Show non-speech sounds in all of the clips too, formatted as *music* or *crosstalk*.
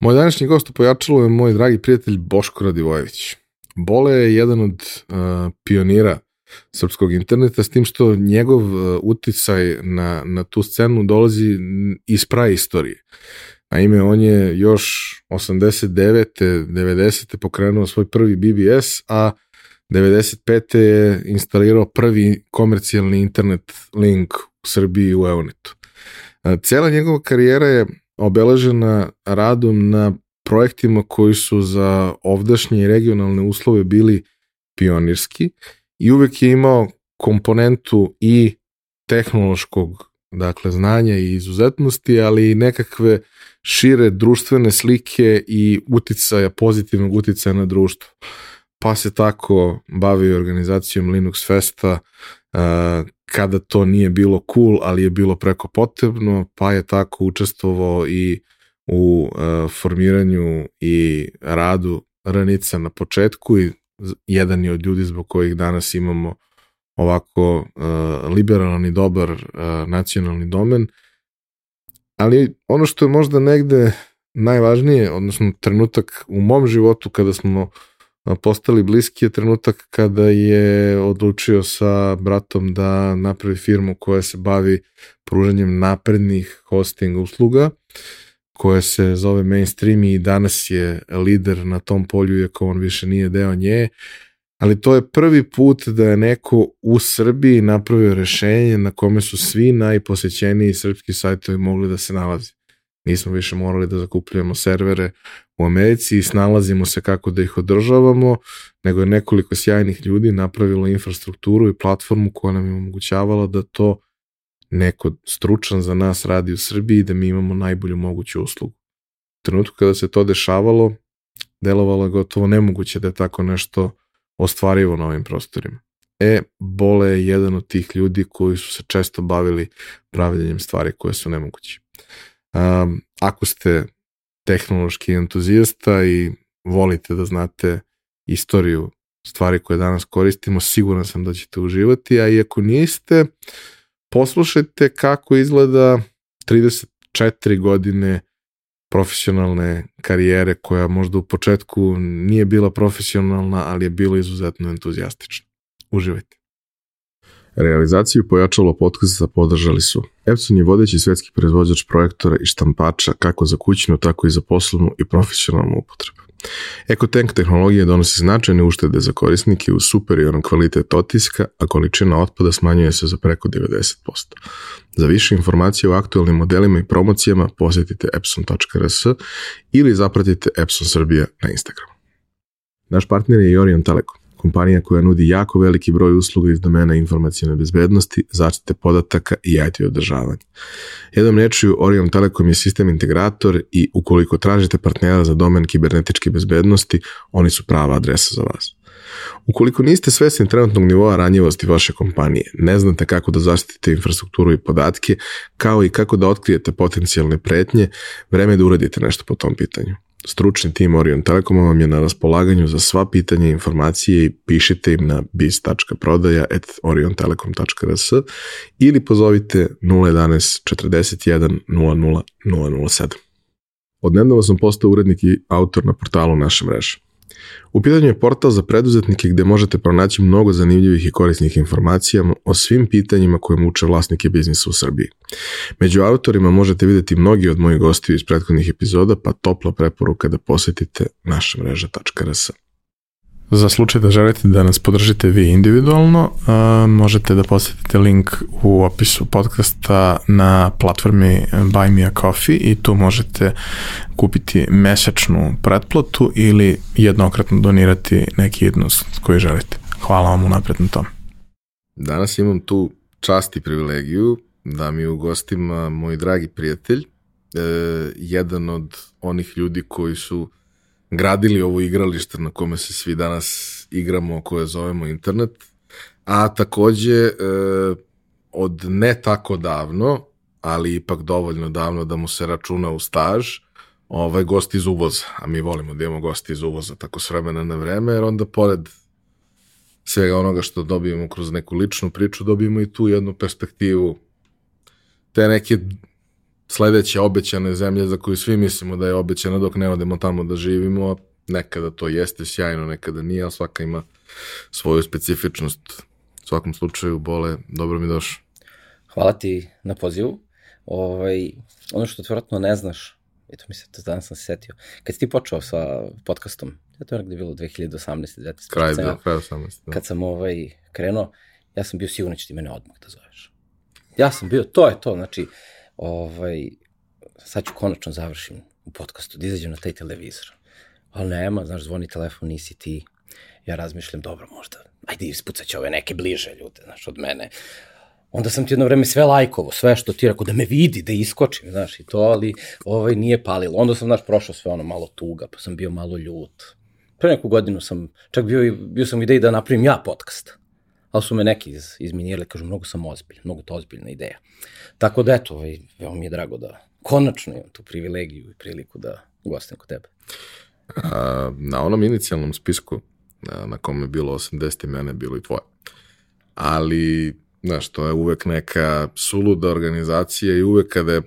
Moj današnji gost u Pojačalu je moj dragi prijatelj Boško Radivojević. Bole je jedan od uh, pionira srpskog interneta, s tim što njegov uh, uticaj na, na tu scenu dolazi iz praistorije. Naime, on je još 89. 90. pokrenuo svoj prvi BBS, a 95. je instalirao prvi komercijalni internet link u Srbiji u Eonetu. Cijela njegova karijera je obeležena radom na projektima koji su za ovdašnje i regionalne uslove bili pionirski i uvek je imao komponentu i tehnološkog dakle znanja i izuzetnosti, ali i nekakve šire društvene slike i uticaja, pozitivnog uticaja na društvo. Pa se tako bavio organizacijom Linux Festa, kada to nije bilo cool, ali je bilo preko potrebno, pa je tako učestvovao i u uh, formiranju i radu Ranica na početku i jedan je od ljudi zbog kojih danas imamo ovako uh, liberalan i dobar uh, nacionalni domen. Ali ono što je možda negde najvažnije, odnosno trenutak u mom životu kada smo postali bliski je trenutak kada je odlučio sa bratom da napravi firmu koja se bavi pružanjem naprednih hosting usluga koja se zove Mainstream i danas je lider na tom polju iako on više nije deo nje ali to je prvi put da je neko u Srbiji napravio rešenje na kome su svi najposećeniji srpski sajtovi mogli da se nalazi. Nismo više morali da zakupljujemo servere u Americi i snalazimo se kako da ih održavamo, nego je nekoliko sjajnih ljudi napravilo infrastrukturu i platformu koja nam je omogućavala da to neko stručan za nas radi u Srbiji da mi imamo najbolju moguću uslugu. U trenutku kada se to dešavalo, delovalo je gotovo nemoguće da je tako nešto ostvarivo na ovim prostorima. E, Bole je jedan od tih ljudi koji su se često bavili pravljanjem stvari koje su nemoguće. Um, ako ste tehnološki entuzijasta i volite da znate istoriju stvari koje danas koristimo, siguran sam da ćete uživati, a i ako niste, poslušajte kako izgleda 34 godine profesionalne karijere koja možda u početku nije bila profesionalna, ali je bila izuzetno entuzijastična. Uživajte. Realizaciju pojačalo podcasta podržali su Epson je vodeći svetski proizvođač projektora i štampača kako za kućnu, tako i za poslovnu i profesionalnu upotrebu. EcoTank tehnologija donosi značajne uštede za korisnike u superioran kvalitet otiska, a količina otpada smanjuje se za preko 90%. Za više informacije o aktualnim modelima i promocijama posjetite epson.rs ili zapratite Epson Srbija na Instagramu. Naš partner je Orion Telekom kompanija koja nudi jako veliki broj usluga iz domena informacijne bezbednosti, zaštite podataka i IT održavanja. Jednom rečju, Orion Telekom je sistem integrator i ukoliko tražite partnera za domen kibernetičke bezbednosti, oni su prava adresa za vas. Ukoliko niste svesni trenutnog nivoa ranjivosti vaše kompanije, ne znate kako da zaštitite infrastrukturu i podatke, kao i kako da otkrijete potencijalne pretnje, vreme je da uradite nešto po tom pitanju. Stručni tim Orion Telekoma vam je na raspolaganju za sva pitanja i informacije i pišite im na biz.prodaja.oriontelekom.rs ili pozovite 011 41 00 007. Odnedavno sam postao urednik i autor na portalu naše mreže. U pitanju je portal za preduzetnike gde možete pronaći mnogo zanimljivih i korisnih informacija o svim pitanjima koje muče vlasnike biznisa u Srbiji. Među autorima možete videti mnogi od mojih gostiju iz prethodnih epizoda, pa topla preporuka da posetite naša mreža.rs. Za slučaj da želite da nas podržite vi individualno, uh, možete da posetite link u opisu podcasta na platformi Buy Me A Coffee i tu možete kupiti mesečnu pretplatu ili jednokratno donirati neki jednost koji želite. Hvala vam unapred na tom. Danas imam tu čast i privilegiju da mi u gostima moj dragi prijatelj, uh, jedan od onih ljudi koji su gradili ovo igralište na kome se svi danas igramo, koje zovemo internet, a takođe e, od ne tako davno, ali ipak dovoljno davno da mu se računa u staž, ovaj gost iz uvoza, a mi volimo da imamo gosti iz uvoza tako s vremena na vreme, jer onda pored svega onoga što dobijemo kroz neku ličnu priču, dobijemo i tu jednu perspektivu te neke sledeće obećane zemlje za koju svi mislimo da je obećana dok ne odemo tamo da živimo. Nekada to jeste sjajno, nekada nije, ali svaka ima svoju specifičnost. U svakom slučaju, Bole, dobro mi došao. Hvala ti na pozivu. Ovaj, ono što tvrdno ne znaš, eto mi se to danas sam se setio, kad si ti počeo sa podcastom, ja to je nekde bilo 2018. 2019. Kraj bilo, kraj 18. Da. Kad sam ovaj, krenuo, ja sam bio siguran da će ti mene odmah da zoveš. Ja sam bio, to je to, znači, ovaj, sad ću konačno završim u podcastu, da izađem na taj televizor. Ali nema, znaš, zvoni telefon, nisi ti. Ja razmišljam, dobro, možda, ajde ispucat ove neke bliže ljude, znaš, od mene. Onda sam ti jedno vreme sve lajkovo, sve što ti rekao, da me vidi, da iskočim, znaš, i to, ali ovaj nije palilo. Onda sam, znaš, prošao sve ono malo tuga, pa sam bio malo ljut. Pre neku godinu sam, čak bio, bio sam ideji da napravim ja podcast ali su me neki iz, izminirali, kažu, mnogo sam ozbilj, mnogo to ozbiljna ideja. Tako da, eto, ovaj, veoma mi je drago da konačno imam tu privilegiju i priliku da gostim kod tebe. A, na onom inicijalnom spisku na, na kome je bilo 80 imena, bilo i tvoje. Ali, znaš, to je uvek neka suluda organizacija i uvek kada je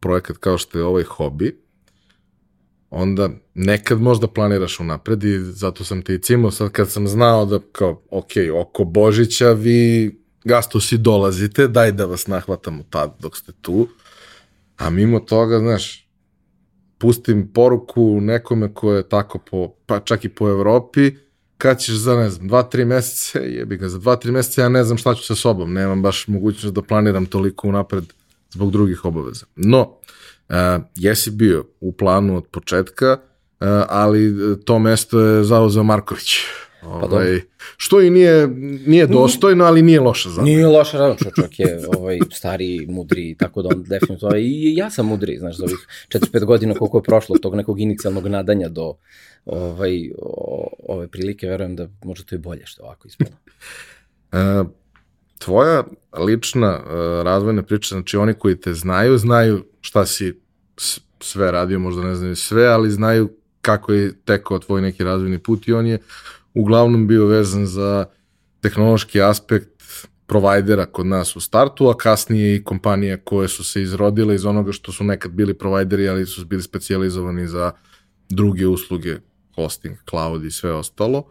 projekat kao što je ovaj hobi, onda nekad možda planiraš unapred i zato sam te i cimao. Sad kad sam znao da kao, ok, oko Božića vi gastosi dolazite, daj da vas nahvatamo tad dok ste tu, a mimo toga, znaš, pustim poruku nekome ko je tako po, pa čak i po Evropi, kad ćeš za, ne znam, dva, tri mesece, jebi ga, za dva, tri mesece ja ne znam šta ću sa sobom, nemam baš mogućnost da planiram toliko unapred zbog drugih obaveza. No, Uh, jesi bio u planu od početka, uh, ali to mesto je zauzeo Marković. Pa ovaj, što i nije, nije dostojno, ali nije loša za Nije loša, da, čovjek je ovaj, stari, mudri, tako da on definitivno, ovaj, i ja sam mudri, znaš, za ovih 4-5 godina koliko je prošlo od tog nekog inicijalnog nadanja do ovaj, o, ove prilike, verujem da možda to i bolje što ovako ispalo. Uh, tvoja lična uh, razvojna priča, znači oni koji te znaju, znaju šta si sve radio, možda ne znaju sve, ali znaju kako je tekao tvoj neki razvojni put i on je uglavnom bio vezan za tehnološki aspekt provajdera kod nas u startu, a kasnije i kompanije koje su se izrodile iz onoga što su nekad bili provajderi, ali su bili specializovani za druge usluge, hosting, cloud i sve ostalo.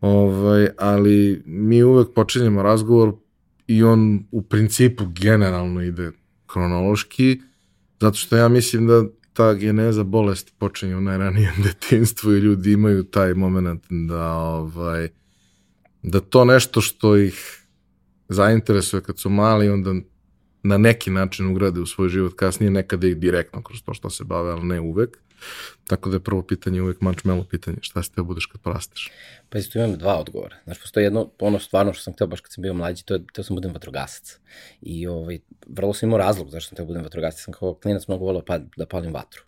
Ovaj, ali mi uvek počinjemo razgovor i on u principu generalno ide kronološki, Zato što ja mislim da ta geneza bolesti počinje u najranijem *laughs* detinstvu i ljudi imaju taj moment da ovaj da to nešto što ih zainteresuje kad su mali onda na neki način ugrade u svoj život kasnije, nekada ih direktno kroz to što se bave, ali ne uvek. Tako da je prvo pitanje uvek melo pitanje, šta si teo budeš kad porasteš? Pa isto imam dva odgovora. Znači, postoji jedno, ono stvarno što sam hteo baš kad sam bio mlađi, to je, teo sam budem vatrogasac. I ovaj, vrlo sam imao razlog zašto sam teo budem vatrogasac. Sam kao klinac mnogo volao pa, da palim vatru.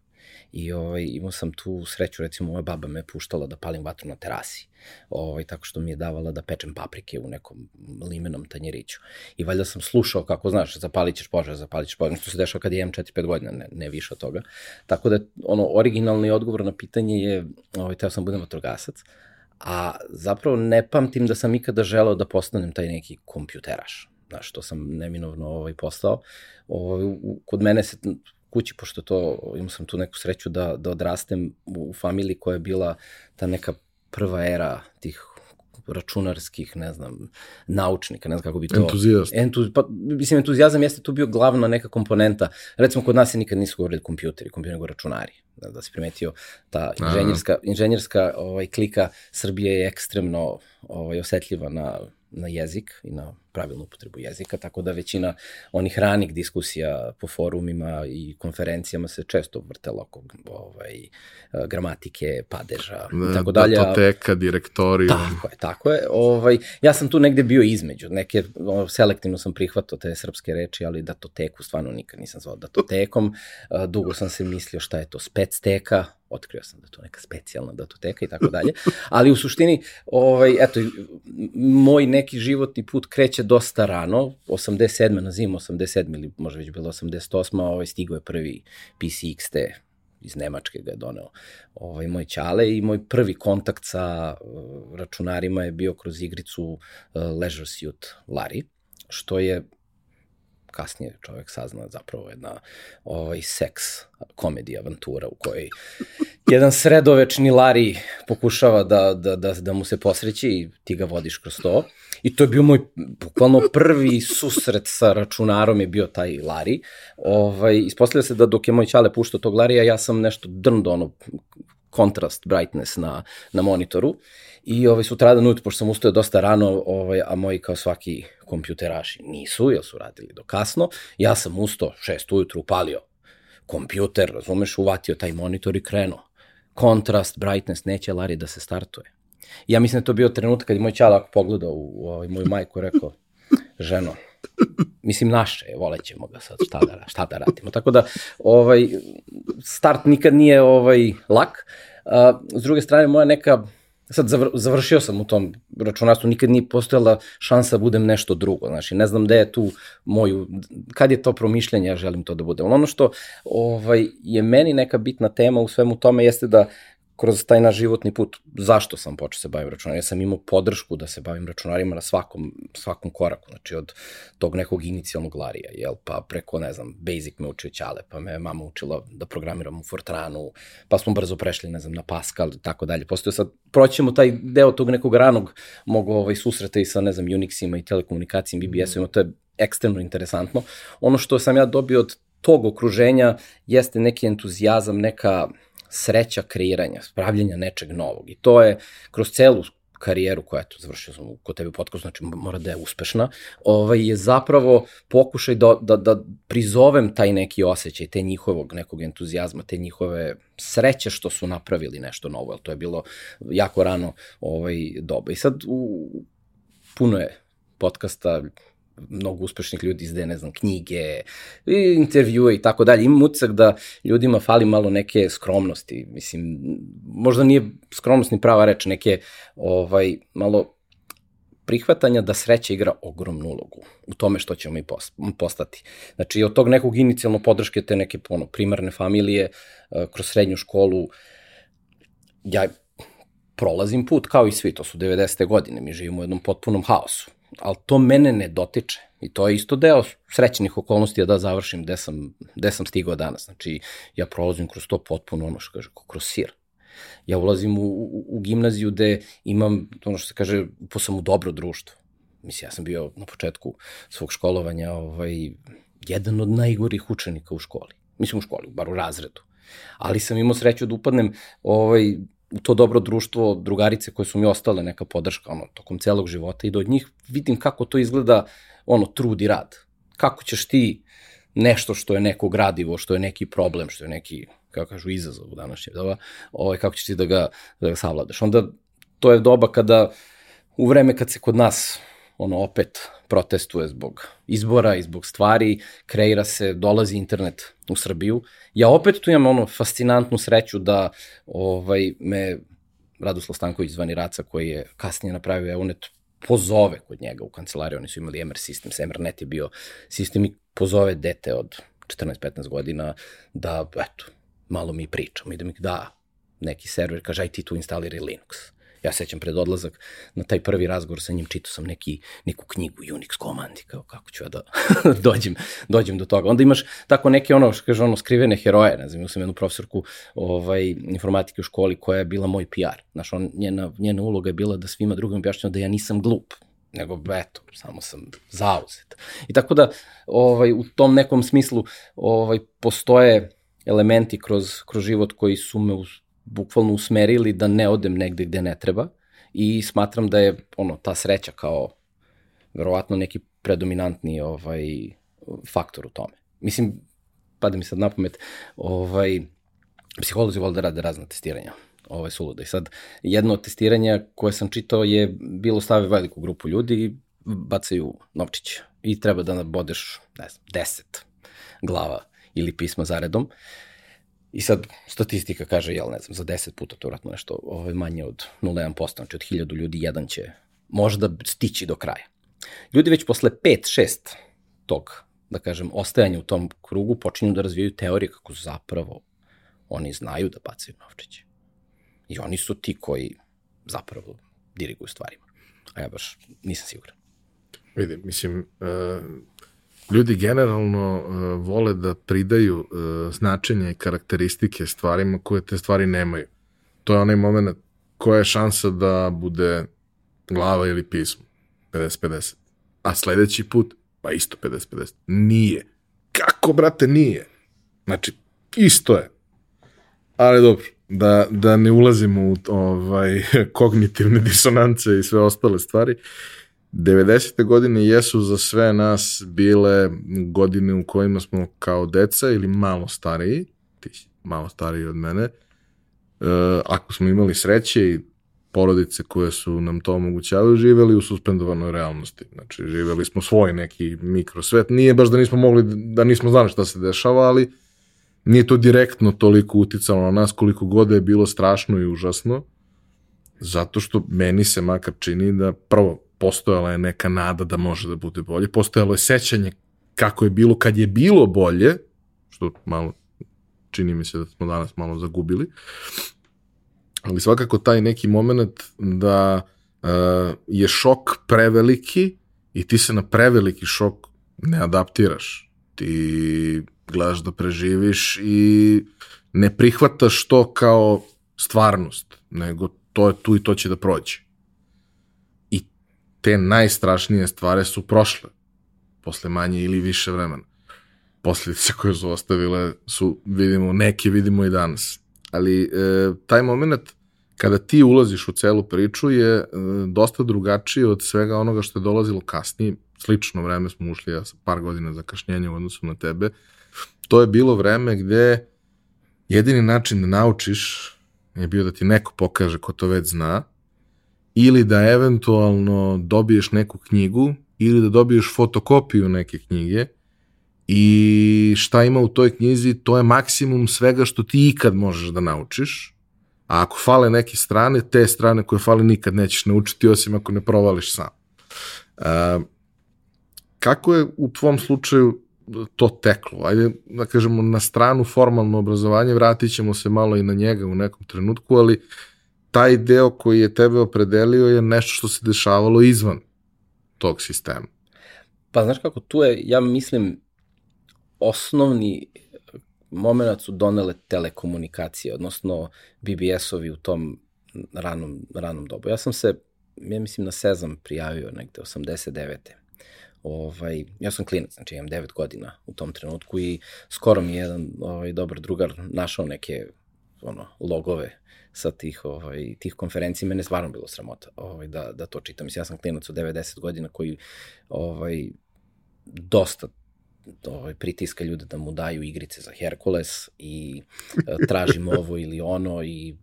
I ovaj, imao sam tu sreću, recimo, moja baba me puštala da palim vatru na terasi. Ovaj, tako što mi je davala da pečem paprike u nekom limenom tanjeriću. I valjda sam slušao kako, znaš, zapalit ćeš požar, zapalit ćeš požar, što se dešava kad imam 4-5 godina, ne, ne više od toga. Tako da, ono, originalni odgovor na pitanje je, ovaj, teo sam budem vatrogasac, a zapravo ne pamtim da sam ikada želeo da postanem taj neki kompjuteraš znaš, to sam neminovno ovaj, postao. Ovaj, kod mene se kući, pošto to, imao sam tu neku sreću da, da odrastem u, familiji koja je bila ta neka prva era tih računarskih, ne znam, naučnika, ne znam kako bi to... Entuzijast. Entuz, pa, mislim, entuzijazam jeste tu bio glavna neka komponenta. Recimo, kod nas se nikad nisu govorili kompjuteri, kompjuteri nego računari. Da, da se primetio, ta inženjerska, inženjerska ovaj, klika Srbije je ekstremno ovaj, osetljiva na, na jezik i na pravilnu upotrebu jezika, tako da većina onih ranih diskusija po forumima i konferencijama se često vrtela oko ovaj, gramatike, padeža i tako dalje. Datoteka, direktoriju. Tako je, tako je. Ovaj, ja sam tu negde bio između, neke, selektivno sam prihvatao te srpske reči, ali datoteku stvarno nikad nisam zvao datotekom. Dugo sam se mislio šta je to specteka, otkrio sam da to neka specijalna datoteka i tako dalje, ali u suštini, ovaj, eto, moj neki životni put kreće dosta rano, 87. na zimu, 87. ili možda već bilo 88. Ovaj, stigo je prvi PC XT iz Nemačke ga je doneo ovaj, moj čale i moj prvi kontakt sa uh, računarima je bio kroz igricu uh, Leisure Suit Larry, što je kasnije čovek sazna zapravo jedna ovaj, seks komedija avantura u kojoj jedan sredovečni Lari pokušava da, da, da, da mu se posreći i ti ga vodiš kroz to. I to je bio moj, bukvalno prvi susret sa računarom je bio taj Lari. Ovaj, ispostavlja se da dok je moj čale puštao tog Larija, ja sam nešto drndo ono kontrast, brightness na, na monitoru. I ovaj, sutradan ujutro, pošto sam ustao dosta rano, ovaj, a moji kao svaki kompjuteraši nisu, jer su radili do kasno, ja sam ustao šest ujutru, upalio kompjuter, razumeš, uvatio taj monitor i krenuo. Kontrast, brightness, neće Lari da se startuje. Ja mislim da to bio trenutak kad je moj čala ako pogledao u, u ovaj, moju majku rekao, ženo, mislim naše, volećemo ga sad, šta da, šta da radimo. Tako da, ovaj, start nikad nije ovaj, lak. A, s druge strane, moja neka sad zavr, završio sam u tom računarstvu, nikad nije postojala šansa da budem nešto drugo, znači ne znam gde je tu moju, kad je to promišljanje, ja želim to da budem. Ono što ovaj, je meni neka bitna tema u svemu tome jeste da kroz taj naš životni put, zašto sam počeo se bavim računarima? Ja sam imao podršku da se bavim računarima na svakom, svakom koraku, znači od tog nekog inicijalnog larija, jel, pa preko, ne znam, Basic me učio Ćale, pa me mama učila da programiram u Fortranu, pa smo brzo prešli, ne znam, na Pascal i tako dalje. Postoje sad, proćemo taj deo tog nekog ranog mogu ovaj, susreta i sa, ne znam, Unixima i telekomunikacijim, BBS-ovima, to je ekstremno interesantno. Ono što sam ja dobio od tog okruženja jeste neki entuzijazam, neka sreća kreiranja, spravljanja nečeg novog. I to je kroz celu karijeru koja je to završio sam kod tebe u podcastu, znači mora da je uspešna, ovaj, je zapravo pokušaj da, da, da prizovem taj neki osjećaj, te njihovog nekog entuzijazma, te njihove sreće što su napravili nešto novo, jer to je bilo jako rano ovaj, doba. I sad u, puno je podcasta, mnogo uspešnih ljudi izde, ne znam, knjige, intervjue i tako dalje. Imam utisak da ljudima fali malo neke skromnosti. Mislim, možda nije skromnost ni prava reč, neke ovaj, malo prihvatanja da sreća igra ogromnu ulogu u tome što ćemo mi postati. Znači, od tog nekog inicijalno podrške te neke ono, primarne familije, eh, kroz srednju školu, ja prolazim put kao i svi, to su 90. godine, mi živimo u jednom potpunom haosu ali to mene ne dotiče. I to je isto deo srećnih okolnosti da završim gde sam, gde sam stigao danas. Znači, ja prolazim kroz to potpuno ono što kaže, kroz sir. Ja ulazim u, u, u gimnaziju gde imam, ono što se kaže, po sam u dobro društvo. Mislim, ja sam bio na početku svog školovanja ovaj, jedan od najgorih učenika u školi. Mislim u školi, bar u razredu. Ali sam imao sreću da upadnem ovaj, to dobro društvo, drugarice koje su mi ostale neka podrška ono, tokom celog života i da od njih vidim kako to izgleda ono, trud i rad. Kako ćeš ti nešto što je neko gradivo, što je neki problem, što je neki, kako kažu, izazov u današnje doba, ovaj, kako ćeš ti da ga, da ga savladaš. Onda to je doba kada, u vreme kad se kod nas ono opet protestuje zbog izbora i zbog stvari, kreira se, dolazi internet u Srbiju. Ja opet tu imam ono fascinantnu sreću da ovaj, me Radoslav Stanković zvani Raca koji je kasnije napravio Eunet pozove kod njega u kancelariju, oni su imali MR sistem, MRNet je bio sistem i pozove dete od 14-15 godina da, eto, malo mi pričamo. I da mi da neki server, kaže, aj ti tu instaliraj Linux Ja sećam pred odlazak na taj prvi razgovor sa njim, čitao sam neki, neku knjigu Unix komandi, kao kako ću ja da *laughs* dođem, dođem do toga. Onda imaš tako neke ono, što kaže ono, skrivene heroje, ne znam, imao sam jednu profesorku ovaj, informatike u školi koja je bila moj PR. Znaš, on, njena, njena uloga je bila da svima drugim objašnjava da ja nisam glup, nego eto, samo sam zauzet. I tako da ovaj, u tom nekom smislu ovaj, postoje elementi kroz, kroz život koji su me bukvalno usmerili da ne odem negde gde ne treba i smatram da je ono ta sreća kao verovatno neki predominantni ovaj faktor u tome. Mislim, pada mi sad na pamet, ovaj, psiholozi vole da rade razna testiranja ovaj suluda. I sad, jedno od testiranja koje sam čitao je bilo stave veliku grupu ljudi i bacaju novčić i treba da nabodeš, ne znam, deset glava ili pisma zaredom I sad statistika kaže, jel ne znam, za 10 puta to vratno nešto ovaj, manje od 0,1%, znači od 1000 ljudi jedan će možda stići do kraja. Ljudi već posle 5-6 tog, da kažem, ostajanja u tom krugu počinju da razvijaju teorije kako zapravo oni znaju da bacaju novčiće. I oni su ti koji zapravo diriguju stvarima. A ja baš nisam siguran. Vidim, mislim, uh, ljudi generalno uh, vole da pridaju uh, značenje i karakteristike stvarima koje te stvari nemaju. To je onaj moment koja je šansa da bude glava ili pismo. 50-50. A sledeći put, pa isto 50-50. Nije. Kako, brate, nije? Znači, isto je. Ali dobro, da, da ne ulazimo u ovaj, *laughs* kognitivne disonance i sve ostale stvari. 90. godine jesu za sve nas bile godine u kojima smo kao deca ili malo stariji, ti malo stariji od mene, e, ako smo imali sreće i porodice koje su nam to omogućavaju, živeli u suspendovanoj realnosti. Znači, živeli smo svoj neki mikrosvet. Nije baš da nismo mogli, da nismo znali šta se dešava, ali nije to direktno toliko uticalo na nas koliko god je bilo strašno i užasno, zato što meni se makar čini da prvo postojala je neka nada da može da bude bolje, postojalo je sećanje kako je bilo kad je bilo bolje, što malo čini mi se da smo danas malo zagubili, ali svakako taj neki moment da uh, je šok preveliki i ti se na preveliki šok ne adaptiraš. Ti gledaš da preživiš i ne prihvataš to kao stvarnost, nego to je tu i to će da prođe. Te najstrašnije stvari su prošle, posle manje ili više vremena. Posljedice koje su ostavile su, vidimo, neke vidimo i danas. Ali e, taj moment kada ti ulaziš u celu priču je e, dosta drugačiji od svega onoga što je dolazilo kasnije. Slično vreme smo ušli, ja sam par godina zakašnjenja u odnosu na tebe. To je bilo vreme gde jedini način da naučiš je bio da ti neko pokaže ko to već zna, ili da eventualno dobiješ neku knjigu, ili da dobiješ fotokopiju neke knjige, i šta ima u toj knjizi, to je maksimum svega što ti ikad možeš da naučiš, A ako fale neke strane, te strane koje fale nikad nećeš naučiti, osim ako ne provališ sam. Uh, kako je u tvom slučaju to teklo? Ajde, da kažemo, na stranu formalno obrazovanje, vratit ćemo se malo i na njega u nekom trenutku, ali taj deo koji je tebe opredelio je nešto što se dešavalo izvan tog sistema. Pa znaš kako, tu je, ja mislim, osnovni moment su donele telekomunikacije, odnosno BBS-ovi u tom ranom, ranom dobu. Ja sam se, ja mislim, na Sezam prijavio negde 89. Ovaj, ja sam klinac, znači imam 9 godina u tom trenutku i skoro mi je jedan ovaj, dobar drugar našao neke ono, logove sa tih, ovaj, tih konferencija, mene stvarno bilo sramota ovaj, da, da to čitam. Mislim, ja sam klinac od 90 godina koji ovaj, dosta ovaj, pritiska ljude da mu daju igrice za Herkules i e, tražim ovo ili ono i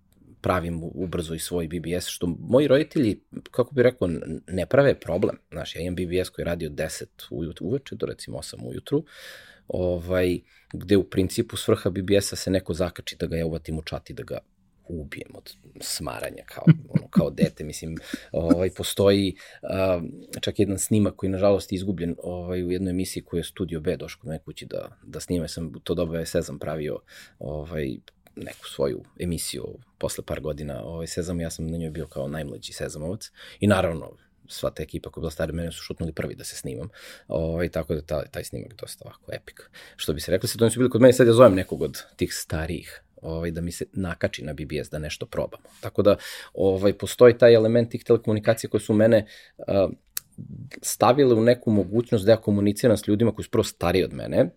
pravim ubrzo i svoj BBS, što moji roditelji, kako bih rekao, ne prave problem. Znaš, ja imam BBS koji radi od 10 ujutru, uveče do recimo 8 ujutru, ovaj, gde u principu svrha BBS-a se neko zakači da ga ja uvatim u čat i da ga ubijem od smaranja kao, ono, kao dete. Mislim, ovaj, postoji čak jedan snimak koji nažalost je izgubljen ovaj, u jednoj emisiji koju je Studio B došao mene kući da, da snime. Sam to doba je Sezam pravio ovaj, neku svoju emisiju posle par godina ovaj, Sezam. Ja sam na njoj bio kao najmlađi Sezamovac. I naravno, sva ta ekipa koja je bila stari mene su šutnuli prvi da se snimam. Ovaj, tako da ta, taj snimak dosta ovako epik. Što bi se rekli, se to su bili kod mene, sad ja zovem nekog od tih starijih ovaj, da mi se nakači na BBS da nešto probamo. Tako da ovaj, postoji taj element tih telekomunikacija koje su mene uh, stavile u neku mogućnost da ja komuniciram s ljudima koji su prvo stariji od mene,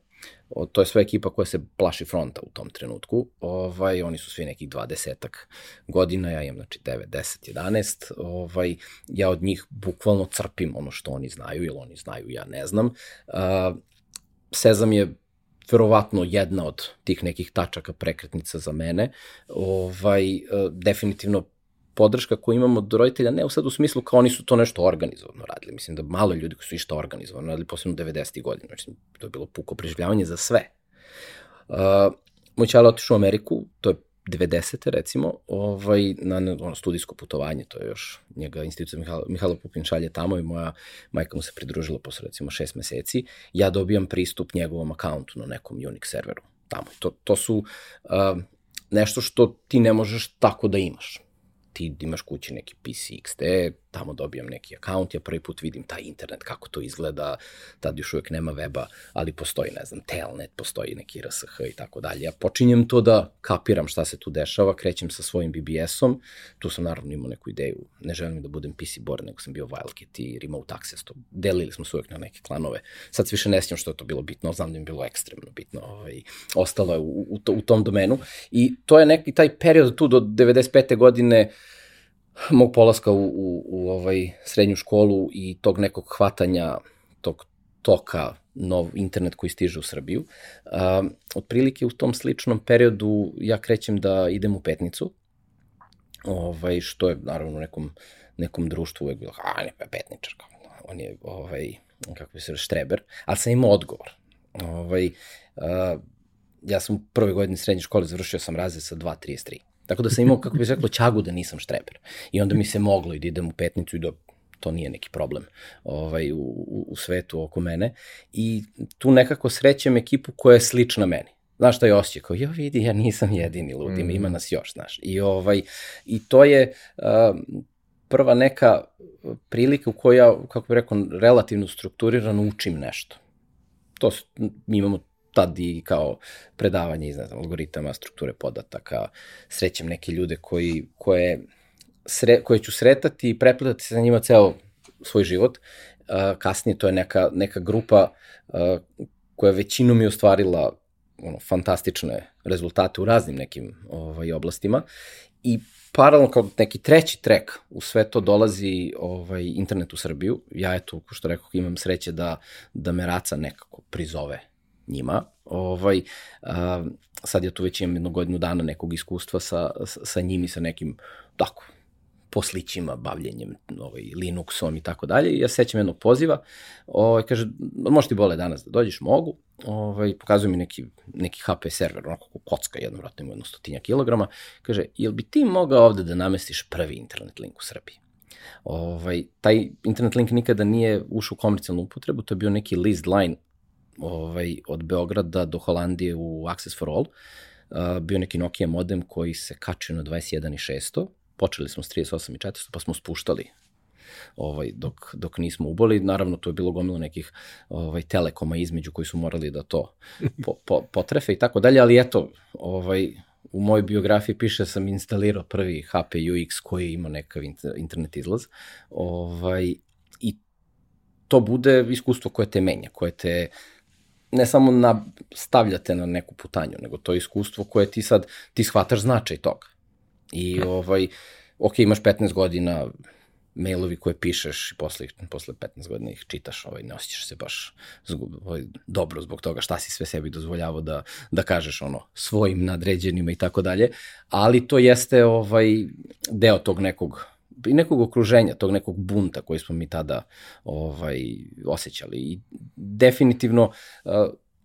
o, to je sva ekipa koja se plaši fronta u tom trenutku. Ovaj, oni su svi nekih 20 godina, ja imam znači 9, 10, 11. Ovaj, ja od njih bukvalno crpim ono što oni znaju, ili oni znaju, ja ne znam. Uh, Sezam je verovatno jedna od tih nekih tačaka prekretnica za mene. Ovaj, e, definitivno podrška koju imamo od roditelja, ne u sad u smislu kao oni su to nešto organizovano radili. Mislim da malo ljudi koji su išta organizovano radili, posebno 90. godina. Mislim, to je bilo puko preživljavanje za sve. Uh, moj čala otišao u Ameriku, to je 90. recimo, ovaj, na, ono, studijsko putovanje, to je još njega institucija Mihala, Mihala Pupin šalje tamo i moja majka mu se pridružila posle recimo šest meseci, ja dobijam pristup njegovom akauntu na nekom Unix serveru tamo. To, to su uh, nešto što ti ne možeš tako da imaš. Ti imaš kući neki PC XT, tamo dobijam neki akaunt, ja prvi put vidim taj internet, kako to izgleda, tad još uvek nema weba, ali postoji, ne znam, telnet, postoji neki RSH i tako dalje. Ja počinjem to da kapiram šta se tu dešava, krećem sa svojim BBS-om, tu sam naravno imao neku ideju, ne želim da budem PC board, nego sam bio Wildcat i Remote Access, to delili smo se uvek na neke klanove. Sad se više ne sjećam što je to bilo bitno, znam da je bilo ekstremno bitno, ovaj, ostalo je u, u, to, u tom domenu i to je neki taj period tu do 95. godine mog polaska u, u, u ovaj srednju školu i tog nekog hvatanja tog toka nov internet koji stiže u Srbiju. Uh, otprilike u tom sličnom periodu ja krećem da idem u petnicu, ovaj, što je naravno u nekom, nekom društvu uvek bilo, a ne, petničar, on je, ovaj, kako bi se štreber, ali sam imao odgovor. Ovaj, uh, ja sam u prvoj godini srednje škole završio sam razred sa 2.33. Tako da sam imao, kako bih rekao, čagu da nisam štreber. I onda mi se moglo i da idem u petnicu i da to nije neki problem ovaj, u, u svetu oko mene. I tu nekako srećem ekipu koja je slična meni. Znaš šta je osjećaj? Kao, jo vidi, ja nisam jedini lud, mm. ima nas još, znaš. I, ovaj, i to je uh, prva neka prilika u kojoj ja, kako bih rekao, relativno strukturirano učim nešto. To, mi imamo tad i kao predavanje iz znam, algoritama, strukture podataka, srećem neke ljude koji, koje, sre, koje ću sretati i prepletati sa njima ceo svoj život. Uh, kasnije to je neka, neka grupa uh, koja većinom je ostvarila ono, fantastične rezultate u raznim nekim ovaj, oblastima i paralelno kao neki treći trek u sve to dolazi ovaj, internet u Srbiju. Ja eto, ko što rekao, imam sreće da, da me Raca nekako prizove njima. Ovaj, a, sad ja tu već imam jednu godinu dana nekog iskustva sa, sa njim i sa nekim tako poslićima, bavljenjem ovaj, Linuxom i tako dalje. Ja sećam jednog poziva, ovaj, kaže, možeš ti bole danas da dođeš, mogu, ovaj, pokazuje mi neki, neki HP server, onako kocka jednovratno ima jedno stotinja kilograma, kaže, jel bi ti mogao ovde da namestiš prvi internet link u Srbiji? Ovaj, taj internet link nikada nije ušao u komercijalnu upotrebu, to je bio neki leased line ovaj, od Beograda do Holandije u Access for All. Uh, bio neki Nokia modem koji se kačio na 21.600. Počeli smo s 38 i 400, pa smo spuštali ovaj, dok, dok nismo uboli. Naravno, tu je bilo gomilo nekih ovaj, telekoma između koji su morali da to *laughs* po, po, potrefe i tako dalje, ali eto, ovaj, u mojoj biografiji piše da sam instalirao prvi HP UX koji ima nekav internet izlaz. Ovaj, I to bude iskustvo koje te menja, koje te ne samo na, stavljate na neku putanju, nego to je iskustvo koje ti sad, ti shvataš značaj toga. I ovaj, ok, imaš 15 godina, mailovi koje pišeš i posle, posle 15 godina ih čitaš, ovaj, ne osjećaš se baš zgub, ovaj, dobro zbog toga šta si sve sebi dozvoljavao da, da kažeš ono, svojim nadređenima i tako dalje, ali to jeste ovaj, deo tog nekog i nekog okruženja, tog nekog bunta koji smo mi tada ovaj, osjećali. I definitivno uh,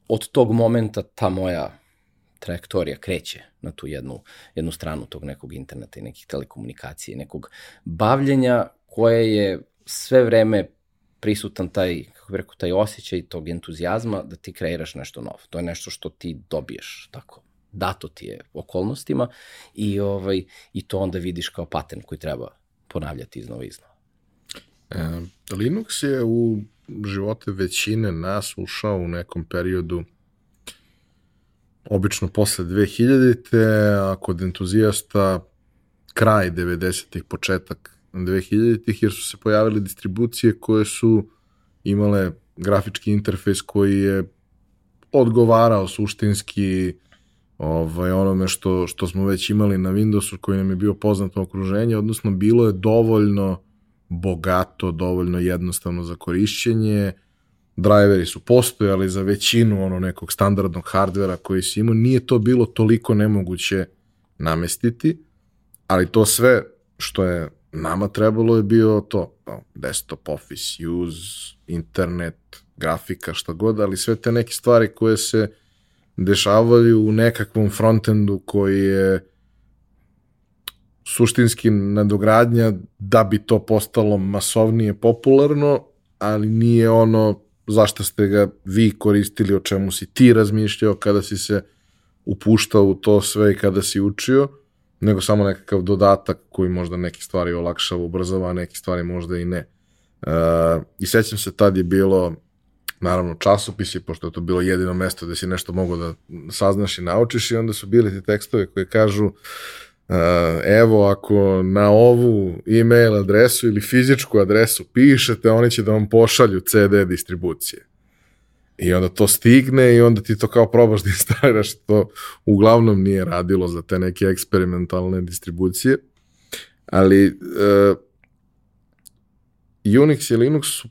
od tog momenta ta moja trajektorija kreće na tu jednu, jednu stranu tog nekog interneta i nekih telekomunikacije, nekog bavljenja koje je sve vreme prisutan taj, kako bih rekao, taj osjećaj tog entuzijazma da ti kreiraš nešto novo. To je nešto što ti dobiješ, tako, dato ti je okolnostima i, ovaj, i to onda vidiš kao patent koji treba ponavljati iznova iznova. E, Linux je u živote većine nas ušao u nekom periodu obično posle 2000-te, a kod entuzijasta kraj 90-ih, početak 2000-ih, jer su se pojavile distribucije koje su imale grafički interfejs koji je odgovarao suštinski ovaj, onome što, što smo već imali na Windowsu koji nam je bio poznato okruženje, odnosno bilo je dovoljno bogato, dovoljno jednostavno za korišćenje, driveri su postojali za većinu ono nekog standardnog hardvera koji si imao, nije to bilo toliko nemoguće namestiti, ali to sve što je nama trebalo je bio to, desktop office, use, internet, grafika, šta god, ali sve te neke stvari koje se dešavaju u nekakvom frontendu koji je suštinski nadogradnja da bi to postalo masovnije popularno, ali nije ono zašto ste ga vi koristili, o čemu si ti razmišljao kada si se upuštao u to sve i kada si učio, nego samo nekakav dodatak koji možda neke stvari olakšava, ubrzava, a neke stvari možda i ne. Uh, I sećam se, tad je bilo, naravno, časopisi, pošto je to bilo jedino mesto gde si nešto mogo da saznaš i naučiš i onda su bili ti tekstove koji kažu uh, evo, ako na ovu e-mail adresu ili fizičku adresu pišete, oni će da vam pošalju CD distribucije. I onda to stigne i onda ti to kao probaš da instaliraš, to uglavnom nije radilo za te neke eksperimentalne distribucije. Ali uh, Unix i Linux su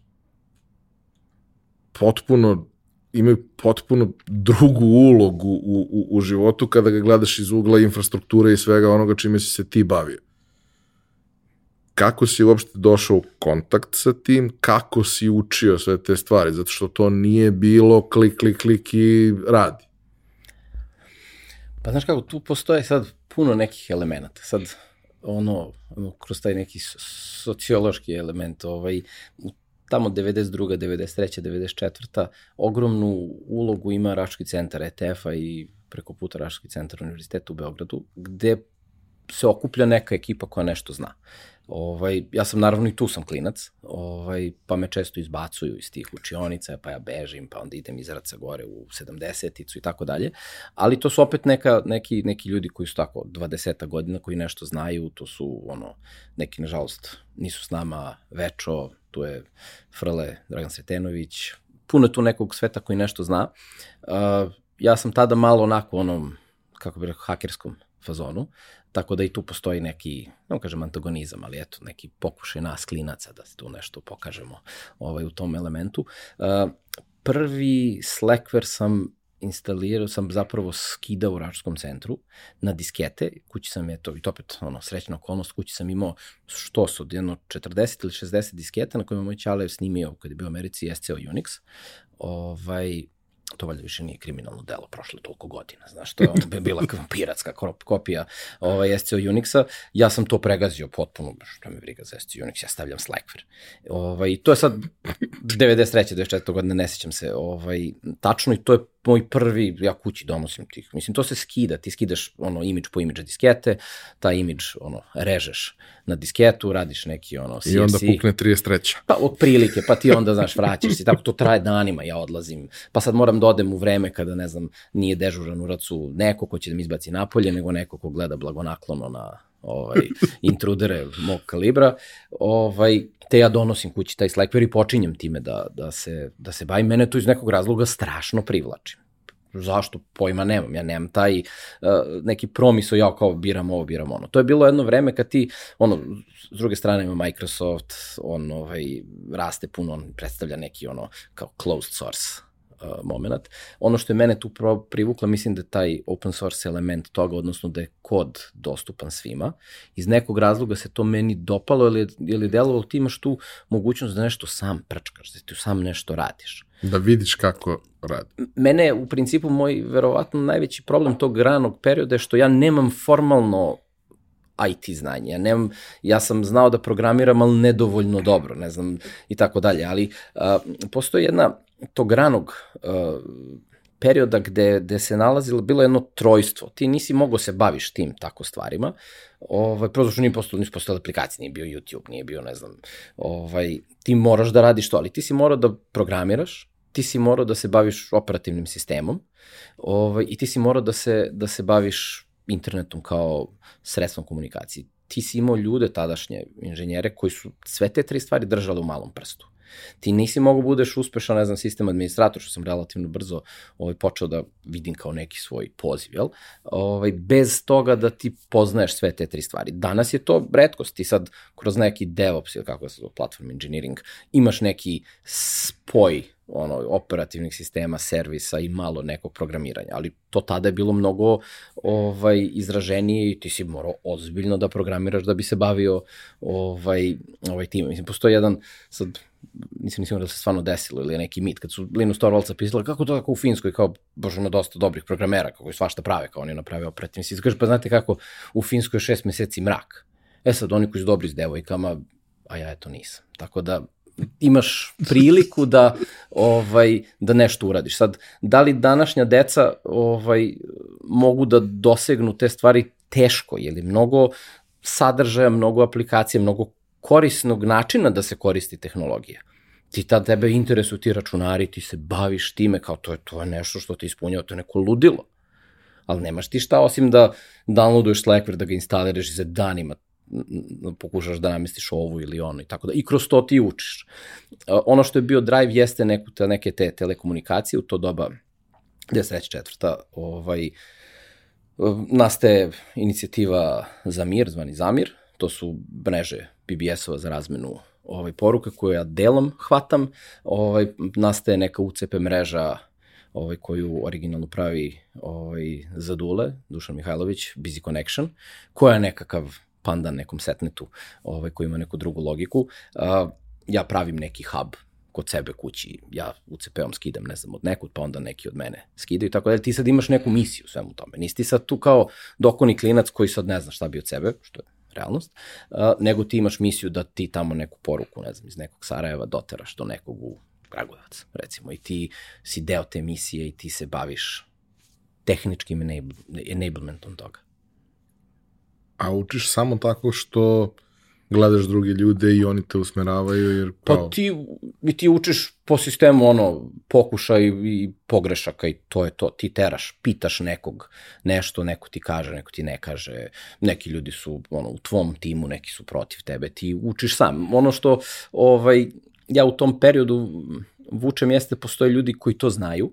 potpuno imaju potpuno drugu ulogu u, u, u životu kada ga gledaš iz ugla infrastrukture i svega onoga čime si se ti bavio kako si uopšte došao u kontakt sa tim, kako si učio sve te stvari, zato što to nije bilo klik, klik, klik i radi. Pa znaš kako, tu postoje sad puno nekih elemenata. Sad, ono, kroz taj neki sociološki element, ovaj, tamo 92. 93. 94. ogromnu ulogu ima Raški centar ETF-a i preko puta Raški centar Univerziteta u Beogradu, gde se okuplja neka ekipa koja nešto zna. Ovaj, ja sam naravno i tu sam klinac, ovaj, pa me često izbacuju iz tih učionica, pa ja bežim, pa onda idem iz Raca gore u 70-icu i tako dalje. Ali to su opet neka, neki, neki ljudi koji su tako 20 godina, koji nešto znaju, to su ono, neki nažalost nisu s nama Večo, tu je Frle, Dragan Sretenović, puno tu nekog sveta koji nešto zna. Uh, ja sam tada malo onako onom, kako bih rekao, hakerskom fazonu, tako da i tu postoji neki, ne kažem antagonizam, ali eto, neki pokušaj nas klinaca da tu nešto pokažemo ovaj, u tom elementu. Uh, prvi Slackware sam instalirao sam zapravo skida u računskom centru na diskete, kući sam je to, i to opet ono, srećna okolnost, kući sam imao što su, jedno 40 ili 60 disketa na kojima moj čale snimio kad je bio u Americi SCO Unix, ovaj, to valjda više nije kriminalno delo, prošlo toliko godina, znaš, to je bila *laughs* piratska kopija ovaj, SCO Unixa, ja sam to pregazio potpuno, što mi briga za SCO Unix, ja stavljam Slackware. Ovaj, to je sad 93. 24. godine, ne sećam se ovaj, tačno i to je moj prvi, ja kući donosim tih, mislim, to se skida, ti skidaš ono imidž po imidža diskete, taj imidž ono, režeš na disketu, radiš neki ono CFC. I onda pukne 33. Pa od prilike, pa ti onda, znaš, vraćaš se, tako to traje danima, ja odlazim, pa sad moram da odem u vreme kada, ne znam, nije dežuran u racu neko ko će da mi izbaci napolje, nego neko ko gleda blagonaklono na ovaj, intrudere mog kalibra, ovaj, te ja donosim kući taj Slackware i počinjem time da, da, se, da se bavim. Mene to iz nekog razloga strašno privlači. Zašto? Pojma nemam. Ja nemam taj uh, neki promiso, ja kao biram ovo, biram ono. To je bilo jedno vreme kad ti, ono, s druge strane ima Microsoft, on ovaj, raste puno, on predstavlja neki ono kao closed source moment. Ono što je mene tu privuklo, mislim da je taj open source element toga, odnosno da je kod dostupan svima. Iz nekog razloga se to meni dopalo ili, ili delovalo ti imaš tu mogućnost da nešto sam prčkaš, da ti sam nešto radiš. Da vidiš kako radi. Mene u principu moj verovatno najveći problem tog ranog perioda je što ja nemam formalno IT znanje. Ja, nemam, ja sam znao da programiram, ali nedovoljno dobro, ne znam, i tako dalje. Ali uh, postoji jedna tog ranog uh, perioda gde, gde se nalazilo, bilo jedno trojstvo. Ti nisi mogao se baviš tim tako stvarima. Ovaj, prosto što nije postao, nisu postale aplikacije, nije bio YouTube, nije bio, ne znam, ovaj, ti moraš da radiš to, ali ti si morao da programiraš, ti si morao da se baviš operativnim sistemom ovaj, i ti si morao da se, da se baviš internetom kao sredstvom komunikacije. Ti si imao ljude, tadašnje inženjere, koji su sve te tri stvari držali u malom prstu. Ti nisi mogu budeš uspešan, ne znam, sistem administrator, što sam relativno brzo ovaj, počeo da vidim kao neki svoj poziv, jel? Ovaj, bez toga da ti poznaješ sve te tri stvari. Danas je to redkost, ti sad kroz neki DevOps ili kako se zove, platform engineering, imaš neki spoj ono, operativnih sistema, servisa i malo nekog programiranja, ali to tada je bilo mnogo ovaj, izraženije i ti si morao ozbiljno da programiraš da bi se bavio ovaj, ovaj tim. Mislim, postoji jedan, sad nisam nisam da se stvarno desilo ili neki mit, kad su Linus Torvaldsa pisali kako to tako u Finskoj, kao baš ono dosta dobrih programera, kako je svašta prave, kao oni naprave operativni sistem. Kaže, pa znate kako u Finskoj je šest meseci mrak. E sad, oni koji su dobri s devojkama, a ja eto nisam. Tako da, imaš priliku da ovaj da nešto uradiš. Sad da li današnja deca ovaj mogu da dosegnu te stvari teško, je mnogo sadržaja, mnogo aplikacija, mnogo korisnog načina da se koristi tehnologija. Ti tad tebe interesuju ti računari, ti se baviš time, kao to je, to je nešto što ti ispunjava, to je neko ludilo. Ali nemaš ti šta osim da downloaduješ Slackware, da ga instaliraš i za danima pokušaš da namestiš ovu ili ono i tako da. I kroz to ti učiš. Ono što je bio drive jeste neku, te, neke te telekomunikacije u to doba, gde se reći četvrta, ovaj, nastaje inicijativa Zamir, zvani Zamir, to su mreže BBS-ova za razmenu ovaj, poruka koje ja delom hvatam, ovaj, nastaje neka UCP mreža ovaj, koju originalno pravi ovaj, Zadule, Dušan Mihajlović, Busy Connection, koja je nekakav pandan nekom setnetu ovaj, koji ima neku drugu logiku. Uh, ja pravim neki hub kod sebe kući, ja UCP-om skidam, ne znam, od nekud, pa onda neki od mene skidaju, tako da ti sad imaš neku misiju svemu tome. Nisi ti sad tu kao dokoni klinac koji sad ne zna šta bi od sebe, što je realnost, uh, nego ti imaš misiju da ti tamo neku poruku, ne znam, iz nekog Sarajeva doteraš do nekog u Kragujevac, recimo, i ti si deo te misije i ti se baviš tehničkim enable, enablementom toga. A učiš samo tako što gledaš druge ljude i oni te usmeravaju jer pa kao... Pa ti, i ti učiš po sistemu ono pokušaj i pogrešaka i to je to. Ti teraš, pitaš nekog nešto, neko ti kaže, neko ti ne kaže. Neki ljudi su ono u tvom timu, neki su protiv tebe. Ti učiš sam. Ono što ovaj ja u tom periodu vučem jeste postoje ljudi koji to znaju.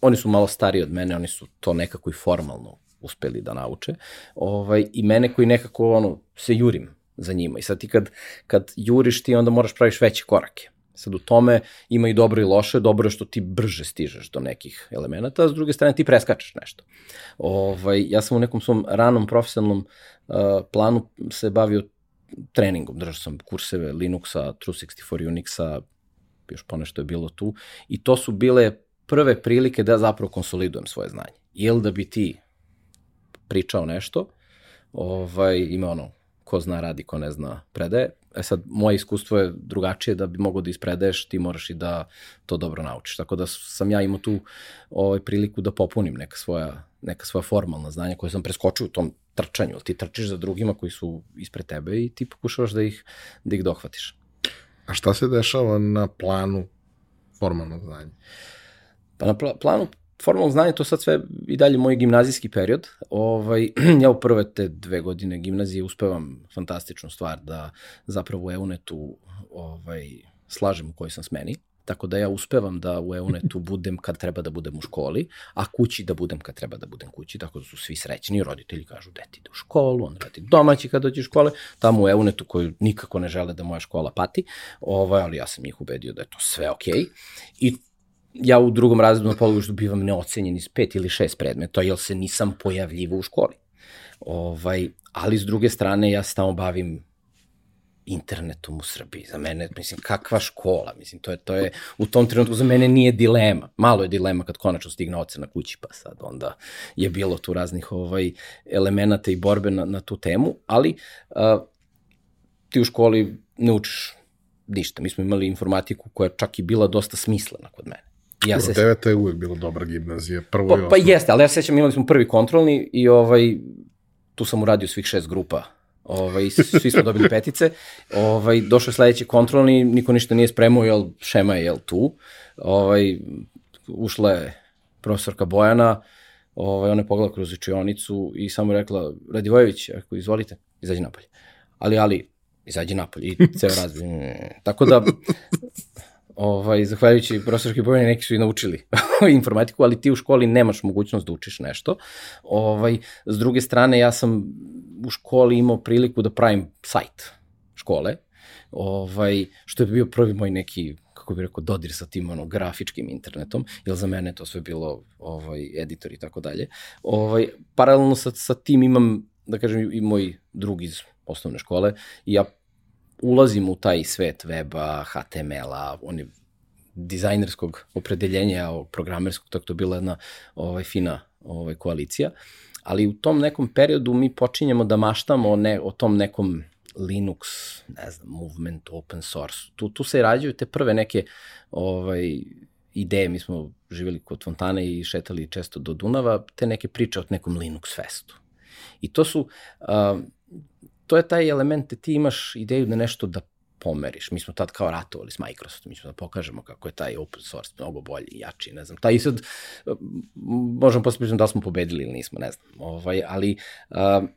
Oni su malo stariji od mene, oni su to nekako i formalno uspeli da nauče. Ovaj, I mene koji nekako ono, se jurim za njima. I sad ti kad, kad juriš ti onda moraš praviš veće korake. Sad u tome ima i dobro i loše, dobro je što ti brže stižeš do nekih elemenata, a s druge strane ti preskačeš nešto. Ovaj, ja sam u nekom svom ranom profesionalnom uh, planu se bavio treningom, držao sam kurseve Linuxa, True64 Unixa, još ponešto je bilo tu, i to su bile prve prilike da zapravo konsolidujem svoje znanje. Jel da bi ti pričao nešto, ovaj, ima ono, ko zna radi, ko ne zna predaje. E sad, moje iskustvo je drugačije, da bi mogo da ispredaješ, ti moraš i da to dobro naučiš. Tako da sam ja imao tu ovaj, priliku da popunim neka svoja, neka svoja formalna znanja koje sam preskočio u tom trčanju. Ti trčiš za drugima koji su ispred tebe i ti pokušavaš da ih, da ih dohvatiš. A šta se dešava na planu formalnog znanja? Pa na pl planu formalno znanje, to sad sve i dalje moj gimnazijski period. Ovaj, *clears throat* ja u prve te dve godine gimnazije uspevam fantastičnu stvar da zapravo u EUNET-u ovaj, slažem u kojoj sam smeni. Tako da ja uspevam da u EUNET-u *laughs* budem kad treba da budem u školi, a kući da budem kad treba da budem kući, tako da su svi srećni, roditelji kažu deti ide u školu, on radi domaći kad dođe u škole, tamo u EUNET-u koju nikako ne žele da moja škola pati, ovaj, ali ja sam ih ubedio da je to sve okej. Okay. I ja u drugom razredu na pologoštu bivam neocenjen iz pet ili šest predmeta, jer se nisam pojavljivo u školi. Ovaj, ali s druge strane ja se tamo bavim internetom u Srbiji. Za mene, mislim, kakva škola, mislim, to je, to je, u tom trenutku za mene nije dilema. Malo je dilema kad konačno stigne ocena kući, pa sad onda je bilo tu raznih ovaj, elemenata i borbe na, na tu temu, ali uh, ti u školi ne učiš ništa. Mi smo imali informatiku koja čak i bila dosta smislena kod mene. Ja se... Deveta je uvek bila dobra gimnazija, prvo pa, Pa jeste, ali ja se sećam, imali smo prvi kontrolni i ovaj, tu sam uradio svih šest grupa Ovaj, svi smo dobili petice. Ovaj, došao je sledeći kontrolni, niko ništa nije spremao, jel, šema je jel, tu. Ovaj, ušla je profesorka Bojana, ovaj, ona je pogledala kroz učionicu i samo rekla, Radivojević, ako izvolite, izađi napolje. Ali, ali, izađi napolje i ceo razbij. *laughs* Tako da, ovaj, zahvaljujući profesorki Bojani, neki su i naučili *laughs* informatiku, ali ti u školi nemaš mogućnost da učiš nešto. Ovaj, s druge strane, ja sam u školi imao priliku da pravim sajt škole, ovaj, što je bio prvi moj neki kako bih rekao, dodir sa tim ono, grafičkim internetom, jer za mene to sve bilo ovaj, editor i tako dalje. Ovaj, paralelno sa, sa tim imam, da kažem, i moj drug iz osnovne škole i ja ulazim u taj svet weba, HTML-a, oni dizajnerskog opredeljenja, ovog programerskog, tako to je bila jedna ovaj, fina ovaj, koalicija. Ali u tom nekom periodu mi počinjemo da maštamo ne, o tom nekom Linux, ne znam, movement, open source. Tu, tu se rađaju te prve neke ovaj, ideje. Mi smo živjeli kod Fontane i šetali često do Dunava, te neke priče o nekom Linux festu. I to su, uh, to je taj element da ti imaš ideju da nešto da pomeriš. Mi smo tad kao ratovali s Microsoftom, mi smo da pokažemo kako je taj open source mnogo bolji i jači, ne znam. Taj i sad, možemo posle da smo pobedili ili nismo, ne znam. Ovaj, ali uh,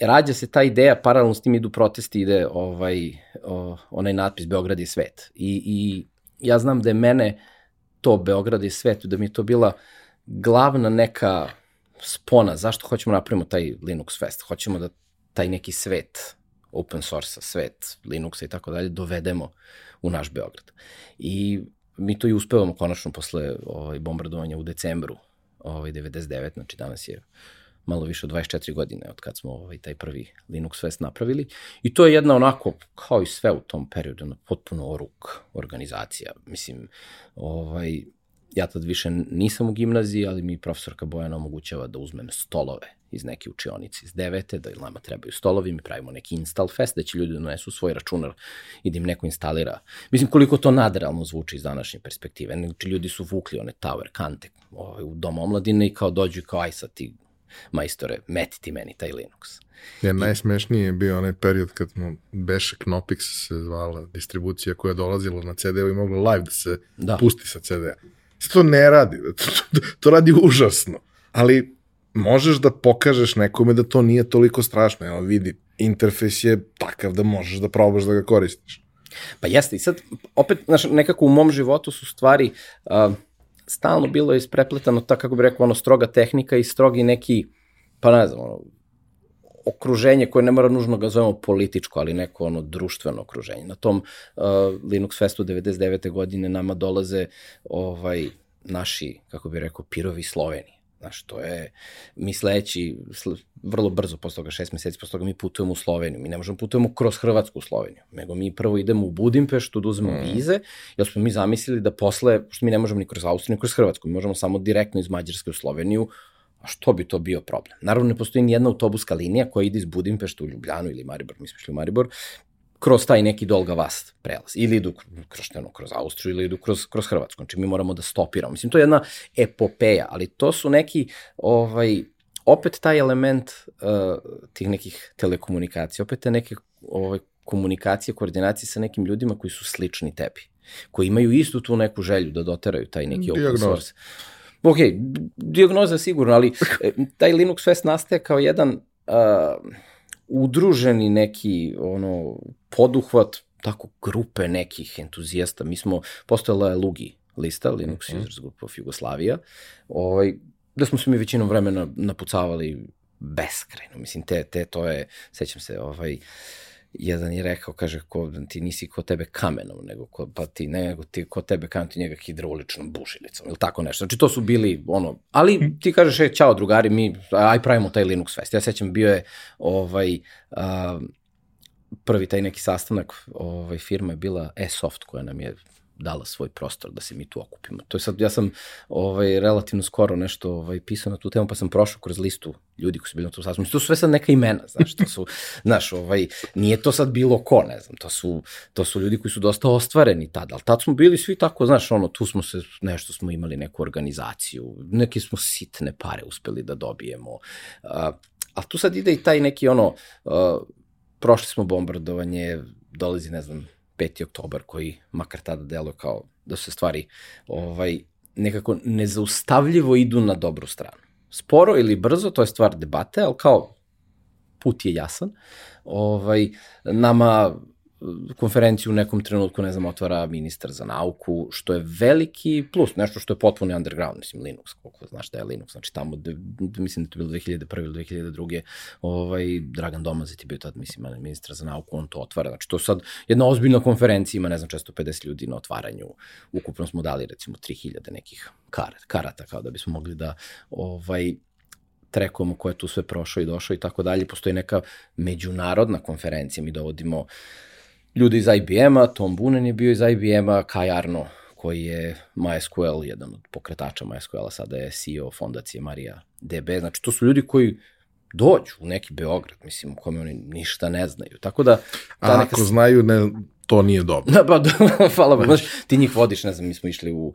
rađa se ta ideja, paralelno s tim idu protesti, ide ovaj, o, onaj natpis Beograd je svet. I, I ja znam da je mene to Beograd je svet, da mi je to bila glavna neka spona, zašto hoćemo da napravimo taj Linux Fest? Hoćemo da taj neki svet, open source svet, Linuxa i tako dalje, dovedemo u naš Beograd. I mi to i uspevamo konačno posle ovaj, bombardovanja u decembru ovaj, 99, znači danas je malo više od 24 godine od kad smo ovaj, taj prvi Linux Fest napravili. I to je jedna onako, kao i sve u tom periodu, na potpuno oruk organizacija. Mislim, ovaj, ja tad više nisam u gimnaziji, ali mi profesorka Bojana omogućava da uzmem stolove iz neke učionice iz devete, da nama trebaju stolovi, mi pravimo neki install fest, da će ljudi da donesu svoj računar i da im neko instalira. Mislim, koliko to nadrealno zvuči iz današnje perspektive. Znači, ljudi su vukli one tower kante ovaj, u dom omladine i kao dođu i kao, aj sad ti majstore, meti ti meni taj Linux. Ja, najsmešniji je bio onaj period kad smo Beše Knopix se zvala distribucija koja je dolazila na CD-u i mogla live da se da. pusti sa CD-a. To ne radi, *laughs* to, to radi užasno, ali možeš da pokažeš nekome da to nije toliko strašno, evo vidi, interfejs je takav da možeš da probaš da ga koristiš. Pa jeste, i sad, opet, znaš, nekako u mom životu su stvari, uh, stalno bilo isprepletano, tako kako bi rekao, ono, stroga tehnika i strogi neki, pa ne znam, ono, okruženje koje ne mora nužno ga zovemo političko, ali neko ono društveno okruženje. Na tom uh, Linux Festu 99. godine nama dolaze ovaj naši, kako bi rekao, pirovi Sloveni. Znaš, to je, mi sledeći, vrlo brzo, posle toga šest meseci, posle toga mi putujemo u Sloveniju. Mi ne možemo putujemo kroz Hrvatsku u Sloveniju, nego mi prvo idemo u Budimpeštu da uzmemo mm. vize, jer smo mi zamislili da posle, što mi ne možemo ni kroz Austriju, ni kroz Hrvatsku, mi možemo samo direktno iz Mađarske u Sloveniju, a što bi to bio problem? Naravno, ne postoji ni jedna autobuska linija koja ide iz Budimpešta u Ljubljanu ili Maribor, mi smo išli u Maribor, kroz taj neki Dolga Vast prelaz. Ili idu kroz, šteno, kroz Austriju ili idu kroz, kroz Hrvatsku. Znači mi moramo da stopiramo. Mislim, to je jedna epopeja, ali to su neki, ovaj, opet taj element uh, tih nekih telekomunikacija, opet te neke ovaj, komunikacije, koordinacije sa nekim ljudima koji su slični tebi, koji imaju istu tu neku želju da doteraju taj neki open source. Ok, diagnoza sigurno, ali e, taj Linux Fest nastaje kao jedan uh, udruženi neki ono poduhvat tako grupe nekih entuzijasta. Mi smo, postojala je Lugi lista, Linux mm. Users Group of Jugoslavia, ovaj, da smo se mi većinom vremena napucavali beskrajno. Mislim, te, te, to je, sećam se, ovaj, uh, jedan je rekao, kaže, ko, ti nisi ko tebe kamenom, nego ko, pa ti, nego ti ko tebe kamenom, ti njega hidrauličnom bušilicom, ili tako nešto. Znači, to su bili, ono, ali ti kažeš, e, čao drugari, mi, aj pravimo taj Linux Fest. Ja sećam, bio je, ovaj, a, prvi taj neki sastanak, ovaj, firma je bila e-soft, koja nam je dala svoj prostor da se mi tu okupimo. To je sad, ja sam ovaj, relativno skoro nešto ovaj, pisao na tu temu, pa sam prošao kroz listu ljudi koji su bili na tom sastanku. To su sve sad neka imena, znaš, to su, *laughs* znaš, ovaj, nije to sad bilo ko, ne znam, to su, to su ljudi koji su dosta ostvareni tada, ali tad smo bili svi tako, znaš, ono, tu smo se, nešto smo imali neku organizaciju, neke smo sitne pare uspeli da dobijemo, uh, ali tu sad ide i taj neki, ono, uh, prošli smo bombardovanje, dolazi, ne znam, 5. oktobar koji makar tada delo kao da se stvari ovaj, nekako nezaustavljivo idu na dobru stranu. Sporo ili brzo, to je stvar debate, ali kao put je jasan. Ovaj, nama konferenciju u nekom trenutku, ne znam, otvara ministar za nauku, što je veliki plus, nešto što je potpuno underground, mislim, Linux, koliko znaš da je Linux, znači tamo, de, de, mislim da to bilo 2001. ili 2002. Ovaj, Dragan Domazet je bio tad, mislim, ministar za nauku, on to otvara, znači to sad jedna ozbiljna konferencija, ima, ne znam, 650 ljudi na otvaranju, ukupno smo dali, recimo, 3000 nekih karat, karata, kao da bismo mogli da, ovaj, trekujemo ko je tu sve prošao i došao i tako dalje. Postoji neka međunarodna konferencija, mi dovodimo uh, ljudi iz IBM-a, Tom Bunen je bio iz IBM-a, Kai Arno, koji je MySQL, jedan od pokretača MySQL-a, sada je CEO fondacije Marija DB. Znači, to su ljudi koji dođu u neki Beograd, mislim, u kome oni ništa ne znaju. Tako da... A neka... ako znaju, ne, to nije dobro. Da, pa, da, *laughs* hvala Bogu. Znaš, ti njih vodiš, ne znam, mi smo išli u, uh,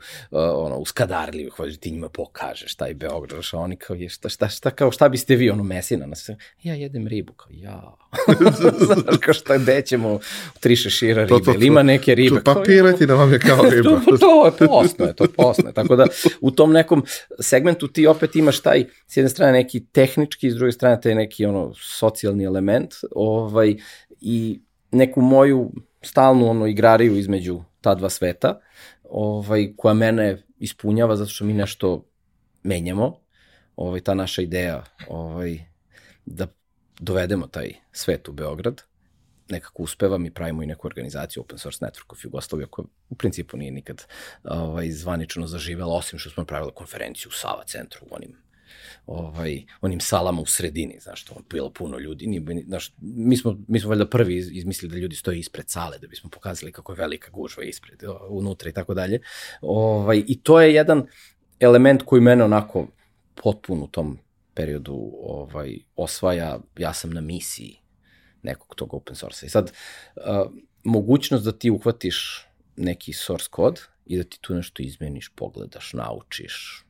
ono, u Skadarliju, vodiš, ti njima pokažeš taj Beograd, a oni kao, je, šta, šta, šta, kao, šta biste vi, ono, mesina, na sve, ja jedem ribu, kao, ja. *laughs* Znaš, kao, šta, gde ćemo tri šešira ribe, to, to, to, ili ima neke ribe. To papiretina vam je kao *laughs* riba. to, to je posno, je, to posno je. Tako da, u tom nekom segmentu ti opet imaš taj, s jedne strane neki tehnički, s druge strane taj neki, ono, socijalni element, ovaj, i neku moju stalnu ono igrariju između ta dva sveta, ovaj, koja mene ispunjava zato što mi nešto menjamo, ovaj, ta naša ideja ovaj, da dovedemo taj svet u Beograd, nekako uspeva, mi pravimo i neku organizaciju Open Source Network of Jugoslavia koja u principu nije nikad ovaj, zvanično zaživela, osim što smo pravili konferenciju u Sava centru u onim ovaj, onim salama u sredini, znaš, to bilo puno ljudi, nije, znaš, mi smo, mi smo valjda prvi izmislili da ljudi stoje ispred sale, da bismo pokazali kako je velika gužva ispred, unutra i tako dalje. Ovaj, I to je jedan element koji mene onako potpuno u tom periodu ovaj, osvaja, ja sam na misiji nekog tog open source-a. I sad, uh, mogućnost da ti uhvatiš neki source kod i da ti tu nešto izmeniš, pogledaš, naučiš,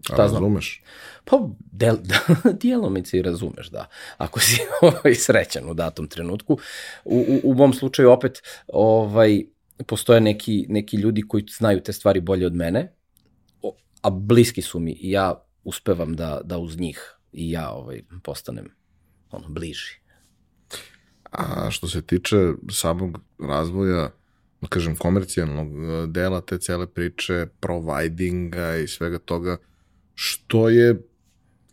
Šta A razumeš? Pa, del, *laughs* dijelomice i razumeš, da. Ako si *laughs* ovaj, srećan u datom trenutku. U, u, u mom slučaju opet ovaj, postoje neki, neki ljudi koji znaju te stvari bolje od mene, a bliski su mi i ja uspevam da, da uz njih i ja ovaj, postanem ono, bliži. A što se tiče samog razvoja, da kažem, komercijalnog eh, dela te cele priče, providinga i svega toga, što je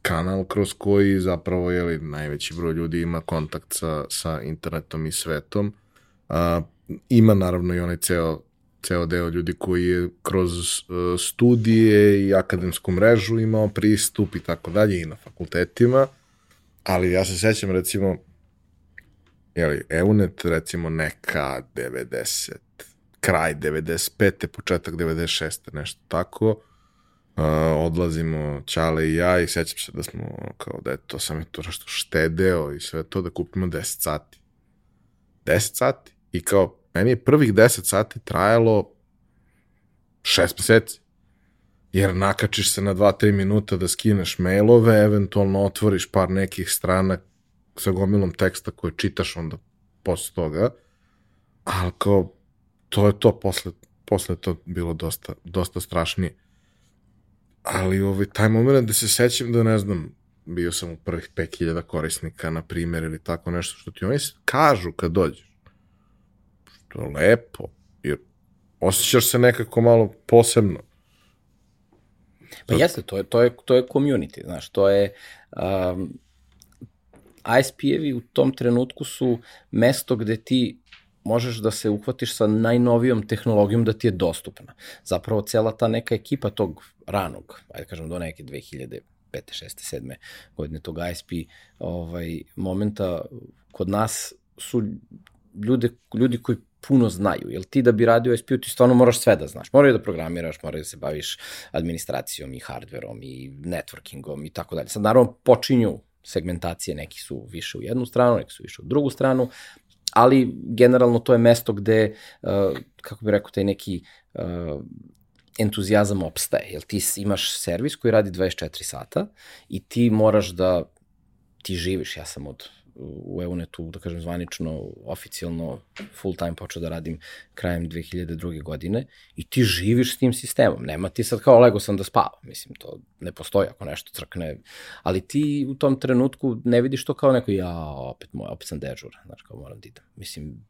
kanal kroz koji zapravo je najveći broj ljudi ima kontakt sa, sa internetom i svetom. A, ima naravno i onaj ceo, ceo deo ljudi koji je kroz uh, studije i akademsku mrežu imao pristup i tako dalje i na fakultetima, ali ja se sećam recimo jeli, EUNET recimo neka 90, kraj 95. početak 96. nešto tako, uh, odlazimo Ćale i ja i sećam se da smo kao da je to sam je to nešto štedeo i sve to da kupimo 10 sati. 10 sati i kao meni je prvih 10 sati trajalo 6 meseci. Jer nakačiš se na 2-3 minuta da skineš mailove, eventualno otvoriš par nekih strana sa gomilom teksta koje čitaš onda posle toga, ali kao to je to, posle, posle to bilo dosta, dosta strašnije ali ovaj, taj moment da se sećam da ne znam, bio sam u prvih 5000 korisnika, na primjer, ili tako nešto što ti oni kažu kad dođeš. Što je lepo, jer osjećaš se nekako malo posebno. Pa jeste, to je, to je, to je community, znaš, to je... Um, ISP-evi u tom trenutku su mesto gde ti možeš da se uhvatiš sa najnovijom tehnologijom da ti je dostupna. Zapravo cela ta neka ekipa tog ranog, ajde kažem do neke 2005. 6. 7. godine tog ISP ovaj, momenta kod nas su ljude, ljudi koji puno znaju, jer ti da bi radio ISP-u ti stvarno moraš sve da znaš. Moraju da programiraš, moraju da se baviš administracijom i hardverom i networkingom i tako dalje. Sad naravno počinju segmentacije, neki su više u jednu stranu, neki su više u drugu stranu, ali generalno to je mesto gde, uh, kako bih rekao, taj neki uh, entuzijazam opstaje, jer ti imaš servis koji radi 24 sata i ti moraš da ti živiš, ja sam od u EUNET-u, da kažem zvanično, oficijalno, full time počeo da radim krajem 2002. godine i ti živiš s tim sistemom. Nema ti sad kao lego sam da spavam, mislim, to ne postoji ako nešto crkne, ali ti u tom trenutku ne vidiš to kao neko, ja, opet, moj, opet sam dežur, znaš, kao moram da idem. Mislim,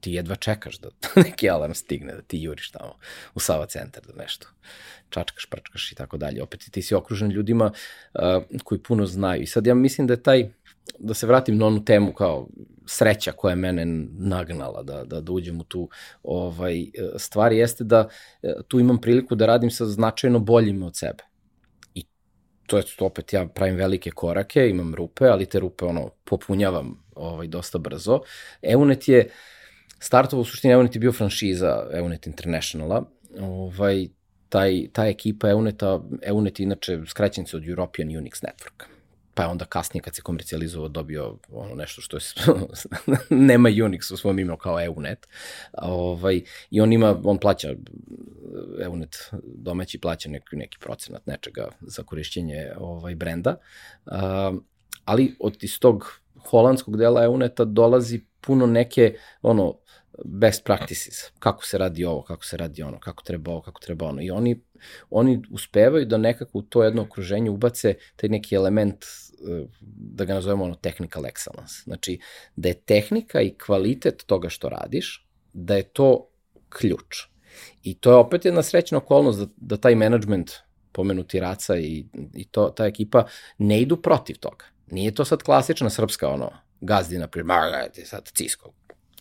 ti jedva čekaš da *laughs* neki alarm stigne, da ti juriš tamo u Sava centar, da nešto čačkaš, prčkaš i tako dalje. Opet ti si okružen ljudima uh, koji puno znaju. I sad ja mislim da je taj da se vratim na onu temu kao sreća koja je mene nagnala da, da, da uđem u tu ovaj, stvari jeste da e, tu imam priliku da radim sa značajno boljim od sebe. I to je to opet ja pravim velike korake, imam rupe, ali te rupe ono popunjavam ovaj, dosta brzo. Eunet je startovao u suštini Eunet je bio franšiza Eunet Internationala. Ovaj, taj, ta ekipa Euneta, Eunet je inače skraćenica od European Unix Network pa je onda kasnije kad se komercijalizovao dobio ono nešto što je *laughs* nema Unix u svom imenu kao EUNET. Ovaj, I on ima, on plaća EUNET domaći plaća neki, neki procenat nečega za korišćenje ovaj brenda. Uh, ali od iz tog holandskog dela EUNETA dolazi puno neke ono best practices, kako se radi ovo, kako se radi ono, kako treba ovo, kako treba ono. I oni, oni uspevaju da nekako u to jedno okruženje ubace taj neki element, e, da ga nazovemo ono technical excellence. Znači, da je tehnika i kvalitet toga što radiš, da je to ključ. I to je opet jedna srećna okolnost da, da taj management, pomenuti Raca i, i to, ta ekipa, ne idu protiv toga. Nije to sad klasična srpska ono, gazdina, primar, sad Cisco,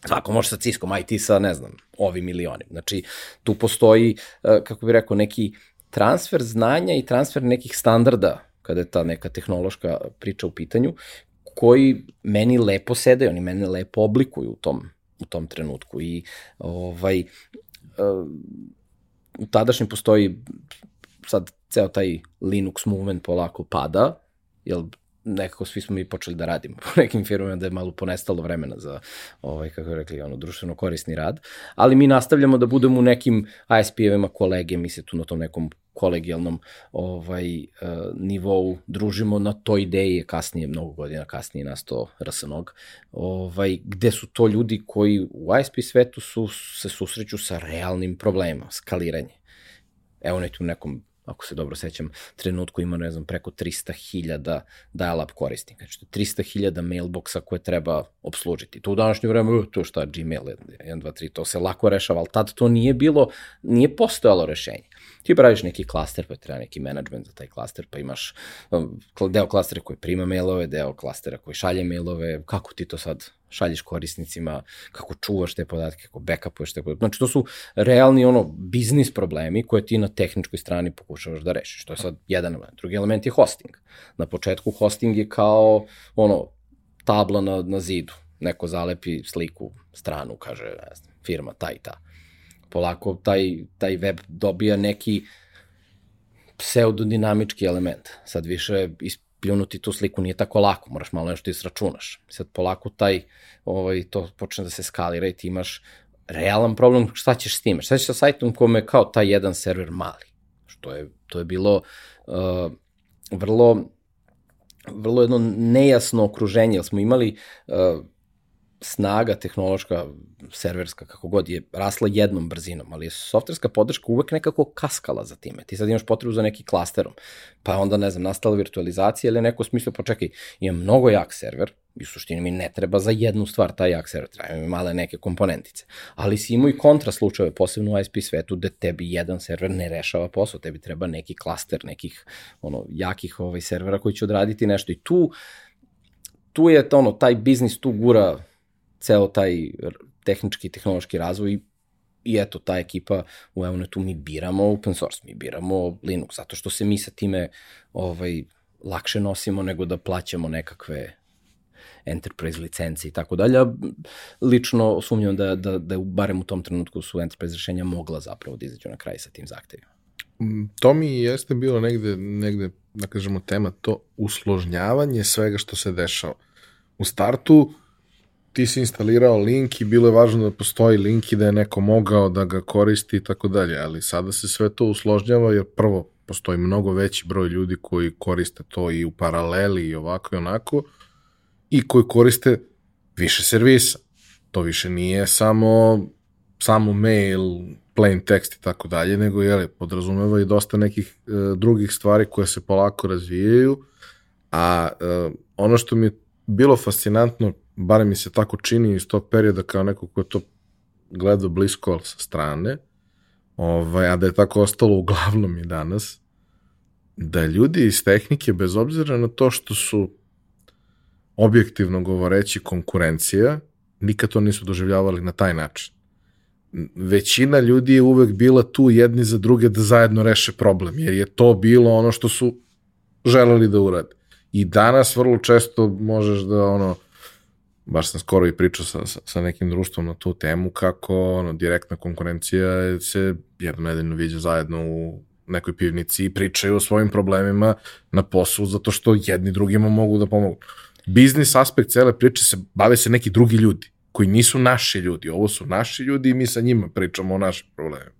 Svako može sa Ciskom, aj ti sa, ne znam, ovim ili. Znači, tu postoji, e, kako bih rekao, neki transfer znanja i transfer nekih standarda, kada je ta neka tehnološka priča u pitanju, koji meni lepo sede, oni mene lepo oblikuju u tom, u tom trenutku. I ovaj, uh, u tadašnjem postoji sad ceo taj Linux movement polako pada, jer nekako svi smo mi počeli da radimo po nekim firmama da je malo ponestalo vremena za ovaj kako rekli ono društveno korisni rad, ali mi nastavljamo da budemo u nekim ISP-evima kolege, mi se tu na tom nekom kolegijalnom ovaj uh, nivou družimo na toj ideji kasnije mnogo godina kasnije nasto RSNOG ovaj gde su to ljudi koji u ISP svetu su se susreću sa realnim problemima skaliranje. Evo ne tu nekom ako se dobro sećam, trenutku ima, ne znam, preko 300.000 dial-up korisnika. Znači, 300.000 mailboxa koje treba obslužiti. To u današnje vreme, uh, to šta, Gmail, 1, 2, 3, to se lako rešava, ali tad to nije bilo, nije postojalo rešenje. Ti praviš neki klaster, pa treba neki management za taj klaster, pa imaš um, deo klastera koji prima mailove, deo klastera koji šalje mailove, kako ti to sad šalješ korisnicima, kako čuvaš te podatke, kako backupuješ te podatke. Znači, to su realni ono biznis problemi koje ti na tehničkoj strani pokušavaš da rešiš. To je sad jedan element. Drugi element je hosting. Na početku hosting je kao ono, tabla na, na zidu. Neko zalepi sliku, stranu, kaže, ne znam, firma ta i ta. Polako taj, taj web dobija neki pseudodinamički element. Sad više pljunuti tu sliku nije tako lako, moraš malo nešto isračunaš. Sad polako taj, ovaj, to počne da se skalira i ti imaš realan problem šta ćeš s time. Šta ćeš sa sajtom kome je kao taj jedan server mali? Što je, to je bilo uh, vrlo vrlo jedno nejasno okruženje, jer smo imali uh, snaga tehnološka, serverska, kako god, je rasla jednom brzinom, ali je softverska podrška uvek nekako kaskala za time. Ti sad imaš potrebu za neki klasterom, pa onda, ne znam, nastala virtualizacija ili neko smislu, pa čekaj, ima mnogo jak server, i u suštini mi ne treba za jednu stvar taj jak server, treba mi male neke komponentice. Ali si imao i kontra slučajeve, posebno u ISP svetu, gde tebi jedan server ne rešava posao, tebi treba neki klaster nekih ono, jakih ovaj, servera koji će odraditi nešto. I tu, tu je ono, taj biznis tu gura ceo taj tehnički i tehnološki razvoj i i eto, ta ekipa u Evnetu mi biramo open source, mi biramo Linux, zato što se mi sa time ovaj, lakše nosimo nego da plaćamo nekakve enterprise licence i tako dalje. Lično sumnjam da, da, da barem u tom trenutku su enterprise rešenja mogla zapravo da izađu na kraj sa tim zahtevima. Mm, to mi jeste bilo negde, negde, da kažemo, tema, to usložnjavanje svega što se dešava. U startu, ti si instalirao link i bilo je važno da postoji link i da je neko mogao da ga koristi i tako dalje, ali sada se sve to usložnjava jer prvo postoji mnogo veći broj ljudi koji koriste to i u paraleli i ovako i onako i koji koriste više servisa. To više nije samo samo mail, plain text i tako dalje, nego je podrazumeva i dosta nekih e, drugih stvari koje se polako razvijaju, a e, ono što mi je bilo fascinantno bare mi se tako čini iz tog perioda kao neko ko je to gledao blisko sa strane, ovaj, a da je tako ostalo uglavnom i danas, da ljudi iz tehnike, bez obzira na to što su objektivno govoreći konkurencija, nikad to nisu doživljavali na taj način. Većina ljudi je uvek bila tu jedni za druge da zajedno reše problem, jer je to bilo ono što su želeli da urade. I danas vrlo često možeš da ono, baš sam skoro i pričao sa, sa, nekim društvom na tu temu, kako ono, direktna konkurencija se jednom nedeljno viđa zajedno u nekoj pivnici i pričaju o svojim problemima na poslu zato što jedni drugima mogu da pomogu. Biznis aspekt cele priče se bave se neki drugi ljudi koji nisu naši ljudi. Ovo su naši ljudi i mi sa njima pričamo o našim problemima.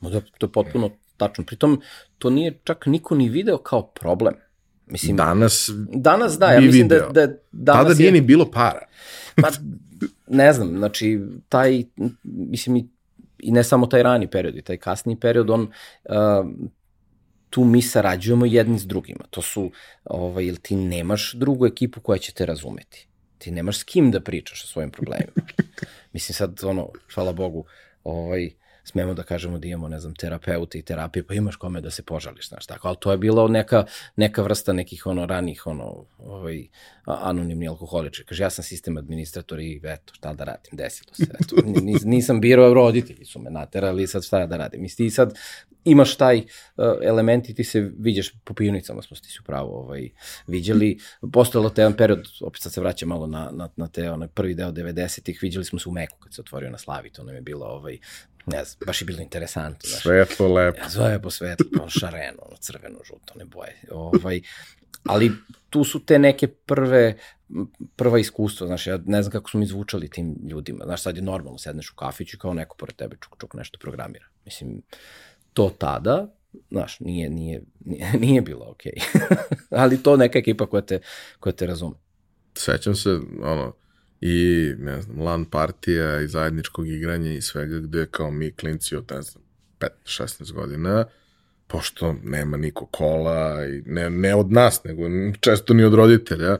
Da, to je potpuno tačno. Pritom, to nije čak niko ni video kao problem. Mislim, danas, danas da, ja mislim da, video. da, da danas Tada nije je, ni bilo para. pa, ne znam, znači, taj, mislim, i, i ne samo taj rani period, i taj kasni period, on, uh, tu mi sarađujemo jedni s drugima. To su, ovaj, ili ti nemaš drugu ekipu koja će te razumeti. Ti nemaš s kim da pričaš o svojim problemima. *laughs* Mislim sad, ono, hvala Bogu, ovaj, smemo da kažemo da imamo, ne znam, terapeute i terapije, pa imaš kome da se požališ, znaš, tako, ali to je bilo neka, neka vrsta nekih, ono, ranih, ono, ovaj, anonimni alkoholičar. Kaže, ja sam sistem administrator i eto, šta da radim, desilo se, eto, *laughs* nis, nisam birao, roditelji su me naterali, sad šta da radim. Misli, ti sad imaš taj uh, element i ti se viđeš po pivnicama, smo ti su pravo ovaj, viđali. Postojalo te jedan period, opet sad se vraća malo na, na, na te onaj prvi deo 90-ih, viđali smo se u Meku kad se otvorio na Slavi, to nam je bilo ovaj, ne znam, baš je bilo interesantno. Znaš. Svetlo, lepo. Ja, zove po svetlo, pa šareno, ono, crveno, žuto, ne boje. Ovaj, ali tu su te neke prve, prva iskustva, znaš, ja ne znam kako smo mi zvučali tim ljudima, znaš, sad je normalno, sedneš u kafiću i kao neko pored tebe čuk, čuk nešto programira. Mislim, to tada, znaš, nije, nije, nije, *laughs* nije bilo okej. Okay. *laughs* ali to neka ekipa koja te, koja te razume. Sećam se, ono, i, ne znam, LAN partija i zajedničkog igranja i svega gde kao mi klinci od, ne znam, 15-16 godina, pošto nema niko kola, i ne, ne od nas, nego često ni od roditelja,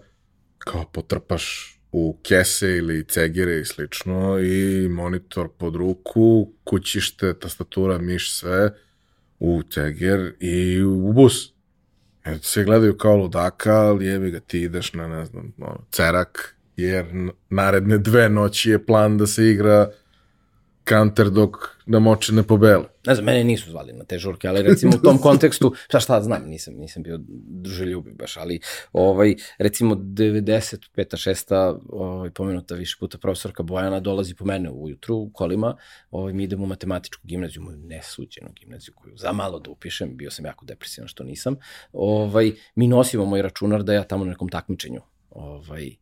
kao potrpaš u kese ili cegire i slično i monitor pod ruku, kućište, tastatura, miš, sve u ceger i u bus. Jer se gledaju kao ludaka, ali jebi ga ti ideš na, ne znam, ono, cerak jer naredne dve noći je plan da se igra counter dok da moče ne pobele. Ne znam, mene nisu zvali na te žurke, ali recimo u tom kontekstu, *laughs* šta šta znam, nisam, nisam bio druželjubiv baš, ali ovaj, recimo 95. 6. Ovaj, pomenuta više puta profesorka Bojana dolazi po mene ujutru u kolima, ovaj, mi idemo u matematičku gimnaziju, moju nesuđenu gimnaziju koju za malo da upišem, bio sam jako depresivan što nisam, ovaj, mi nosimo moj računar da ja tamo na nekom takmičenju ovaj,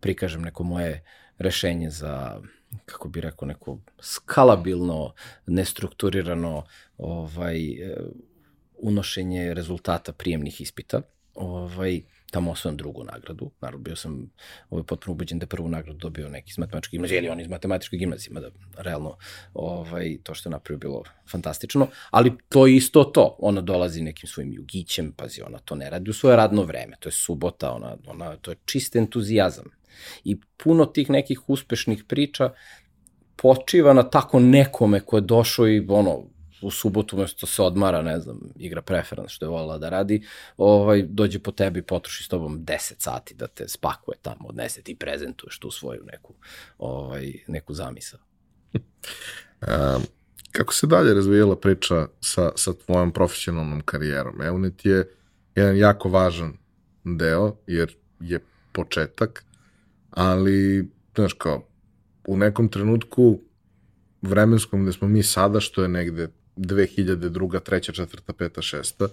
prikažem neko moje rešenje za kako bi rekao, neko skalabilno, nestrukturirano ovaj, e, unošenje rezultata prijemnih ispita. Ovaj, tamo osvojam drugu nagradu. Naravno, bio sam ovaj, potpuno ubeđen da prvu nagradu dobio neki iz matematičke gimnazije, ili on iz matematičke gimnazije, mada realno ovaj, to što je napravio bilo fantastično, ali to je isto to. Ona dolazi nekim svojim jugićem, pazi, ona to ne radi u svoje radno vreme, to je subota, ona, ona, to je čist entuzijazam. I puno tih nekih uspešnih priča počiva na tako nekome ko je došao i ono, u subotu mesto se odmara, ne znam, igra preference što je volila da radi, ovaj, dođe po tebi potroši s tobom 10 sati da te spakuje tamo, odnese ti prezentuješ tu svoju neku, ovaj, neku zamisao. *laughs* um, kako se dalje razvijala priča sa, sa tvojom profesionalnom karijerom? Eunet je jedan jako važan deo, jer je početak, ali, znaš kao, u nekom trenutku vremenskom gde smo mi sada, što je negde 2002. 3. 4. 5. 6.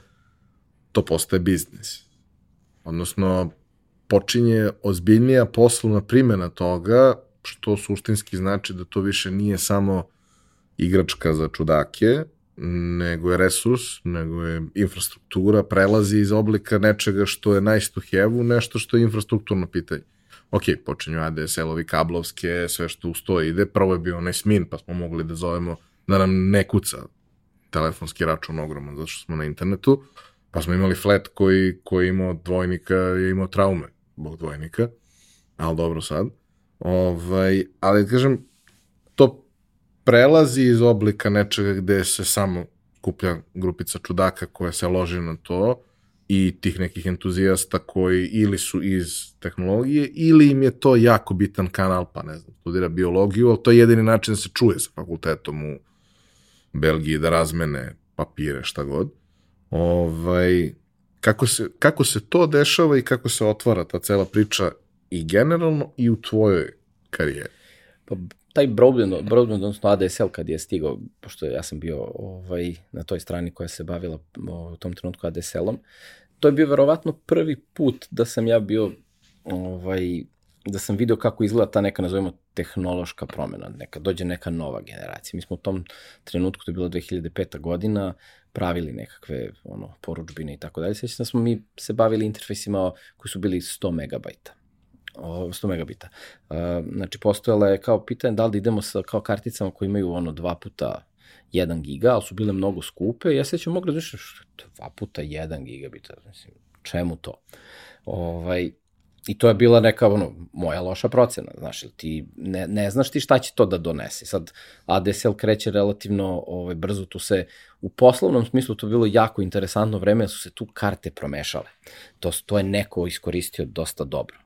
to postaje biznis. Odnosno, počinje ozbiljnija poslovna primjena toga, što suštinski znači da to više nije samo igračka za čudake, nego je resurs, nego je infrastruktura, prelazi iz oblika nečega što je nice to have u nešto što je infrastrukturno pitanje. Ok, počinju ADSL-ovi kablovske, sve što uz to ide. Prvo je bio onaj SMIN, pa smo mogli da zovemo da nam ne kuca telefonski račun ogroman, zato što smo na internetu, pa smo imali flat koji, koji imao dvojnika, je imao traume, bog dvojnika, ali dobro sad. Ovaj, ali kažem, to prelazi iz oblika nečega gde se samo kuplja grupica čudaka koja se loži na to i tih nekih entuzijasta koji ili su iz tehnologije ili im je to jako bitan kanal, pa ne znam, studira biologiju, ali to je jedini način da se čuje sa fakultetom u Belgiji da razmene papire, šta god. Ovaj, kako, se, kako se to dešava i kako se otvara ta cela priča i generalno i u tvojoj karijeri? Pa taj broadband, broadband odnosno ADSL kad je stigao, pošto ja sam bio ovaj, na toj strani koja se bavila u tom trenutku ADSL-om, to je bio verovatno prvi put da sam ja bio ovaj, da sam video kako izgleda ta neka, nazovimo, tehnološka promena, neka, dođe neka nova generacija. Mi smo u tom trenutku, to je bilo 2005. godina, pravili nekakve ono, poručbine i tako dalje. Sveći da smo mi se bavili interfejsima koji su bili 100 megabajta. 100 megabita. Znači, postojala je kao pitanje da li da idemo sa kao karticama koji imaju ono dva puta 1 giga, ali su bile mnogo skupe. Ja sećam mogu razmišljati dva puta 1 gigabita, mislim, čemu to? Ovaj, I to je bila neka ono, moja loša procena, znaš, ti ne, ne znaš ti šta će to da donese. Sad ADSL kreće relativno ovaj, brzo, tu se u poslovnom smislu to bilo jako interesantno vreme, su se tu karte promešale. To, to je neko iskoristio dosta dobro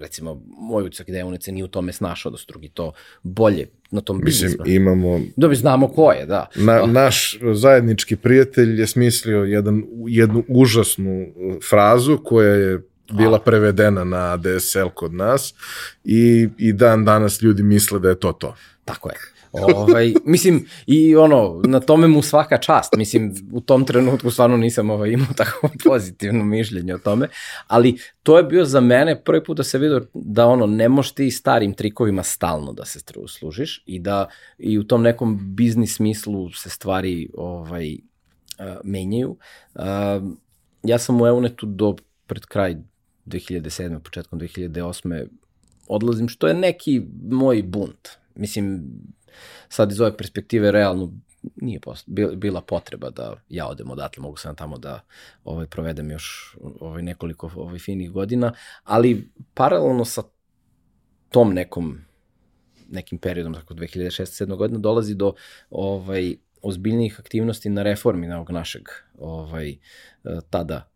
recimo, moj utisak da je Unice nije u tome snašao da su drugi to bolje na tom Mislim, biznisma. imamo... Da bi znamo ko je, da. Na, naš zajednički prijatelj je smislio jedan, jednu užasnu frazu koja je bila prevedena na DSL kod nas i, i dan danas ljudi misle da je to to. Tako je. Ovaj, mislim, i ono, na tome mu svaka čast. Mislim, u tom trenutku stvarno nisam ovaj, imao tako *laughs* pozitivno mišljenje o tome, ali to je bio za mene prvi put da se vidio da ono, ne možeš ti starim trikovima stalno da se služiš i da i u tom nekom biznis smislu se stvari ovaj, menjaju. Ja sam u Eunetu do pred kraj 2007. početkom 2008. odlazim, što je neki moj bunt. Mislim, sad iz ove perspektive realno nije post, bila potreba da ja odem odatle, mogu sam tamo da ovaj, provedem još ovaj, nekoliko ovaj, finih godina, ali paralelno sa tom nekom nekim periodom, tako 2006-2007 godina, dolazi do ovaj, ozbiljnijih aktivnosti na reformi na ovog našeg ovaj, tada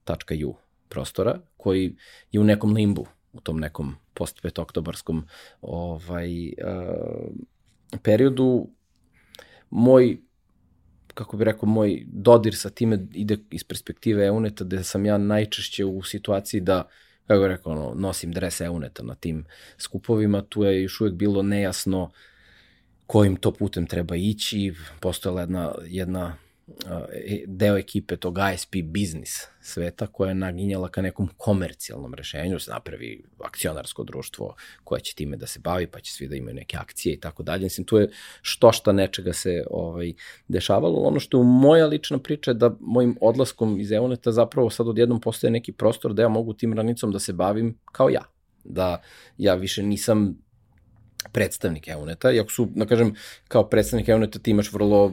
.u prostora, koji je u nekom limbu, u tom nekom post oktobarskom ovaj, uh, periodu. Moj kako bi rekao, moj dodir sa time ide iz perspektive Euneta, gde sam ja najčešće u situaciji da, kako bi rekao, ono, nosim dres Euneta na tim skupovima, tu je još uvek bilo nejasno kojim to putem treba ići, postojala jedna, jedna deo ekipe tog ISP biznis sveta koja je naginjala ka nekom komercijalnom rešenju, se napravi akcionarsko društvo koje će time da se bavi, pa će svi da imaju neke akcije i tako dalje. Mislim, tu je što šta nečega se ovaj, dešavalo. Ono što je moja lična priča je da mojim odlaskom iz Eoneta zapravo sad odjednom postoje neki prostor da ja mogu tim ranicom da se bavim kao ja. Da ja više nisam predstavnik Euneta, iako su, da kažem, kao predstavnik Euneta ti imaš vrlo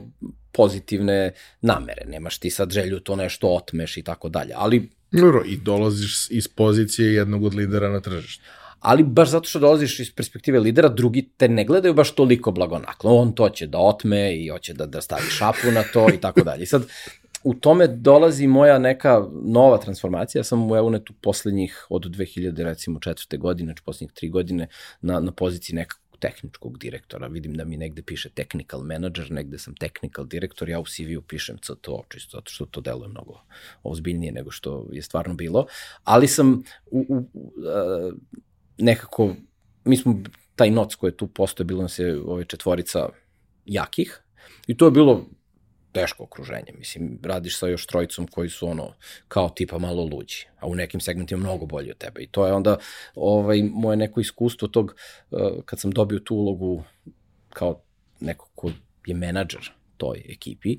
pozitivne namere, nemaš ti sad želju to nešto otmeš i tako dalje, ali... Dobro, i dolaziš iz pozicije jednog od lidera na tržištu. Ali baš zato što dolaziš iz perspektive lidera, drugi te ne gledaju baš toliko blagonaklo. On to će da otme i hoće da, da stavi šapu na to i tako dalje. Sad, u tome dolazi moja neka nova transformacija. Ja sam u Eunetu poslednjih od 2000 recimo četvrte godine, znači poslednjih tri godine na, na poziciji nekakvog tehničkog direktora. Vidim da mi negde piše technical manager, negde sam technical direktor, ja u CV-u pišem CTO, čisto zato što to deluje mnogo ozbiljnije nego što je stvarno bilo. Ali sam u, u, u, nekako, mi smo taj noc koji je tu postoje, bilo nas je ove četvorica jakih, I to je bilo teško okruženje. Mislim, radiš sa još trojicom koji su ono, kao tipa malo luđi, a u nekim segmentima mnogo bolji od tebe. I to je onda ovaj, moje neko iskustvo tog, uh, kad sam dobio tu ulogu kao neko ko je menadžer toj ekipi,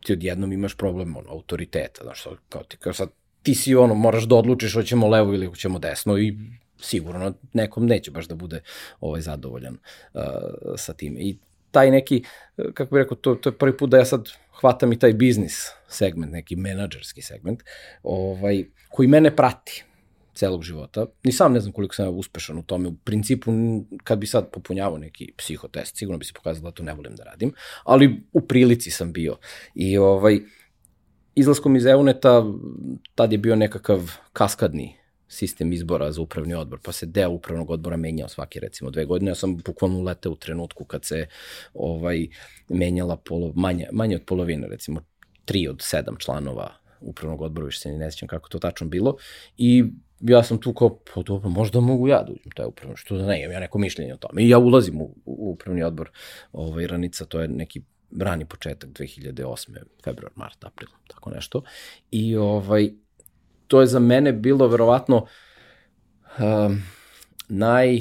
ti odjednom imaš problem ono, autoriteta, znaš, kao ti, kao sad, ti si ono, moraš da odlučiš hoćemo levo ili hoćemo desno i sigurno nekom neće baš da bude ovaj zadovoljan uh, sa time. I taj neki, kako bih rekao, to, to je prvi put da ja sad hvatam i taj biznis segment, neki menadžerski segment, ovaj, koji mene prati celog života. Ni sam ne znam koliko sam uspešan u tome. U principu, kad bi sad popunjavao neki psihotest, sigurno bi se pokazalo da to ne volim da radim, ali u prilici sam bio. I ovaj, izlaskom iz Euneta, tad je bio nekakav kaskadni sistem izbora za upravni odbor, pa se deo upravnog odbora menjao svake recimo dve godine. Ja sam bukvalno uleteo u trenutku kad se ovaj menjala polo, manje, manje od polovine, recimo tri od sedam članova upravnog odbora, više se ne sjećam kako to tačno bilo, i ja sam tu kao, pa dobro, možda mogu ja da uđem taj upravni, što da ne, imam ja neko mišljenje o tome. I ja ulazim u, u upravni odbor ovaj, Ranica, to je neki rani početak 2008. februar, mart, april, tako nešto. I ovaj, to je za mene bilo verovatno um, naj,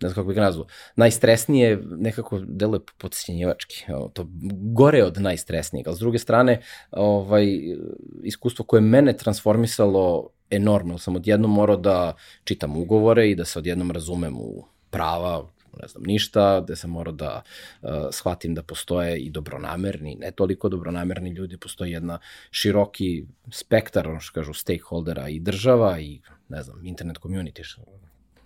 ne znam kako bih ga nazvao, najstresnije nekako deluje podsjenjivački, to gore od najstresnijeg, ali s druge strane, ovaj, iskustvo koje mene transformisalo enormno, sam odjednom morao da čitam ugovore i da se odjednom razumem u prava, ne znam ništa, gde sam morao da uh, shvatim da postoje i dobronamerni, ne toliko dobronamerni ljudi, postoji jedna široki spektar, ono što kažu, stakeholdera i država i, ne znam, internet community,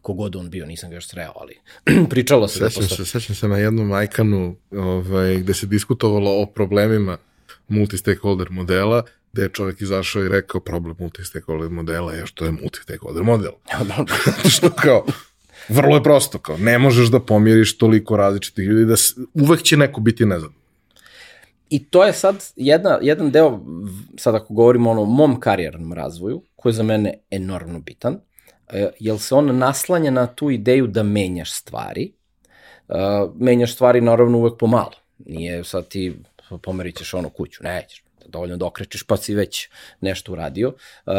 kogod on bio, nisam ga još sreo, ali *clears throat* pričalo se. Da sećam da postoji... se, sećam se na jednom ajkanu ovaj, gde se diskutovalo o problemima multi-stakeholder modela, gde je čovjek izašao i rekao problem multi-stakeholder modela je što je multi-stakeholder model. *laughs* *laughs* što kao, Vrlo je prosto, kao, ne možeš da pomiriš toliko različitih ljudi, da uvek će neko biti nezadovoljan. I to je sad jedna, jedan deo, sad ako govorimo o mom karijernom razvoju, koji je za mene enormno bitan, e, jer se on naslanja na tu ideju da menjaš stvari. E, menjaš stvari naravno uvek pomalo. Nije sad ti pomerit ćeš ono kuću, nećeš. Dovoljno da okrećeš pa si već nešto uradio. E,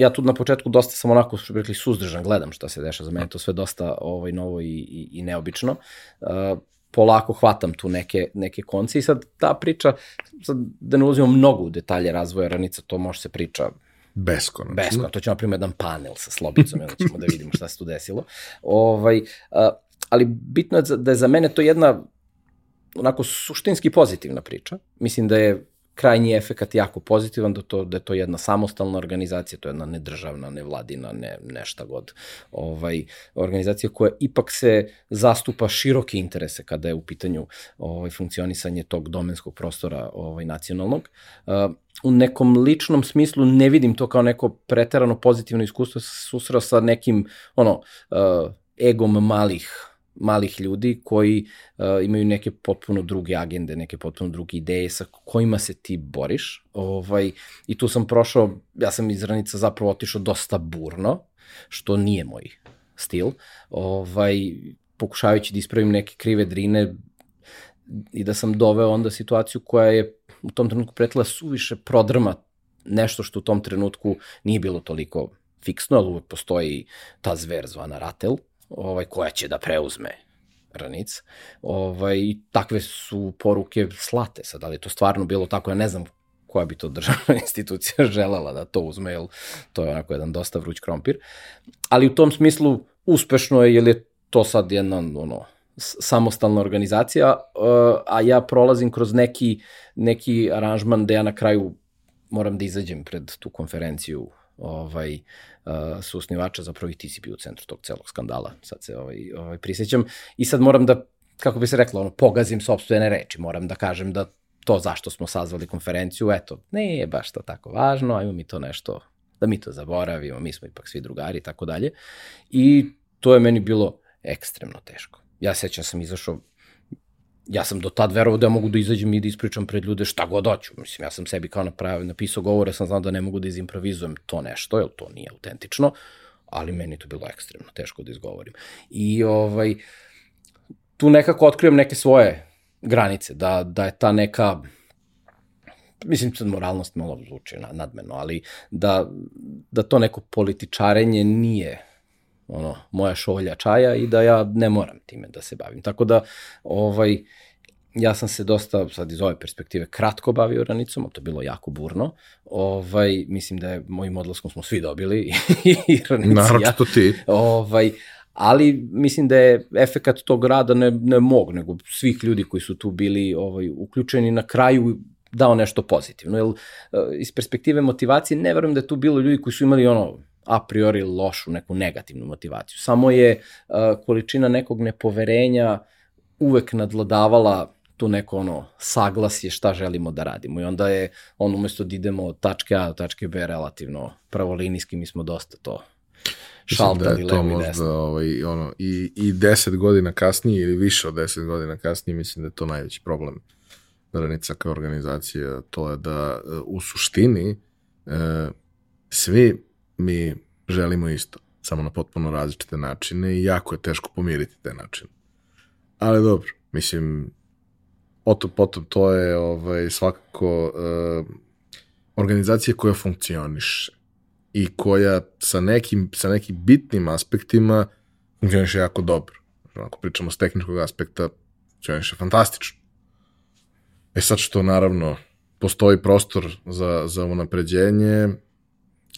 ja tu na početku dosta sam onako, što bi rekli, suzdržan, gledam šta se deša za mene, to sve dosta ovaj, novo i, i, i neobično. Uh, polako hvatam tu neke, neke konce i sad ta priča, sad da ne ulazimo mnogo u detalje razvoja ranica, to može se priča Beskonačno. Beskonačno, to ćemo napraviti jedan panel sa Slobicom, onda ćemo da vidimo šta se tu desilo. Ovaj, uh, ali bitno je da je za mene to jedna onako suštinski pozitivna priča. Mislim da je krajnji efekat jako pozitivan, da, to, da je to jedna samostalna organizacija, to je jedna nedržavna, nevladina, ne, nešta god, ovaj, organizacija koja ipak se zastupa široke interese kada je u pitanju ovaj, funkcionisanje tog domenskog prostora ovaj, nacionalnog. Uh, u nekom ličnom smislu ne vidim to kao neko preterano pozitivno iskustvo, susreo sa nekim ono, uh, egom malih malih ljudi koji uh, imaju neke potpuno druge agende, neke potpuno druge ideje sa kojima se ti boriš. Ovaj, I tu sam prošao, ja sam iz Ranica zapravo otišao dosta burno, što nije moj stil. Ovaj, pokušavajući da ispravim neke krive drine i da sam doveo onda situaciju koja je u tom trenutku pretila suviše prodrma nešto što u tom trenutku nije bilo toliko fiksno, ali uvek postoji ta zver zvana Ratel, ovaj, koja će da preuzme Ranic. Ovaj, takve su poruke slate. Sad, da li to stvarno bilo tako, ja ne znam koja bi to državna *laughs* institucija želela da to uzme, jer to je onako jedan dosta vruć krompir. Ali u tom smislu uspešno je, jer je to sad jedna ono, samostalna organizacija, a ja prolazim kroz neki, neki aranžman da ja na kraju moram da izađem pred tu konferenciju ovaj, su osnivača, zapravo i ti si bio u centru tog celog skandala, sad se ovaj, ovaj, prisjećam. I sad moram da, kako bi se reklo, ono, pogazim sobstvene reči, moram da kažem da to zašto smo sazvali konferenciju, eto, ne je baš to tako važno, ajmo mi to nešto, da mi to zaboravimo, mi smo ipak svi drugari i tako dalje. I to je meni bilo ekstremno teško. Ja sećam sam izašao ja sam do tad verovao da mogu da izađem i da ispričam pred ljude šta god hoću. Mislim, ja sam sebi kao napravio, napisao govore, sam znao da ne mogu da izimprovizujem to nešto, jer to nije autentično, ali meni to bilo ekstremno teško da izgovorim. I ovaj, tu nekako otkrivam neke svoje granice, da, da je ta neka, mislim, sad moralnost malo zvuči nadmeno, ali da, da to neko političarenje nije ono, moja šolja čaja i da ja ne moram time da se bavim. Tako da, ovaj, ja sam se dosta, sad iz ove perspektive, kratko bavio ranicom, to je bilo jako burno. Ovaj, mislim da je mojim odlaskom smo svi dobili *laughs* i ranicija. Naravno ti. Ovaj, ali mislim da je efekat tog rada ne, ne mog, nego svih ljudi koji su tu bili ovaj, uključeni na kraju dao nešto pozitivno. Jer, eh, iz perspektive motivacije ne verujem da je tu bilo ljudi koji su imali ono a priori lošu, neku negativnu motivaciju. Samo je uh, količina nekog nepoverenja uvek nadladavala tu neko ono saglasje šta želimo da radimo i onda je on umesto da idemo od tačke A do tačke B relativno pravolinijski mi smo dosta to šaltali da levo i desno. Ovaj, ono, i, i deset godina kasnije ili više od deset godina kasnije mislim da je to najveći problem Ranica kao organizacija, to je da uh, u suštini uh, svi mi želimo isto, samo na potpuno različite načine i jako je teško pomiriti te načine. Ali dobro, mislim, o to potom to je ovaj, svakako uh, organizacija koja funkcioniše i koja sa nekim, sa nekim bitnim aspektima funkcioniše jako dobro. Ako pričamo s tehničkog aspekta, funkcioniše fantastično. E sad što naravno postoji prostor za, za unapređenje,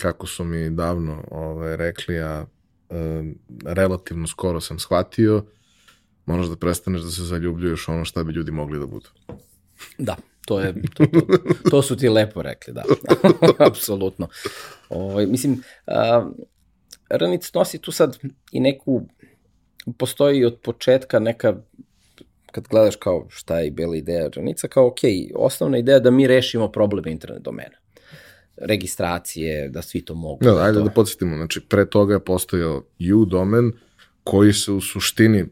kako su mi davno ovaj, rekli, a e, relativno skoro sam shvatio, moraš da prestaneš da se zaljubljuješ ono šta bi ljudi mogli da budu. Da, to je, to, to, to su ti lepo rekli, da, *laughs* apsolutno. Ovaj, mislim, a, Ranic nosi tu sad i neku, postoji od početka neka kad gledaš kao šta je bila ideja Ranica, kao ok, osnovna ideja da mi rešimo probleme internet domena registracije, da svi to mogu. Da, ajde to... da podsjetimo, znači pre toga je postojao U domen koji se u suštini,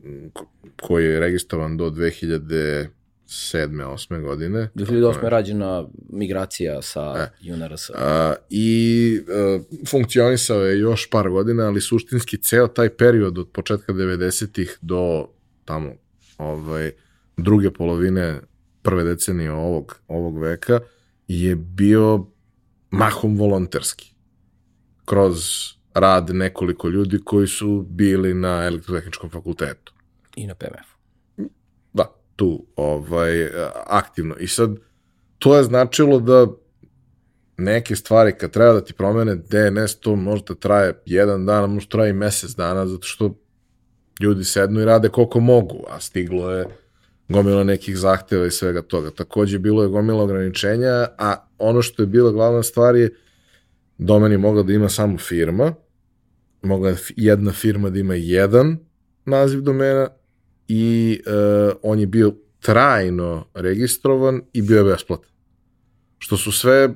koji je registrovan do 2007. 8. godine. 2008. je rađena migracija sa e. UNRS. A, I a, e, funkcionisao je još par godina, ali suštinski ceo taj period od početka 90-ih do tamo ovaj, druge polovine prve decenije ovog, ovog veka je bio mahom volonterski. Kroz rad nekoliko ljudi koji su bili na elektrotehničkom fakultetu. I na PMF-u. Da, tu ovaj, aktivno. I sad, to je značilo da neke stvari kad treba da ti promene DNS, to možda traje jedan dan, možda traje i mesec dana, zato što ljudi sednu i rade koliko mogu, a stiglo je gomila nekih zahteva i svega toga. Takođe bilo je gomila ograničenja, a ono što je bila glavna stvar je domen je mogla da ima samo firma, mogla je jedna firma da ima jedan naziv domena i uh, on je bio trajno registrovan i bio je besplatan. Što su sve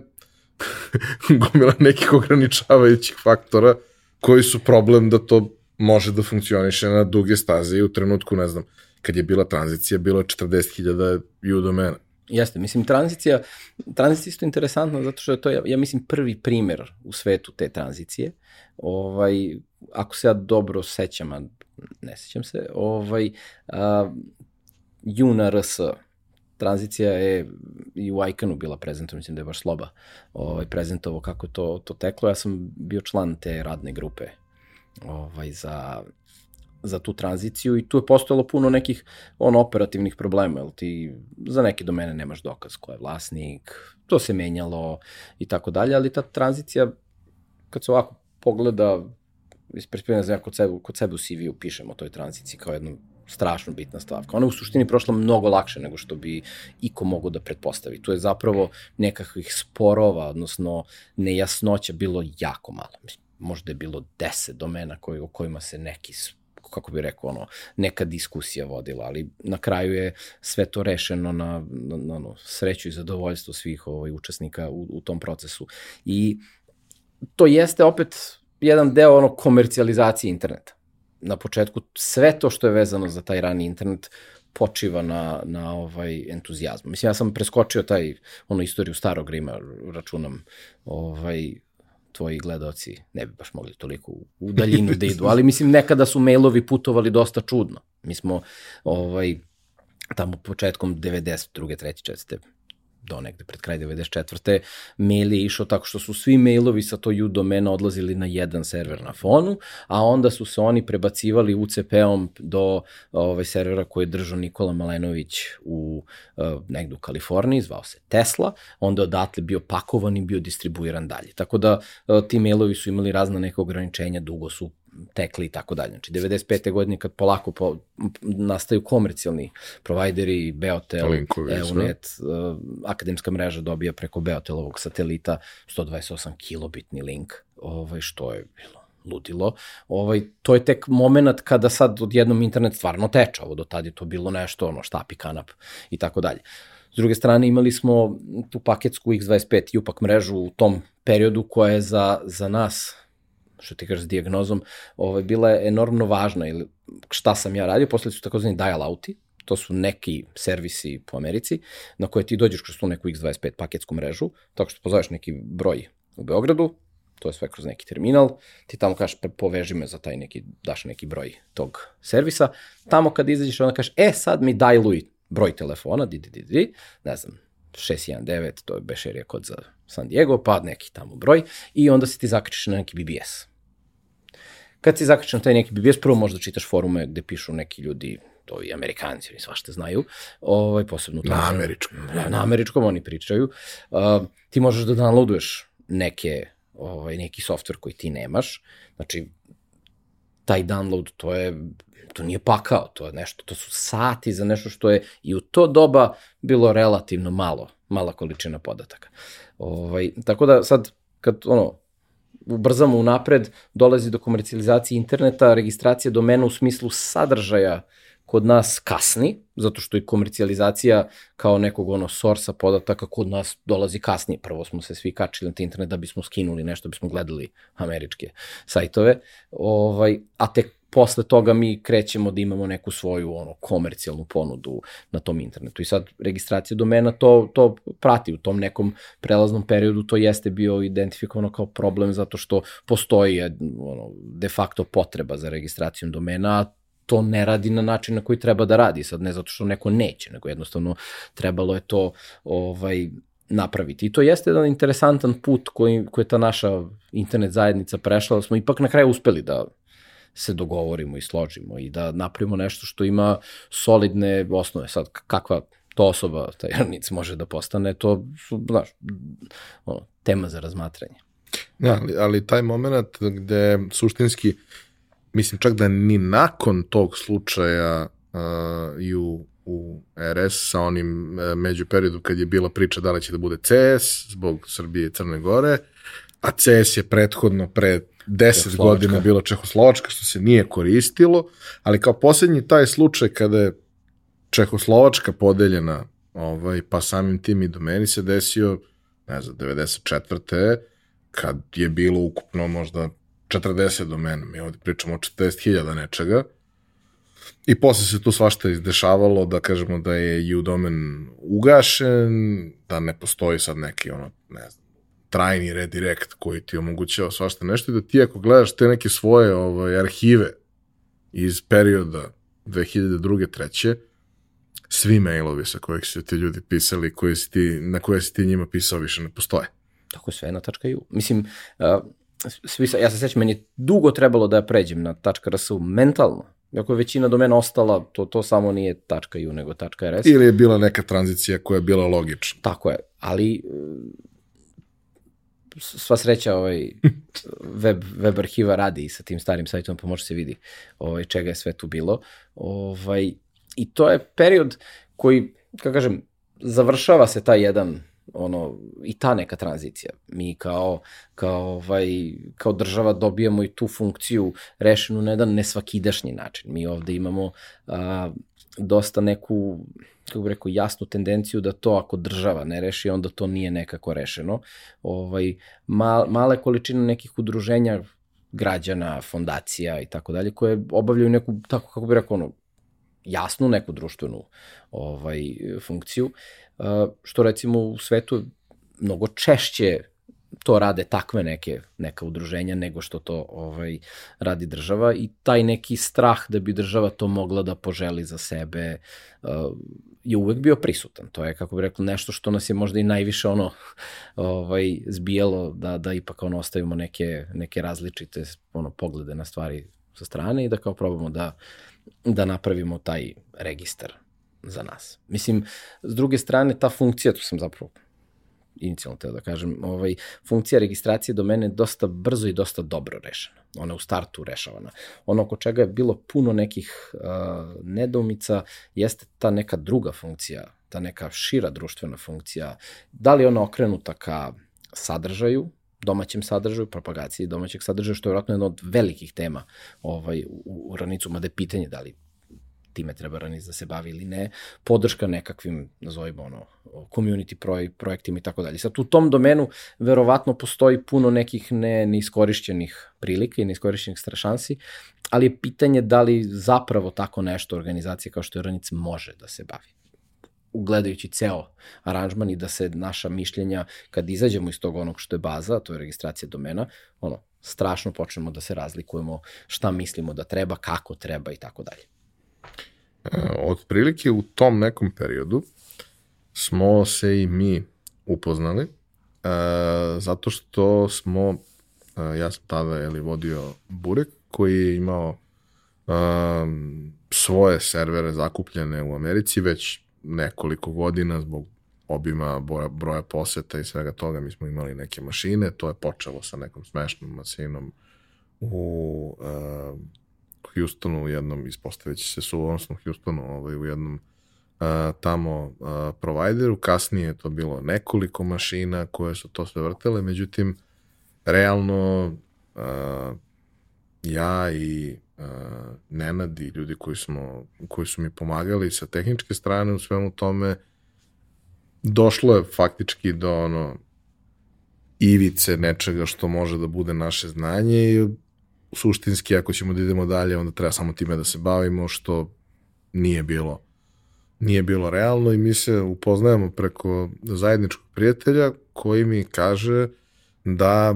*laughs* gomila nekih ograničavajućih faktora koji su problem da to može da na duge staze i u trenutku, ne znam, kad je bila tranzicija, bilo je 40.000 U domena. Jeste, mislim, tranzicija, tranzicija isto interesantna zato što je to, ja, ja mislim, prvi primer u svetu te tranzicije. Ovaj, ako se ja dobro sećam, a ne sećam se, ovaj, a, U na RS, tranzicija je i u Iconu bila prezentovana, mislim da je baš Sloba ovaj, prezentovao kako to, to teklo. Ja sam bio član te radne grupe ovaj, za, za tu tranziciju i tu je postojalo puno nekih on operativnih problema, jel ti za neke domene nemaš dokaz ko je vlasnik, to se menjalo i tako dalje, ali ta tranzicija kad se ovako pogleda iz perspektive, znam, kod sebe, kod sebe u CV-u pišemo o toj tranziciji kao jednu strašno bitna stavka. Ona je u suštini prošla mnogo lakše nego što bi iko mogo da pretpostavi. Tu je zapravo nekakvih sporova, odnosno nejasnoća bilo jako malo možda je bilo 10 domena koji, o kojima se neki kako bi rekao, ono, neka diskusija vodila, ali na kraju je sve to rešeno na, na, na ono, sreću i zadovoljstvo svih ovaj, učesnika u, u tom procesu. I to jeste opet jedan deo ono komercijalizacije interneta. Na početku sve to što je vezano za taj rani internet počiva na, na ovaj entuzijazmu. Mislim, ja sam preskočio taj, ono, istoriju starog Rima, računam, ovaj, tvoji gledaoci ne bi baš mogli toliko u daljinu da idu, ali mislim nekada su mailovi putovali dosta čudno. Mi smo ovaj, tamo početkom 92. 3. 4 do negde pred kraj 94. mail je išao tako što su svi mailovi sa to U domena odlazili na jedan server na fonu, a onda su se oni prebacivali UCP-om do ovaj, servera koji je držao Nikola Malenović u uh, negde u Kaliforniji, zvao se Tesla, onda odatle bio pakovan i bio distribuiran dalje. Tako da uh, ti mailovi su imali razna neka ograničenja, dugo su tekli i tako dalje. Znači, 95. godine kad polako po, nastaju komercijalni provajderi, Beotel, EUNET, uh, akademska mreža dobija preko Beotelovog satelita 128 kilobitni link, ovaj, što je bilo ludilo. Ovaj, to je tek moment kada sad odjednom internet stvarno teče, ovo do tada je to bilo nešto, ono, štapi, kanap i tako dalje. S druge strane, imali smo tu paketsku X25 UPAK mrežu u tom periodu koja je za, za nas što ti kažeš s diagnozom, ovaj, bila je enormno važna. Ili šta sam ja radio, posle su takozvani dial-outi, to su neki servisi po Americi, na koje ti dođeš kroz tu neku X25 paketsku mrežu, tako što pozoveš neki broj u Beogradu, to je sve kroz neki terminal, ti tamo kažeš poveži me za taj neki, daš neki broj tog servisa, tamo kad izađeš onda kažeš, e sad mi dajluj broj telefona, di, di, di, di, ne znam, 619, to je Bešerija kod za San Diego, pa neki tamo broj, i onda se ti zakričiš na neki BBS. Kad si zakričiš na taj neki BBS, prvo možda čitaš forume gde pišu neki ljudi, to i amerikanci, oni svašta znaju, ovaj, posebno to. Na američkom. Na, na američkom oni pričaju. Uh, ti možeš da downloaduješ neke, ovaj, neki softver koji ti nemaš, znači, taj download, to je to nije pakao, to je nešto, to su sati za nešto što je i u to doba bilo relativno malo, mala količina podataka. Ovaj, tako da sad, kad ono, ubrzamo unapred, dolazi do komercijalizacije interneta, registracija domena u smislu sadržaja kod nas kasni, zato što i komercijalizacija kao nekog ono sorsa podataka kod nas dolazi kasnije. Prvo smo se svi kačili na internet da bismo skinuli nešto, da bismo gledali američke sajtove, ovaj, a tek posle toga mi krećemo da imamo neku svoju ono komercijalnu ponudu na tom internetu. I sad registracija domena to, to prati u tom nekom prelaznom periodu, to jeste bio identifikovano kao problem zato što postoji ono, de facto potreba za registracijom domena, to ne radi na način na koji treba da radi, sad ne zato što neko neće, nego jednostavno trebalo je to ovaj, napraviti. I to jeste jedan interesantan put koji, koji je ta naša internet zajednica prešla, da smo ipak na kraju uspeli da se dogovorimo i složimo i da napravimo nešto što ima solidne osnove. Sad, kakva to osoba, taj Ernic može da postane, to su, znaš, ono, tema za razmatranje. Ja, ali, ali taj moment gde suštinski, mislim čak da ni nakon tog slučaja uh, i u, u RS sa onim uh, među periodu kad je bila priča da li će da bude CS zbog Srbije i Crne Gore, a CS je prethodno pre 10 godina bilo Čehoslovačka, što se nije koristilo, ali kao poslednji taj slučaj kada je Čehoslovačka podeljena, ovaj, pa samim tim i do meni se desio, ne znam, 94. kad je bilo ukupno možda 40 domena, mi ovde pričamo o 40.000 nečega, I posle se tu svašta izdešavalo, da kažemo da je u domen ugašen, da ne postoji sad neki, ono, ne znam, trajni redirekt koji ti omogućava svašta nešto i da ti ako gledaš te neke svoje ovaj, arhive iz perioda 2002. treće, svi mailovi sa kojih su ti ljudi pisali, koji si ti, na koje si ti njima pisao više ne postoje. Tako sve na .eu. Mislim, uh, svi sa, ja se sećam, meni je dugo trebalo da ja pređem na .rs mentalno, Iako je većina domena ostala, to, to samo nije .u nego .rs. Ili je bila neka tranzicija koja je bila logična. Tako je, ali sva sreća ovaj *laughs* web, web arhiva radi sa tim starim sajtom, pa može se vidi ovaj, čega je sve tu bilo. Ovaj, I to je period koji, kako kažem, završava se taj jedan ono i ta neka tranzicija. Mi kao kao ovaj kao država dobijamo i tu funkciju rešenu na jedan nesvakidašnji način. Mi ovde imamo a, dosta neku kako bih rekao, jasnu tendenciju da to ako država ne reši, onda to nije nekako rešeno. Ovaj, mal, male količine nekih udruženja građana, fondacija i tako dalje, koje obavljaju neku, tako kako bih rekao, ono, jasnu neku društvenu ovaj, funkciju, što recimo u svetu mnogo češće to rade takve neke neka udruženja nego što to ovaj radi država i taj neki strah da bi država to mogla da poželi za sebe je uvek bio prisutan. To je kako bih rekao nešto što nas je možda i najviše ono ovaj zbijalo da da ipak ono ostavimo neke neke različite ono poglede na stvari sa strane i da kao probamo da da napravimo taj registar za nas. Mislim, s druge strane, ta funkcija, tu sam zapravo inicijalno teo da kažem, ovaj, funkcija registracije domene dosta brzo i dosta dobro rešena. Ona je u startu rešavana. Ono oko čega je bilo puno nekih uh, nedoumica jeste ta neka druga funkcija, ta neka šira društvena funkcija. Da li je ona okrenuta ka sadržaju, domaćem sadržaju, propagaciji domaćeg sadržaja, što je vjerojatno jedna od velikih tema ovaj, u, u ranicu, mada je pitanje da li time treba Ranis da se bavi ili ne, podrška nekakvim, nazovimo ono, community proj, projektima i tako dalje. Sad u tom domenu verovatno postoji puno nekih ne, neiskorišćenih prilika i neiskorišćenih strašansi, ali je pitanje da li zapravo tako nešto organizacija kao što je Ranic može da se bavi. ugledajući ceo aranžman i da se naša mišljenja, kad izađemo iz tog onog što je baza, to je registracija domena, ono, strašno počnemo da se razlikujemo šta mislimo da treba, kako treba i tako dalje. E, od prilike u tom nekom periodu smo se i mi upoznali, e, zato što smo, e, ja sam tada jeli, vodio Burek, koji je imao svoje servere zakupljene u Americi već nekoliko godina zbog obima broja, broja poseta i svega toga. Mi smo imali neke mašine, to je počelo sa nekom smešnom mašinom u Houstonu, u jednom, ispostavići se su, odnosno Houstonu, ovaj, u jednom uh, tamo uh, provideru. Kasnije je to bilo nekoliko mašina koje su to sve vrtele, međutim, realno uh, ja i uh, Nenad i ljudi koji, smo, koji su mi pomagali sa tehničke strane u svemu tome, došlo je faktički do ono ivice nečega što može da bude naše znanje i suštinski ako ćemo da idemo dalje onda treba samo time da se bavimo što nije bilo nije bilo realno i mi se upoznajemo preko zajedničkog prijatelja koji mi kaže da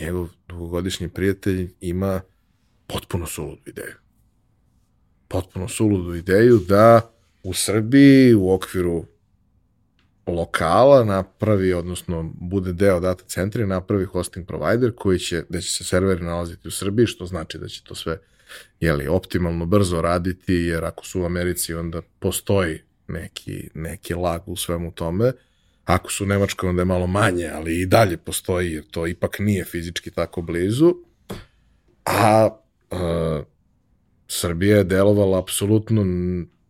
njegov dugogodišnji prijatelj ima potpuno suludu ideju. Potpuno suludu ideju da u Srbiji u okviru lokala napravi, odnosno bude deo data centra napravi hosting provider koji će, da će se serveri nalaziti u Srbiji, što znači da će to sve jeli, optimalno brzo raditi, jer ako su u Americi onda postoji neki, neki lag u svemu tome. Ako su u Nemačkoj onda je malo manje, ali i dalje postoji, jer to ipak nije fizički tako blizu. A uh, Srbija je delovala apsolutno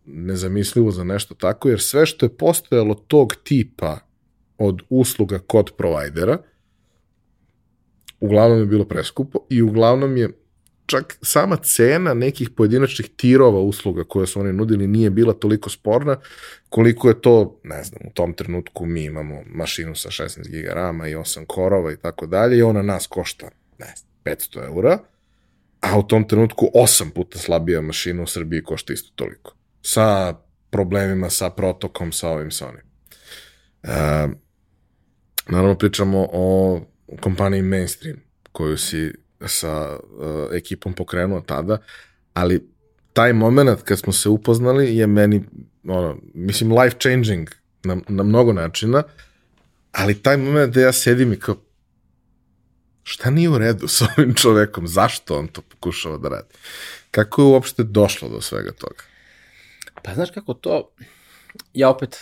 nezamislivo za nešto tako, jer sve što je postojalo tog tipa od usluga kod provajdera, uglavnom je bilo preskupo i uglavnom je čak sama cena nekih pojedinačnih tirova usluga koje su oni nudili nije bila toliko sporna koliko je to, ne znam, u tom trenutku mi imamo mašinu sa 16 GB RAM-a i 8 korova i tako dalje i ona nas košta, ne znam, 500 eura, a u tom trenutku 8 puta slabija mašina u Srbiji košta isto toliko sa problemima sa protokom, sa ovim, sa onim. E, naravno pričamo o kompaniji Mainstream, koju si sa uh, ekipom pokrenuo tada, ali taj moment kad smo se upoznali je meni, ono, mislim, life changing na, na mnogo načina, ali taj moment da ja sedim i kao, šta nije u redu sa ovim čovekom, zašto on to pokušava da radi? Kako je uopšte došlo do svega toga? Pa znaš kako to, ja opet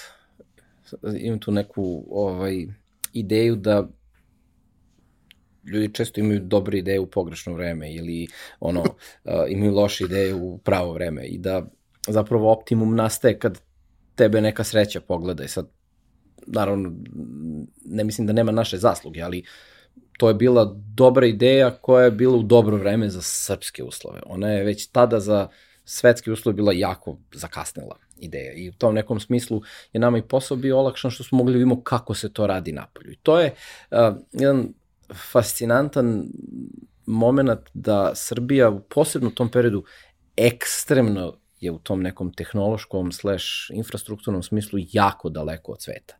imam tu neku ovaj, ideju da ljudi često imaju dobre ideje u pogrešno vreme ili ono, *laughs* uh, imaju loše ideje u pravo vreme i da zapravo optimum nastaje kad tebe neka sreća pogleda i sad naravno ne mislim da nema naše zasluge, ali to je bila dobra ideja koja je bila u dobro vreme za srpske uslove. Ona je već tada za svetski uslov bila jako zakasnela ideja i u tom nekom smislu je nama i posao bio olakšan što smo mogli da vidimo kako se to radi napolju. I to je uh, jedan fascinantan moment da Srbija u posebno tom periodu ekstremno je u tom nekom tehnološkom slash infrastrukturnom smislu jako daleko od sveta.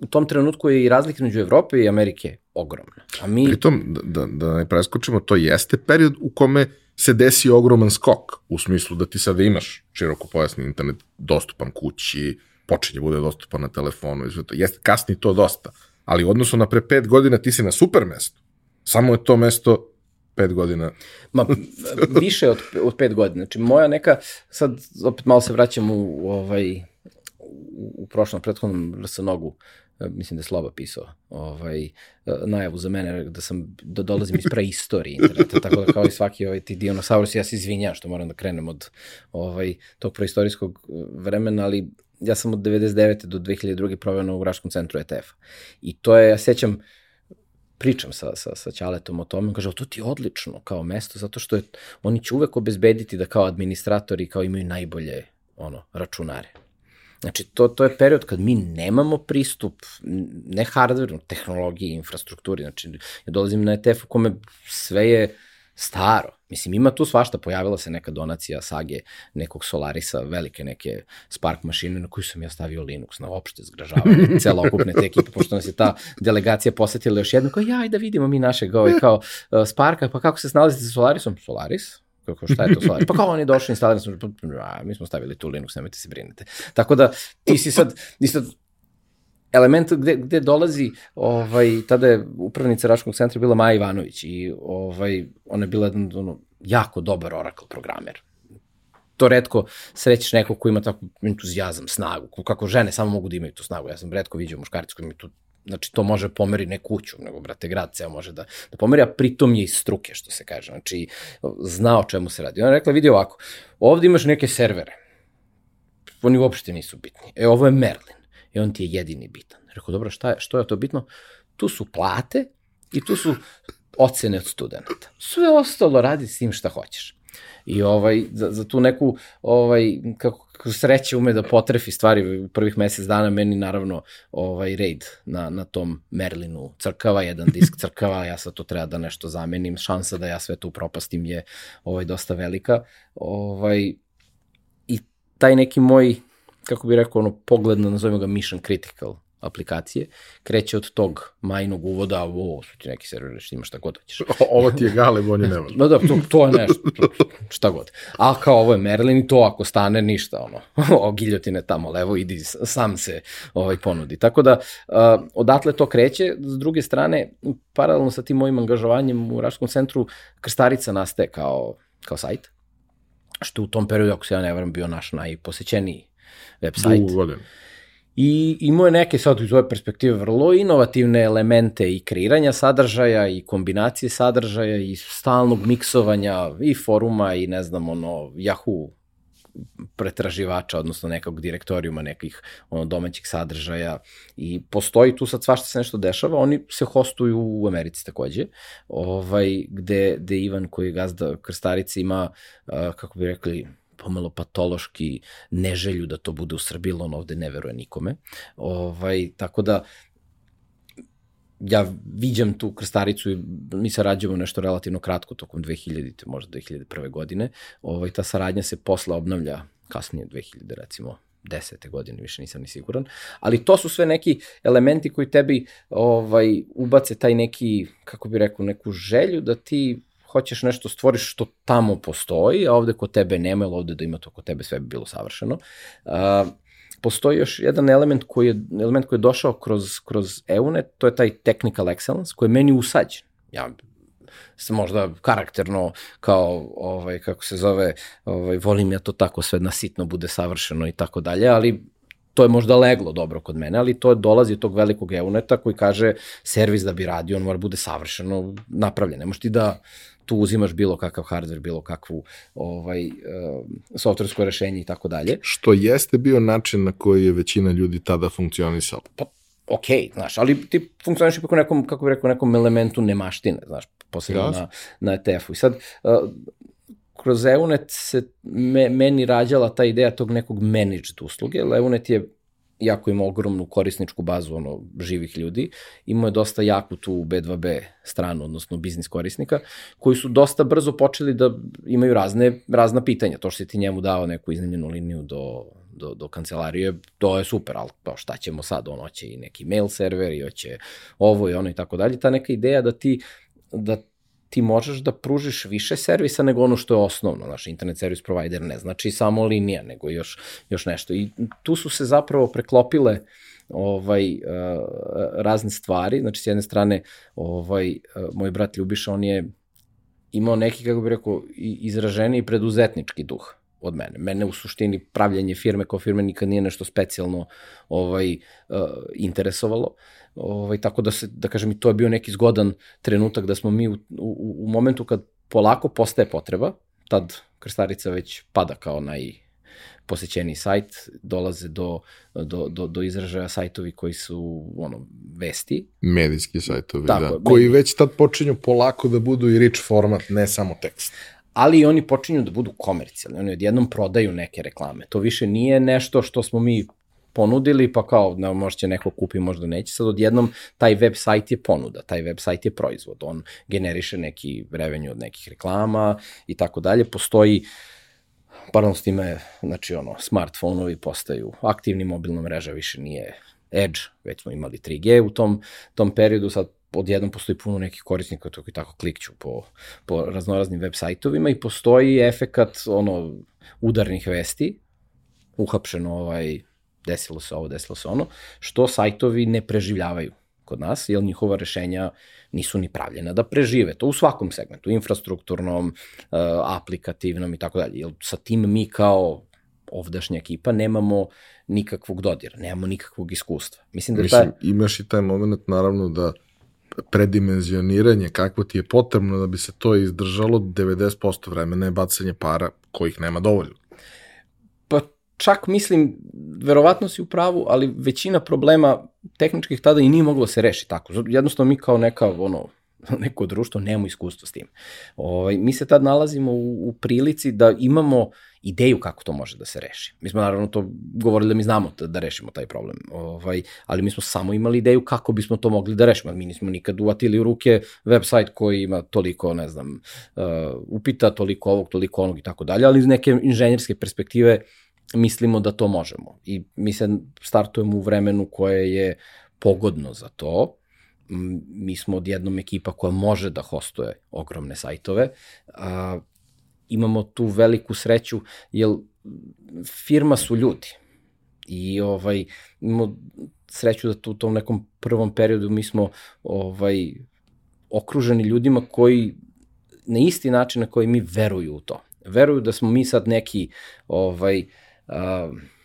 U tom trenutku je i razlika među Evrope i Amerike ogromna. A mi... Pritom, da, da, da ne preskočimo, to jeste period u kome se desi ogroman skok, u smislu da ti sada imaš široko pojasni internet dostupan kući, počinje bude dostupan na telefonu i sve to. Jeste, kasni to dosta, ali u odnosu na pre pet godina ti si na super mestu. Samo je to mesto pet godina. Ma, više od, od pet godina. Znači, moja neka, sad opet malo se vraćam u, u ovaj, u, u prošlom prethodnom RS-nogu, E, mislim da je Sloba pisao, ovaj, e, najavu za mene da sam, da dolazim iz preistorije interneta, tako da kao i svaki ovaj, ti dinosaurus, ja se izvinjam što moram da krenem od ovaj, tog preistorijskog vremena, ali ja sam od 99. do 2002. proveo na Uraškom centru ETF-a. I to je, ja sećam, pričam sa, sa, sa Ćaletom o tome, kaže, to ti je odlično kao mesto, zato što je, oni će uvek obezbediti da kao administratori kao imaju najbolje ono, računare. Znači, to, to je period kad mi nemamo pristup, ne hardveru, tehnologiji, infrastrukturi. Znači, ja dolazim na ETF u kome sve je Staro. Mislim, ima tu svašta, pojavila se neka donacija Sage, nekog Solarisa, velike neke Spark mašine na koju sam ja stavio Linux, na opšte zgražavanje *laughs* celokupne te ekipe, pošto nas je ta delegacija posetila još jedno, kao ja, da vidimo mi našeg ovaj, kao uh, Sparka, pa kako se snalazite sa Solarisom? Solaris? Kako šta je to Solaris? *laughs* Pa kao oni došli, instalirali smo, a, mi smo stavili tu Linux, nemojte se brinete. Tako da ti si sad, ti sad element gde, gde dolazi, ovaj, tada je upravnica Raškog centra bila Maja Ivanović i ovaj, ona je bila ono, jako dobar Oracle programer. To redko srećeš nekog ko ima tako entuzijazam, snagu, kako žene samo mogu da imaju tu snagu. Ja sam redko vidio muškarci koji imaju tu Znači, to može pomeri ne kuću, nego, brate, grad ceo može da, da pomeri, a pritom je iz struke, što se kaže. Znači, zna o čemu se radi. Ona je rekla, vidi ovako, ovde imaš neke servere, oni uopšte nisu bitni. E, ovo je Merlin i on ti je jedini bitan. Rekao, dobro, šta je, što je to bitno? Tu su plate i tu su ocene od studenta. Sve ostalo radi s tim šta hoćeš. I ovaj, za, za tu neku, ovaj, kako, kako sreće ume da potrefi stvari u prvih mesec dana, meni naravno ovaj, raid na, na tom Merlinu. Crkava, jedan disk crkava, ja sad to treba da nešto zamenim, šansa da ja sve to upropastim je ovaj, dosta velika. Ovaj, I taj neki moj kako bih rekao, ono, pogled na, nazovimo ga, mission critical aplikacije, kreće od tog majnog uvoda, ovo su ti neki serveri, što imaš šta god hoćeš. *laughs* ovo ti je gale, bolje nema. *laughs* no da, to, to je nešto, šta god. A kao ovo je Merlin i to ako stane, ništa, ono, *laughs* o giljotine tamo levo, idi, sam se ovaj, ponudi. Tako da, uh, odatle to kreće, s druge strane, paralelno sa tim mojim angažovanjem u Raškom centru, Krstarica nastaje kao, kao sajt, što u tom periodu, ako se ja ne varam, bio naš najposećeniji website. Dugo godina. I imao je neke sad iz ove perspektive vrlo inovativne elemente i kreiranja sadržaja i kombinacije sadržaja i stalnog miksovanja i foruma i ne znam ono Yahoo pretraživača, odnosno nekog direktorijuma nekih ono, domaćih sadržaja. I postoji tu sad svašta se nešto dešava, oni se hostuju u Americi takođe, ovaj, gde, gde Ivan koji je gazda Krstarice ima, kako bi rekli, pomalo patološki neželju da to bude u Srbiji, on ovde ne veruje nikome. Ovaj, tako da, ja viđam tu krstaricu i mi sarađujemo nešto relativno kratko tokom 2000, možda 2001. godine. Ovaj, ta saradnja se posle obnavlja kasnije 2000 recimo 10. godine, više nisam ni siguran, ali to su sve neki elementi koji tebi ovaj ubace taj neki, kako bi rekao, neku želju da ti hoćeš nešto stvoriš što tamo postoji, a ovde kod tebe nema, ili ovde da ima to kod tebe sve bi bilo savršeno. Uh, postoji još jedan element koji je, element koji je došao kroz, kroz EUNET, to je taj technical excellence, koji je meni usađen. Ja sam možda karakterno kao ovaj kako se zove ovaj volim ja to tako sve na sitno bude savršeno i tako dalje ali to je možda leglo dobro kod mene, ali to dolazi od tog velikog EUNETA koji kaže servis da bi radio, on mora bude savršeno napravljen. Ne možeš ti da tu uzimaš bilo kakav hardware, bilo kakvu ovaj, uh, softversko rešenje i tako dalje. Što jeste bio način na koji je većina ljudi tada funkcionisala. Pa, ok, znaš, ali ti funkcioniš ipak u nekom, kako bih rekao, nekom elementu nemaštine, znaš, posebno Jasne. na, na ETF-u. I sad, uh, kroz EUNET se me, meni rađala ta ideja tog nekog managed usluge, EUNET je jako ima ogromnu korisničku bazu ono, živih ljudi, imao je dosta jaku tu B2B stranu, odnosno biznis korisnika, koji su dosta brzo počeli da imaju razne, razna pitanja. To što si ti njemu dao neku iznimljenu liniju do, do, do kancelarije, to je super, ali to šta ćemo sad, on hoće i neki mail server i hoće ovo i ono i tako dalje. Ta neka ideja da ti da ti možeš da pružiš više servisa nego ono što je osnovno. Naš internet service provider ne znači samo linija, nego još, još nešto. I tu su se zapravo preklopile ovaj uh, razne stvari. Znači, s jedne strane, ovaj, uh, moj brat Ljubiša, on je imao neki, kako bih rekao, izraženiji preduzetnički duh od mene. Mene u suštini pravljanje firme kao firme nikad nije nešto specijalno ovaj, uh, interesovalo. Ovaj, tako da se, da kažem, i to je bio neki zgodan trenutak da smo mi u, u, u momentu kad polako postaje potreba, tad Krstarica već pada kao naj posećeni sajt, dolaze do, do, do, do izražaja sajtovi koji su ono, vesti. Medijski sajtovi, Tako, da. Medij... Koji već tad počinju polako da budu i rich format, ne samo tekst ali oni počinju da budu komercijalni, oni odjednom prodaju neke reklame. To više nije nešto što smo mi ponudili, pa kao, ne, možda će neko kupi, možda neće. Sad odjednom taj web sajt je ponuda, taj web sajt je proizvod. On generiše neki revenju od nekih reklama i tako dalje. Postoji Paralelno s time, znači ono, smartfonovi postaju aktivni, mobilna mreža više nije Edge, već smo imali 3G u tom, tom periodu, sad odjednom postoji puno nekih korisnika koji tako klikću po, po raznoraznim web sajtovima i postoji efekat ono, udarnih vesti, uhapšeno ovaj, desilo se ovo, desilo se ono, što sajtovi ne preživljavaju kod nas, jer njihova rešenja nisu ni pravljena da prežive. To u svakom segmentu, infrastrukturnom, uh, aplikativnom i tako dalje. Jer sa tim mi kao ovdašnja ekipa nemamo nikakvog dodira, nemamo nikakvog iskustva. Mislim da Mislim, taj... imaš i taj moment naravno da predimenzioniranje kakvo ti je potrebno da bi se to izdržalo 90% vremena je bacanje para kojih nema dovoljno. Čak mislim, verovatno si u pravu, ali većina problema tehničkih tada i nije moglo da se reši tako. Jednostavno mi kao neka ono, *laughs* neko društvo nemamo iskustva s tim. Ovaj, mi se tad nalazimo u, u prilici da imamo ideju kako to može da se reši. Mi smo naravno to govorili da mi znamo da, da rešimo taj problem, ovaj, ali mi smo samo imali ideju kako bismo to mogli da rešimo. Mi nismo nikad uvatili u ruke website koji ima toliko, ne znam, uh, upita, toliko ovog, toliko onog i tako dalje, ali iz neke inženjerske perspektive mislimo da to možemo. I mi se startujemo u vremenu koje je pogodno za to, mi smo odjednom ekipa koja može da hostuje ogromne sajtove, a, imamo tu veliku sreću, jer firma su ljudi i ovaj, imamo sreću da tu u tom nekom prvom periodu mi smo ovaj, okruženi ljudima koji na isti način na koji mi veruju u to. Veruju da smo mi sad neki ovaj,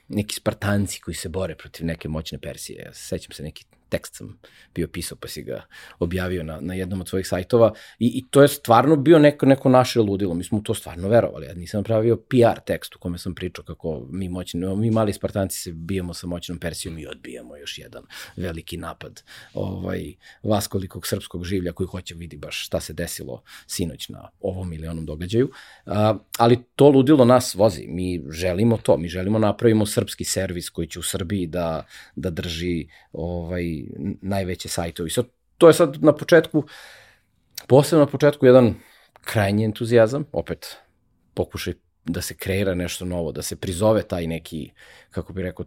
neki spartanci koji se bore protiv neke moćne Persije. Ja sećam se neki tekst sam bio pisao pa si ga objavio na, na jednom od svojih sajtova. I, i to je stvarno bio neko, neko naše ludilo, mi smo to stvarno verovali, ja nisam pravio PR tekst u kome sam pričao kako mi moćni, mi mali Spartanci se bijemo sa moćnom Persijom i odbijamo još jedan veliki napad ovaj, vaskolikog srpskog življa koji hoće vidi baš šta se desilo sinoć na ovom ili onom događaju, a, ali to ludilo nas vozi, mi želimo to, mi želimo napravimo srpski servis koji će u Srbiji da, da drži ovaj, najveće sajtovi. So, to je sad na početku, posebno na početku jedan krajnji entuzijazam, opet pokušaj da se kreira nešto novo, da se prizove taj neki, kako bih rekao,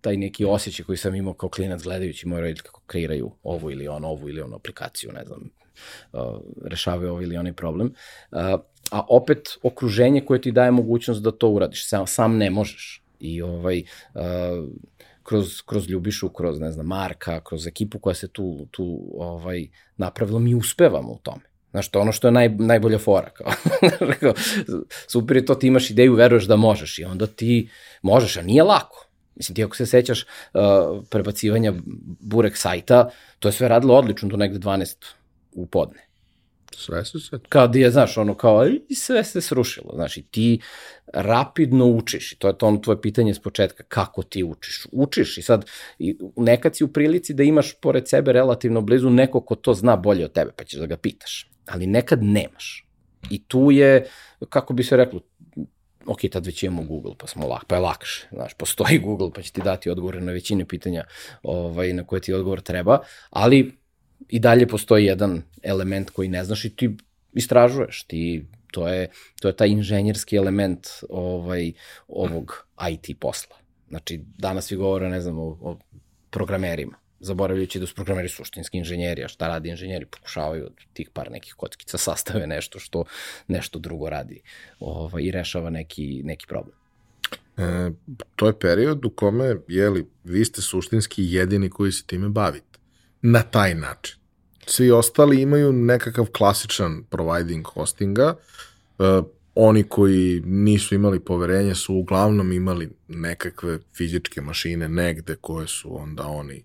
taj neki osjećaj koji sam imao kao klinac gledajući moje roditelji kako kreiraju ovu ili ono, ovu ili onu aplikaciju, ne znam, uh, rešavaju ovaj ili onaj problem. Uh, a opet okruženje koje ti daje mogućnost da to uradiš, sam, sam ne možeš. I ovaj, uh, kroz, kroz Ljubišu, kroz, ne znam, Marka, kroz ekipu koja se tu, tu ovaj, napravila, mi uspevamo u tome. Znaš, to ono što je naj, najbolja fora. Kao. *laughs* super je to, ti imaš ideju, veruješ da možeš i onda ti možeš, a nije lako. Mislim, ti ako se sećaš uh, prebacivanja burek sajta, to je sve radilo odlično do negde 12 u podne. Sve se sve. Kad je, znaš, ono kao, i sve se srušilo. Znači, ti rapidno učiš i to je to ono tvoje pitanje s početka, kako ti učiš? Učiš i sad i nekad si u prilici da imaš pored sebe relativno blizu neko ko to zna bolje od tebe, pa ćeš da ga pitaš. Ali nekad nemaš. I tu je, kako bi se reklo, ok, tad već imamo Google, pa smo lak, pa je lakše, znaš, postoji Google, pa će ti dati odgovore na većine pitanja ovaj, na koje ti odgovor treba, ali i dalje postoji jedan element koji ne znaš i ti istražuješ, ti to je, to je taj inženjerski element ovaj, ovog IT posla. Znači, danas svi govore, ne znam, o, o programerima, zaboravljajući da su programeri suštinski inženjeri, a šta radi inženjeri? Pokušavaju od tih par nekih kockica *laughs* sastave nešto što nešto drugo radi ovaj, i rešava neki, neki problem. E, to je period u kome, jeli, vi ste suštinski jedini koji se time bavite. Na taj način svi ostali imaju nekakav klasičan providing hostinga. Uh, oni koji nisu imali poverenje su uglavnom imali nekakve fizičke mašine negde koje su onda oni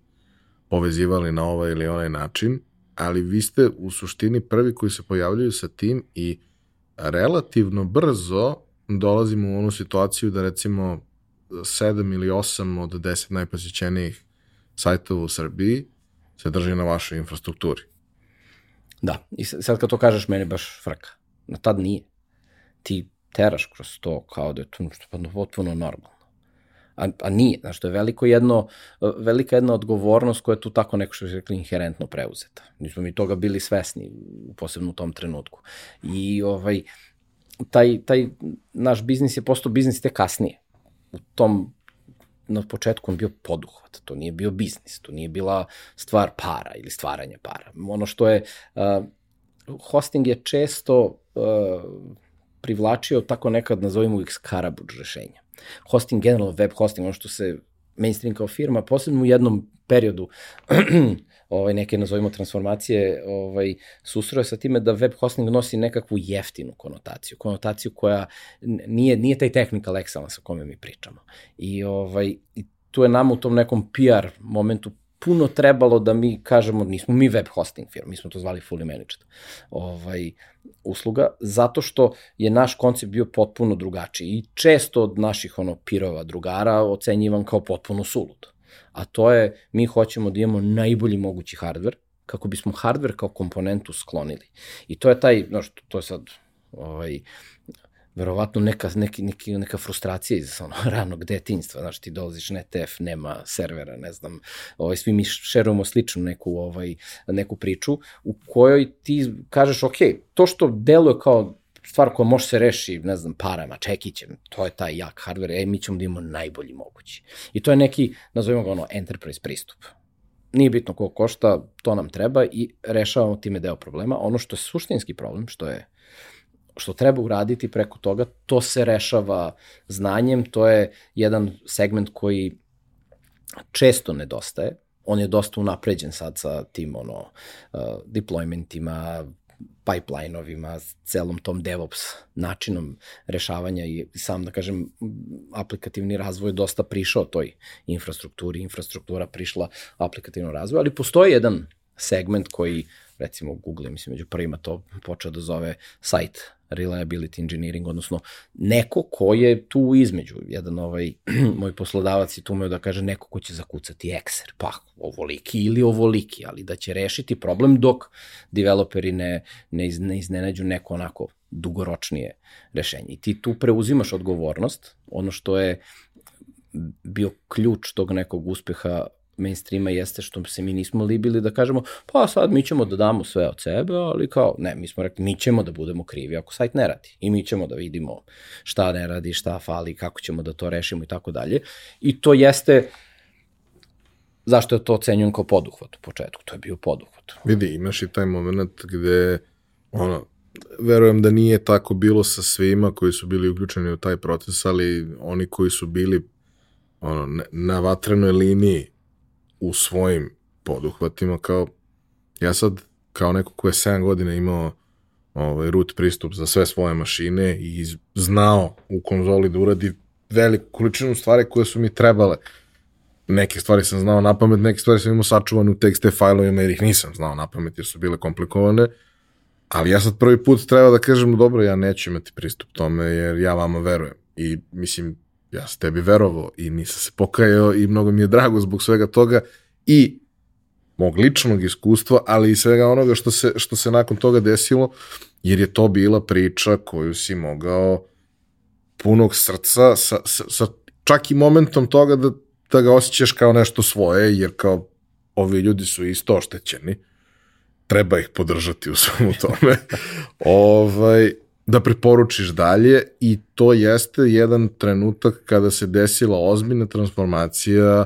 povezivali na ovaj ili onaj način, ali vi ste u suštini prvi koji se pojavljaju sa tim i relativno brzo dolazimo u onu situaciju da recimo 7 ili 8 od 10 najposjećenijih sajtova u Srbiji se drži na vašoj infrastrukturi. Da, i sad kad to kažeš, meni baš frka. Na tad nije. Ti teraš kroz to kao da je to nešto pa potpuno normalno. a, a nije, znaš, to je veliko jedno, velika jedna odgovornost koja je tu tako neko što je rekli inherentno preuzeta. Mi smo mi toga bili svesni, posebno u tom trenutku. I ovaj, taj, taj naš biznis je postao biznis te kasnije. U tom na početku on bio poduhvat, to nije bio biznis, to nije bila stvar para ili stvaranje para. Ono što je, uh, hosting je često uh, privlačio tako nekad, nazovimo ih skarabuđ rešenja. Hosting, generalno web hosting, ono što se mainstream kao firma, posebno u jednom periodu *clears throat* ovaj, neke, nazovimo, transformacije ovaj, susroje sa time da web hosting nosi nekakvu jeftinu konotaciju, konotaciju koja nije, nije taj technical excellence o kome mi pričamo. I, ovaj, i tu je nama u tom nekom PR momentu puno trebalo da mi kažemo, nismo mi web hosting firma, mi smo to zvali fully managed ovaj, usluga, zato što je naš koncept bio potpuno drugačiji i često od naših ono pirova drugara ocenjivan kao potpuno sulud. A to je, mi hoćemo da imamo najbolji mogući hardware, kako bismo hardware kao komponentu sklonili. I to je taj, no, što, to je sad ovaj, verovatno neka, neki, neki, neka frustracija iz ono, *laughs* ranog detinjstva, znaš, ti dolaziš na ETF, nema servera, ne znam, ovaj, svi mi šerujemo sličnu neku, ovaj, neku priču u kojoj ti kažeš, ok, to što deluje kao stvar koja može se reši, ne znam, parama, čekićem, to je taj jak hardware, e, mi ćemo da imamo najbolji mogući. I to je neki, nazovimo ga ono, enterprise pristup. Nije bitno koliko košta, to nam treba i rešavamo time deo problema. Ono što je suštinski problem, što je što treba uraditi preko toga, to se rešava znanjem, to je jedan segment koji često nedostaje, on je dosta unapređen sad sa tim ono, uh, deploymentima, pipeline-ovima, celom tom DevOps načinom rešavanja i sam, da kažem, aplikativni razvoj dosta prišao toj infrastrukturi, infrastruktura prišla aplikativnom razvoju, ali postoji jedan segment koji recimo Google, mislim, među prvima to počeo da zove site reliability engineering, odnosno neko ko je tu između. Jedan ovaj, *clears throat* moj poslodavac je tu umeo da kaže neko ko će zakucati ekser, pa ovoliki ili ovoliki, ali da će rešiti problem dok developeri ne, ne, iz, ne iznenađu neko onako dugoročnije rešenje. I ti tu preuzimaš odgovornost, ono što je bio ključ tog nekog uspeha mainstreama jeste što se mi nismo libili da kažemo, pa sad mi ćemo da damo sve od sebe, ali kao, ne, mi smo rekli, mi ćemo da budemo krivi ako sajt ne radi. I mi ćemo da vidimo šta ne radi, šta fali, kako ćemo da to rešimo i tako dalje. I to jeste, zašto je to ocenjujem kao poduhvat u početku? To je bio poduhvat. Vidi, imaš i taj moment gde, ono, verujem da nije tako bilo sa svima koji su bili uključeni u taj proces, ali oni koji su bili ono, na vatrenoj liniji u svojim poduhvatima, kao ja sad kao neko ko je 7 godina imao ovaj, root pristup za sve svoje mašine i znao u konzoli da uradi veliku količinu stvari koje su mi trebale. Neke stvari sam znao na pamet, neke stvari sam imao sačuvane u tekste fajlovima jer ih nisam znao na pamet jer su bile komplikovane. Ali ja sad prvi put treba da kažem, dobro, ja neću imati pristup tome jer ja vama verujem. I mislim, ja sam tebi verovao i nisam se pokajao i mnogo mi je drago zbog svega toga i mog ličnog iskustva, ali i svega onoga što se, što se nakon toga desilo, jer je to bila priča koju si mogao punog srca, sa, sa, sa čak i momentom toga da, da ga osjećaš kao nešto svoje, jer kao ovi ljudi su isto oštećeni, treba ih podržati u svemu tome. *laughs* ovaj, da preporučiš dalje i to jeste jedan trenutak kada se desila ozbiljna transformacija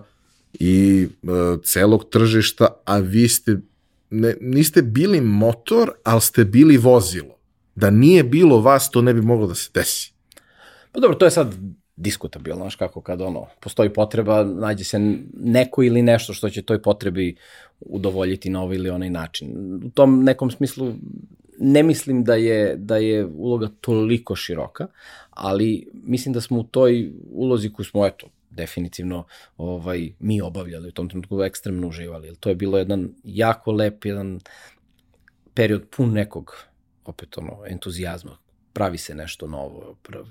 i e, celog tržišta, a vi ste ne, niste bili motor, ali ste bili vozilo. Da nije bilo vas, to ne bi moglo da se desi. Pa dobro, to je sad diskutabilno, znaš kako kad ono, postoji potreba, nađe se neko ili nešto što će toj potrebi udovoljiti na ovaj ili onaj način. U tom nekom smislu ne mislim da je, da je uloga toliko široka, ali mislim da smo u toj ulozi koju smo, eto, definitivno ovaj, mi obavljali u tom trenutku ekstremno uživali. To je bilo jedan jako lep, jedan period pun nekog opet ono, entuzijazma. Pravi se nešto novo, prav,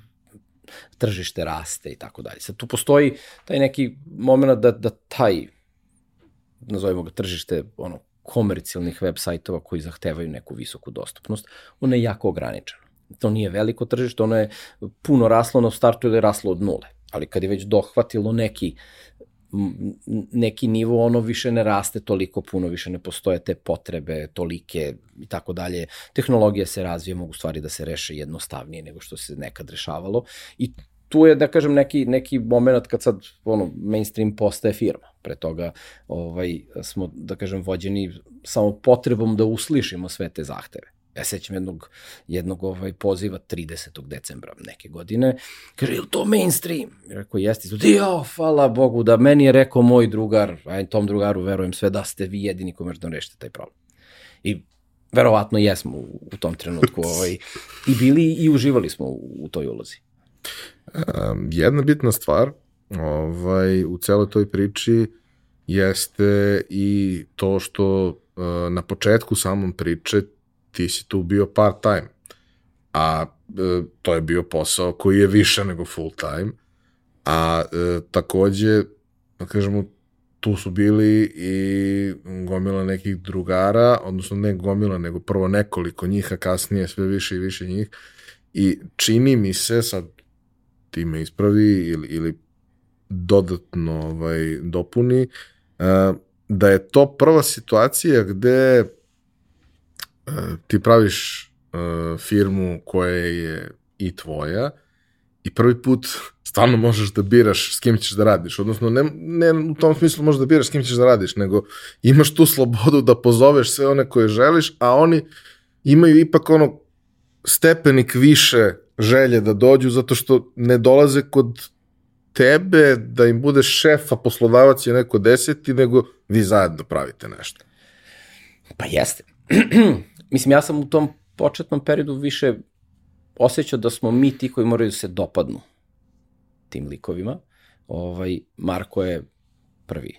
tržište raste i tako dalje. Sad tu postoji taj neki moment da, da taj nazovimo ga tržište ono komercijalnih web sajtova koji zahtevaju neku visoku dostupnost, ono je jako ograničeno. To nije veliko tržište, ono je puno raslo na startu ili raslo od nule. Ali kad je već dohvatilo neki neki nivo ono više ne raste toliko puno, više ne postoje te potrebe tolike i tako dalje. Tehnologija se razvije, mogu stvari da se reše jednostavnije nego što se nekad rešavalo i tu je, da kažem, neki, neki moment kad sad ono, mainstream postaje firma. Pre toga ovaj, smo, da kažem, vođeni samo potrebom da uslišimo sve te zahteve. Ja sećam jednog, jednog ovaj, poziva 30. decembra neke godine. Kaže, je to mainstream? Rekao, jeste. Jo, hvala Bogu da meni je rekao moj drugar, a tom drugaru verujem sve da ste vi jedini ko možete da rešite taj problem. I verovatno jesmo u, u tom trenutku ovaj, i bili i uživali smo u, u toj ulozi. Um, jedna bitna stvar ovaj, u celoj toj priči jeste i to što uh, na početku samom priče ti si tu bio part time, a uh, to je bio posao koji je više nego full time, a uh, takođe, da kažemo, tu su bili i gomila nekih drugara, odnosno ne gomila, nego prvo nekoliko njih, a kasnije sve više i više njih. I čini mi se, sad ti me ispravi ili, ili dodatno ovaj, dopuni, uh, da je to prva situacija gde uh, ti praviš uh, firmu koja je i tvoja i prvi put stvarno možeš da biraš s kim ćeš da radiš. Odnosno, ne, ne u tom smislu možeš da biraš s kim ćeš da radiš, nego imaš tu slobodu da pozoveš sve one koje želiš, a oni imaju ipak ono stepenik više želje da dođu zato što ne dolaze kod tebe da im bude šef, a poslodavac je neko deseti, nego vi zajedno pravite nešto. Pa jeste. *clears throat* Mislim, ja sam u tom početnom periodu više osjećao da smo mi ti koji moraju da se dopadnu tim likovima. Ovaj, Marko je prvi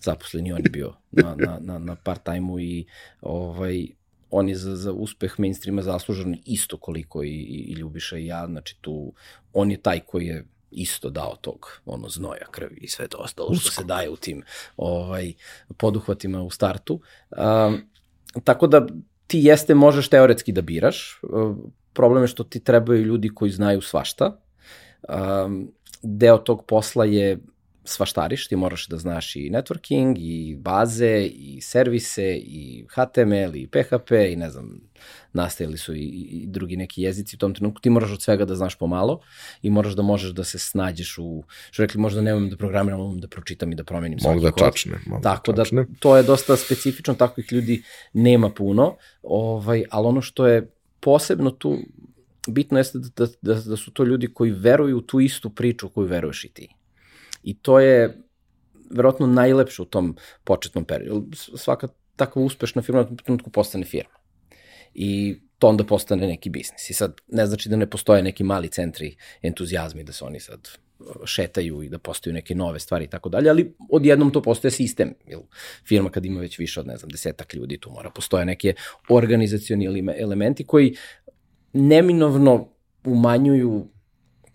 zaposleni, on je bio na, na, na, na part-time-u i ovaj, on je za, za uspeh mainstreama zaslužen isto koliko i, i Ljubiša i ja, znači tu, on je taj koji je isto dao tog ono znoja krvi i sve to ostalo što se daje u tim ovaj poduhvatima u startu. Um, tako da ti jeste možeš teoretski da biraš. Um, problem je što ti trebaju ljudi koji znaju svašta. Um, deo tog posla je svaštariš, ti moraš da znaš i networking, i baze, i servise, i HTML, i PHP, i ne znam, nastajali su i, i drugi neki jezici u tom trenutku. Ti moraš od svega da znaš pomalo i moraš da možeš da se snađeš u, što rekli, možda nemam da programiram, mogu da pročitam i da promenim svaki da čačne. Mogu da tako da, čačne. da to je dosta specifično, takvih ljudi nema puno, ovaj, ali ono što je posebno tu bitno jeste da, da, da, da su to ljudi koji veruju u tu istu priču koju veruješ i ti. I to je verovatno najlepše u tom početnom periodu. Svaka takva uspešna firma na trenutku postane firma. I to onda postane neki biznis. I sad ne znači da ne postoje neki mali centri entuzijazmi da se oni sad uh, šetaju i da postaju neke nove stvari i tako dalje, ali odjednom to postoje sistem. Jel, firma kad ima već više od, ne znam, desetak ljudi, tu mora postoje neke organizacioni elementi koji neminovno umanjuju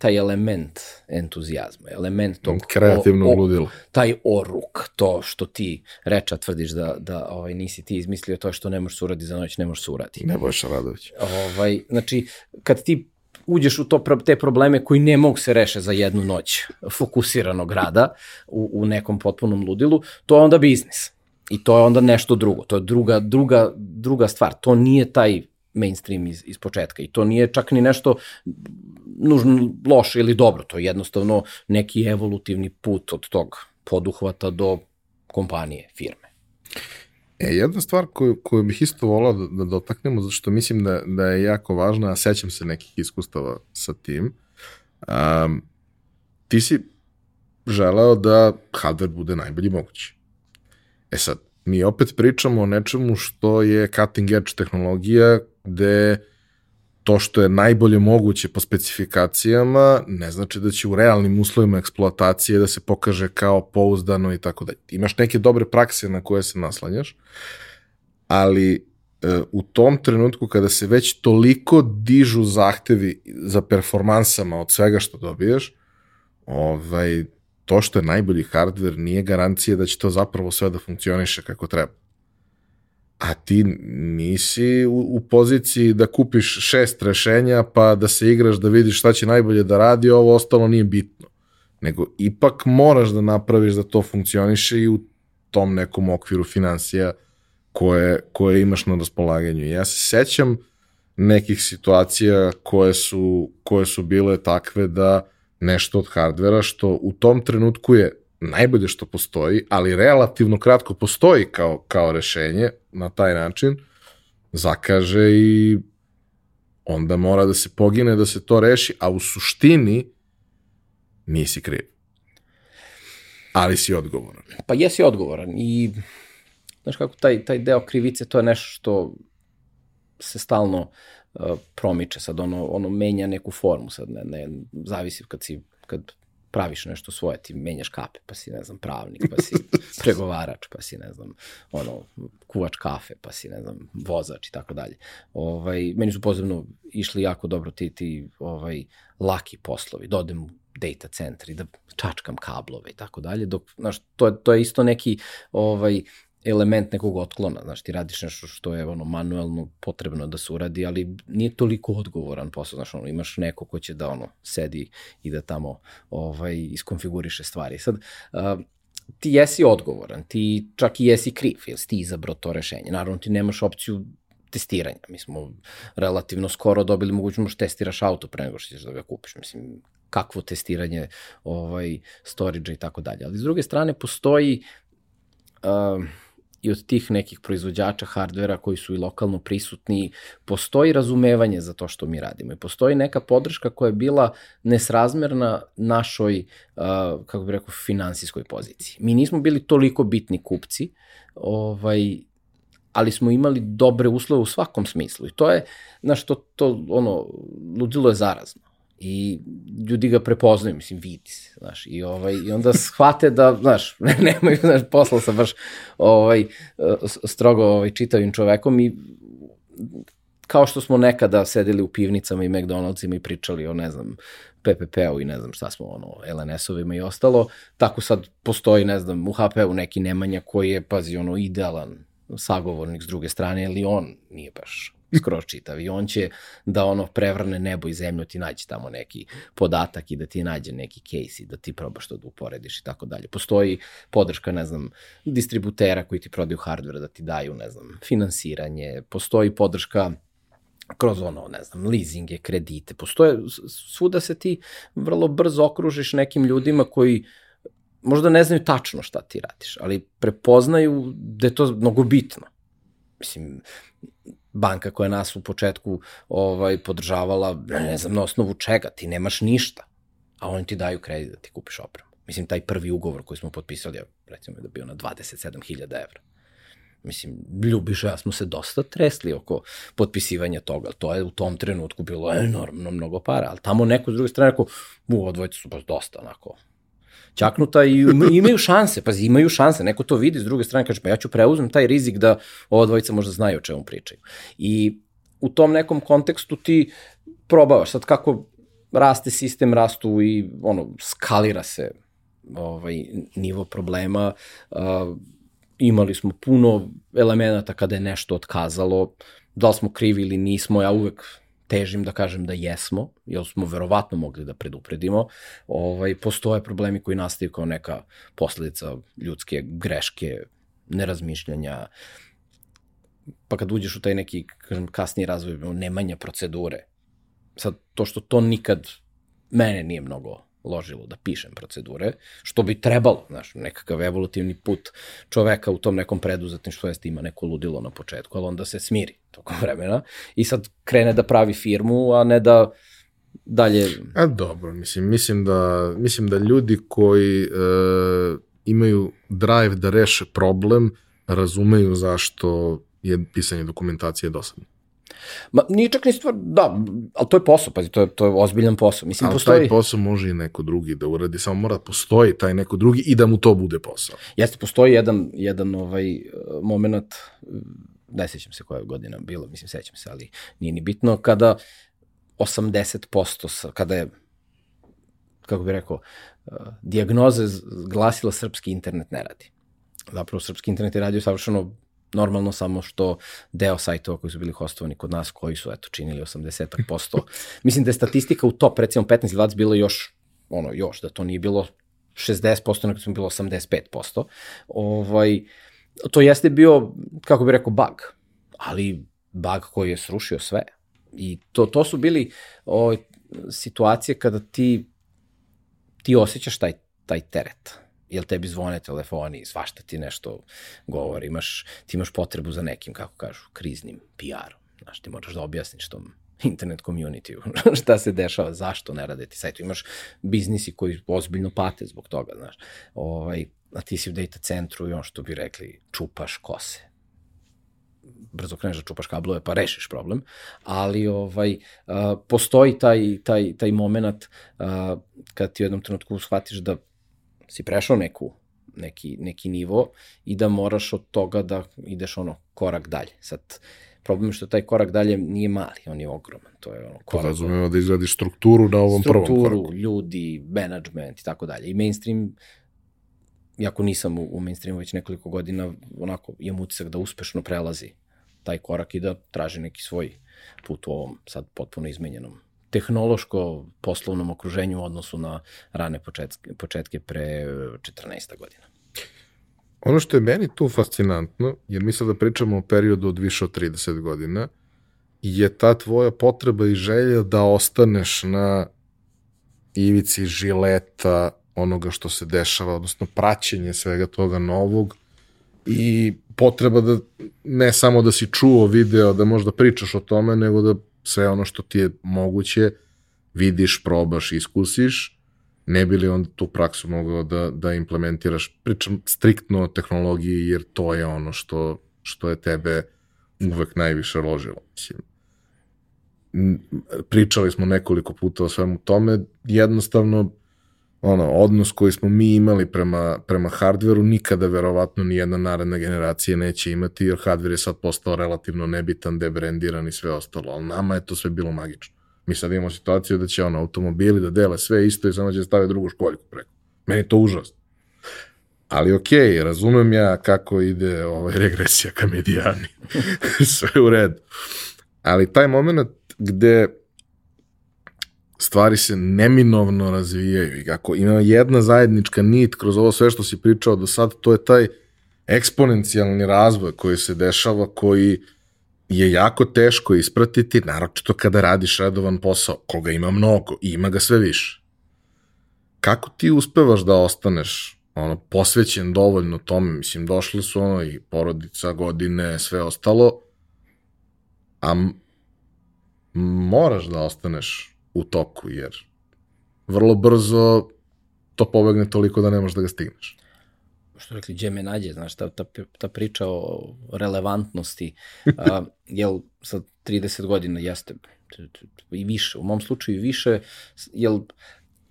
taj element entuzijazma, element tog... Kreativno o, ludilo. Taj oruk, to što ti reča tvrdiš da, da ovaj, nisi ti izmislio to što ne možeš se uradi za noć, ne možeš se uradi. Ne možeš Radović. Ovaj, znači, kad ti uđeš u to, te probleme koji ne mogu se reše za jednu noć fokusiranog rada u, u nekom potpunom ludilu, to je onda biznis. I to je onda nešto drugo. To je druga, druga, druga stvar. To nije taj mainstream iz, iz početka i to nije čak ni nešto nužno loše ili dobro, to je jednostavno neki evolutivni put od tog poduhvata do kompanije, firme. E, jedna stvar koju, koju bih isto volao da, da dotaknemo, zato što mislim da, da je jako važna, a sećam se nekih iskustava sa tim, um, ti si želeo da hardware bude najbolji mogući. E sad, mi opet pričamo o nečemu što je cutting edge tehnologija gde to što je najbolje moguće po specifikacijama ne znači da će u realnim uslovima eksploatacije da se pokaže kao pouzdano i tako dalje. Imaš neke dobre prakse na koje se naslanjaš, ali e, u tom trenutku kada se već toliko dižu zahtevi za performansama od svega što dobiješ, ovaj, to što je najbolji hardware nije garancija da će to zapravo sve da funkcioniše kako treba a ti nisi u, u poziciji da kupiš šest rešenja pa da se igraš da vidiš šta će najbolje da radi, ovo ostalo nije bitno. nego ipak moraš da napraviš da to funkcioniše i u tom nekom okviru financija koje, koje imaš na raspolaganju. Ja se sećam nekih situacija koje su, koje su bile takve da nešto od hardvera što u tom trenutku je najbolje što postoji, ali relativno kratko postoji kao, kao rešenje na taj način, zakaže i onda mora da se pogine da se to reši, a u suštini nisi kriv. Ali si odgovoran. Pa jesi odgovoran i znaš kako taj, taj deo krivice to je nešto što se stalno uh, promiče, sad ono, ono menja neku formu, sad ne, ne, zavisi kad si, kad praviš nešto svoje, ti menjaš kape, pa si, ne znam, pravnik, pa si *laughs* pregovarač, pa si, ne znam, ono, kuvač kafe, pa si, ne znam, vozač i tako dalje. Ovaj, meni su pozivno išli jako dobro ti, ti ovaj, laki poslovi, da odem u data centri, da čačkam kablove i tako dalje, dok, znaš, to to je isto neki, ovaj, element nekog otklona, znaš, ti radiš nešto što je ono manuelno potrebno da se uradi, ali nije toliko odgovoran posao, znaš, ono, imaš neko ko će da ono sedi i da tamo ovaj iskonfiguriše stvari. Sad uh, ti jesi odgovoran, ti čak i jesi kriv, jer si ti izabrao to rešenje. Naravno ti nemaš opciju testiranja. Mi smo relativno skoro dobili mogućnost da testiraš auto pre nego što ćeš da ga kupiš. Mislim, kakvo testiranje ovaj, storage i tako dalje. Ali s druge strane postoji uh, i od tih nekih proizvođača hardvera koji su i lokalno prisutni, postoji razumevanje za to što mi radimo i postoji neka podrška koja je bila nesrazmerna našoj, kako bih rekao, finansijskoj poziciji. Mi nismo bili toliko bitni kupci, ovaj, ali smo imali dobre uslove u svakom smislu i to je, znaš, to, to ono, ludilo je zarazno i ljudi ga prepoznaju, mislim, vidi se, znaš, i, ovaj, i onda shvate da, znaš, *laughs* nemaju, znaš, posla sa baš ovaj, strogo ovaj, čitavim čovekom i kao što smo nekada sedeli u pivnicama i McDonaldsima i pričali o, ne znam, PPP-u i ne znam šta smo, ono, LNS-ovima i ostalo, tako sad postoji, ne znam, u HP-u neki Nemanja koji je, pazi, ono, idealan sagovornik s druge strane, ali on nije baš skroz čitav i on će da ono prevrne nebo i zemlju, ti nađe tamo neki podatak i da ti nađe neki case i da ti probaš to da uporediš i tako dalje. Postoji podrška, ne znam, distributera koji ti prodaju hardware da ti daju, ne znam, finansiranje, postoji podrška kroz ono, ne znam, leasinge, kredite, postoje, svuda se ti vrlo brzo okružiš nekim ljudima koji možda ne znaju tačno šta ti radiš, ali prepoznaju da je to mnogo bitno. Mislim, banka koja nas u početku ovaj, podržavala, ne znam na osnovu čega, ti nemaš ništa, a oni ti daju kredit da ti kupiš opremu. Mislim, taj prvi ugovor koji smo potpisali, recimo da bio na 27.000 evra. Mislim, Ljubiša, ja smo se dosta tresli oko potpisivanja toga, to je u tom trenutku bilo enormno mnogo para, ali tamo neko s druge strane rekao, u, odvojite su baš dosta, onako, čaknuta i imaju šanse, pazi, imaju šanse, neko to vidi s druge strane, kaže, pa ja ću preuzem taj rizik da ova dvojica možda znaju o čemu pričaju. I u tom nekom kontekstu ti probavaš, sad kako raste sistem, rastu i ono, skalira se ovaj, nivo problema, uh, imali smo puno elemenata kada je nešto otkazalo, da li smo krivi ili nismo, ja uvek težim da kažem da jesmo, jer smo verovatno mogli da predupredimo, ovaj, postoje problemi koji nastaju kao neka posledica ljudske greške, nerazmišljanja, pa kad uđeš u taj neki, kažem, kasniji razvoj, nemanja procedure, sad to što to nikad mene nije mnogo ložilo da pišem procedure, što bi trebalo, znaš, nekakav evolutivni put čoveka u tom nekom preduzetništvu jeste ima neko ludilo na početku, ali onda se smiri tokom *laughs* vremena i sad krene da pravi firmu, a ne da dalje... A dobro, mislim, mislim da, mislim da ljudi koji e, imaju drive da reše problem, razumeju zašto je pisanje dokumentacije dosadno. Ma, nije čak ni stvar, da, ali to je posao, pazi, to je, to je ozbiljan posao. Mislim, ali postoji... taj posao može i neko drugi da uradi, samo mora da postoji taj neko drugi i da mu to bude posao. Jeste, postoji jedan, jedan ovaj, moment, ne sećam se koja godina bila, mislim, sećam se, ali nije ni bitno, kada 80%, sa, kada je, kako bih rekao, diagnoze glasila srpski internet ne radi. Zapravo, srpski internet je radio savršeno normalno samo što deo sajtova koji su bili hostovani kod nas, koji su eto činili 80%. *laughs* Mislim da je statistika u top, recimo 15 20 bilo još ono, još, da to nije bilo 60%, nego smo bilo 85%. Ovaj, to jeste bio, kako bih rekao, bug, ali bug koji je srušio sve. I to, to su bili o, ovaj, situacije kada ti, ti osjećaš taj, taj teret jel tebi zvone telefoni, svašta ti nešto govori, imaš, ti imaš potrebu za nekim, kako kažu, kriznim PR-om. Znaš, ti moraš da objasniš tom internet community *laughs* šta se dešava, zašto ne rade ti sajtu. Imaš biznisi koji ozbiljno pate zbog toga, znaš. Ovaj, a ti si u data centru i on što bi rekli, čupaš kose. Brzo kreneš da čupaš kablove pa rešiš problem, ali ovaj, a, postoji taj, taj, taj moment a, kad ti u jednom trenutku shvatiš da si prešao neku, neki, neki nivo i da moraš od toga da ideš ono korak dalje. Sad, problem je što taj korak dalje nije mali, on je ogroman. To je ono korak. Podrazumeva da izgradiš strukturu na ovom strukturu, prvom koraku. Strukturu, ljudi, management i tako dalje. I mainstream, jako nisam u, u mainstreamu već nekoliko godina, onako imam utisak da uspešno prelazi taj korak i da traži neki svoj put u ovom sad potpuno izmenjenom tehnološko poslovnom okruženju u odnosu na rane početke, početke pre 14. godina. Ono što je meni tu fascinantno, jer mi sada pričamo o periodu od više od 30 godina, je ta tvoja potreba i želja da ostaneš na ivici žileta onoga što se dešava, odnosno praćenje svega toga novog i potreba da ne samo da si čuo video, da možda pričaš o tome, nego da sve ono što ti je moguće vidiš, probaš, iskusiš, ne bi li onda tu praksu mogao da, da implementiraš, pričam striktno o tehnologiji, jer to je ono što, što je tebe uvek najviše ložilo. Mislim, pričali smo nekoliko puta o svemu tome, jednostavno ono, odnos koji smo mi imali prema, prema hardveru nikada verovatno ni jedna naredna generacija neće imati, jer hardver je sad postao relativno nebitan, debrendiran i sve ostalo, ali nama je to sve bilo magično. Mi sad imamo situaciju da će ono, automobili da dele sve isto i samo će staviti drugu školjku preko. Meni je to užasno. Ali okej, okay, razumem ja kako ide ovaj regresija ka medijani. *laughs* sve u redu. Ali taj moment gde stvari se neminovno razvijaju i kako ima jedna zajednička nit kroz ovo sve što si pričao do sad, to je taj eksponencijalni razvoj koji se dešava, koji je jako teško ispratiti, naročito kada radiš redovan posao, koga ima mnogo i ima ga sve više. Kako ti uspevaš da ostaneš ono, posvećen dovoljno tome, mislim, došli su ono i porodica, godine, sve ostalo, a moraš da ostaneš u toku, jer vrlo brzo to pobegne toliko da ne možeš da ga stigneš. Što rekli, gdje me nađe, znaš, ta, ta, ta priča o relevantnosti, a, *laughs* jel sa 30 godina jeste i više, u mom slučaju više, jel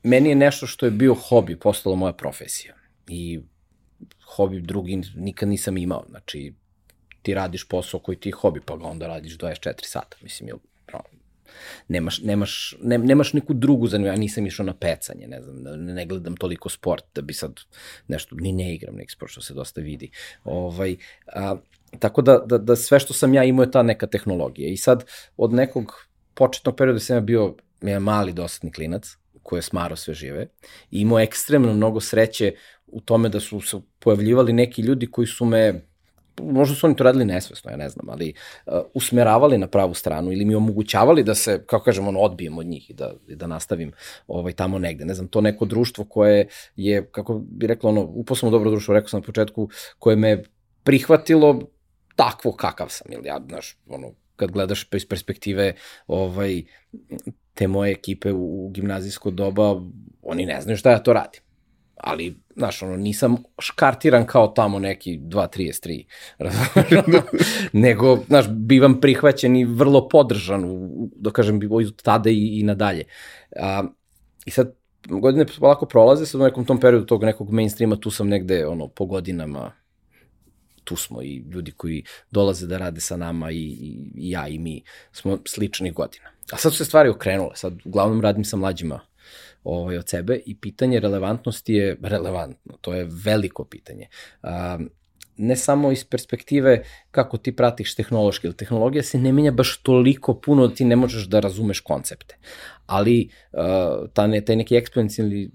meni je nešto što je bio hobi, postala moja profesija i hobi drugi nikad nisam imao, znači ti radiš posao koji ti je hobi, pa ga onda radiš 24 sata, mislim, jel, nemaš, nemaš, ne, nemaš neku drugu zanimljivu, ja nisam išao na pecanje, ne znam, ne, ne gledam toliko sport da bi sad nešto, ni ne igram neki sport što se dosta vidi. Ovaj, a, tako da, da, da sve što sam ja imao je ta neka tehnologija i sad od nekog početnog perioda sam ja bio ja mali dosadni klinac koji je smaro sve žive i imao ekstremno mnogo sreće u tome da su se pojavljivali neki ljudi koji su me možda su oni to radili nesvesno, ja ne znam, ali uh, usmeravali na pravu stranu ili mi omogućavali da se, kako kažem, ono, odbijem od njih i da, i da nastavim ovaj, tamo negde. Ne znam, to neko društvo koje je, kako bi rekla, ono, uposlovno dobro društvo, rekao sam na početku, koje me prihvatilo takvo kakav sam, ili ja, znaš, ono, kad gledaš iz perspektive ovaj, te moje ekipe u, u gimnazijsko doba, oni ne znaju šta ja to radim ali, znaš, ono, nisam škartiran kao tamo neki 2.33, *laughs* nego, znaš, bivam prihvaćen i vrlo podržan, u, da kažem, od tada i, i nadalje. A, I sad, godine polako prolaze, sad u nekom tom periodu tog nekog mainstreama, tu sam negde, ono, po godinama, tu smo i ljudi koji dolaze da rade sa nama i, i, i ja i mi smo sličnih godina. A sad su se stvari okrenule, sad uglavnom radim sa mlađima ovaj, od sebe i pitanje relevantnosti je relevantno, to je veliko pitanje. A, ne samo iz perspektive kako ti pratiš tehnološki, ili tehnologija se ne menja baš toliko puno da ti ne možeš da razumeš koncepte. Ali uh, ta ne, taj neki eksponencijalni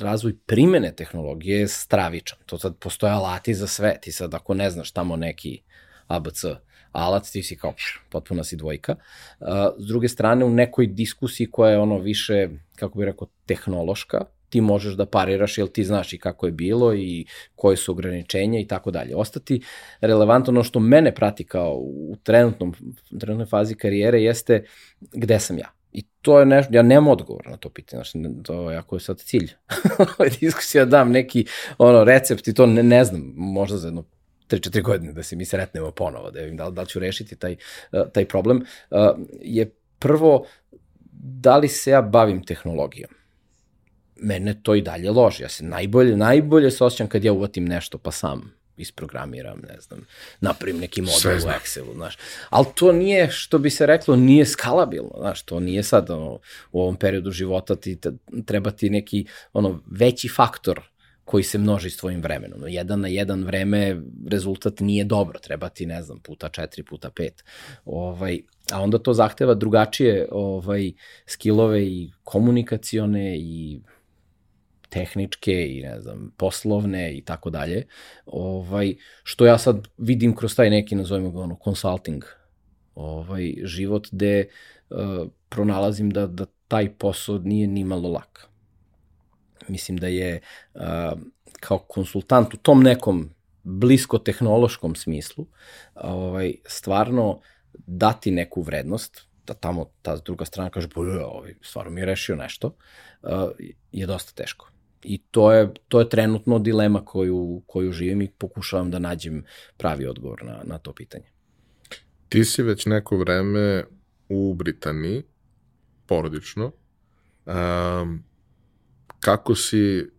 razvoj primene tehnologije je stravičan. To sad postoje alati za sve. Ti sad ako ne znaš tamo neki ABC alat, ti si kao pš, potpuna si dvojka. Uh, s druge strane, u nekoj diskusiji koja je ono više, kako bih rekao, tehnološka, ti možeš da pariraš jer ti znaš i kako je bilo i koje su ograničenja i tako dalje. Ostati relevantno ono što mene prati kao u trenutnom, trenutnoj fazi karijere jeste gde sam ja. I to je nešto, ja nemam odgovor na to pitanje, znači, to je ako je sad cilj *laughs* diskusija, dam neki ono, recept i to ne, ne znam, možda za jedno 3-4 godine da se mi sretnemo ponovo, da da, da ću rešiti taj, taj problem, je prvo da li se ja bavim tehnologijom mene to i dalje loži. Ja se najbolje, najbolje se osjećam kad ja uvatim nešto pa sam isprogramiram, ne znam, napravim neki model u Excelu, znaš. Ali to nije, što bi se reklo, nije skalabilno, znaš, to nije sad ono, u ovom periodu života ti treba ti neki ono, veći faktor koji se množi s tvojim vremenom. Jedan na jedan vreme rezultat nije dobro, treba ti, ne znam, puta četiri, puta pet. Ovaj, a onda to zahteva drugačije ovaj, skillove i komunikacione i tehničke i ne znam, poslovne i tako dalje, ovaj, što ja sad vidim kroz taj neki, nazovimo ga ono, consulting ovaj, život, gde uh, pronalazim da, da taj posao nije ni malo lak. Mislim da je uh, kao konsultant u tom nekom blisko tehnološkom smislu, ovaj, stvarno dati neku vrednost, da tamo ta druga strana kaže, bo, ovaj, stvarno mi je rešio nešto, uh, je dosta teško. I to je, to je trenutno dilema koju, koju živim i pokušavam da nađem pravi odgovor na, na to pitanje. Ti si već neko vreme u Britaniji, porodično. Um, kako si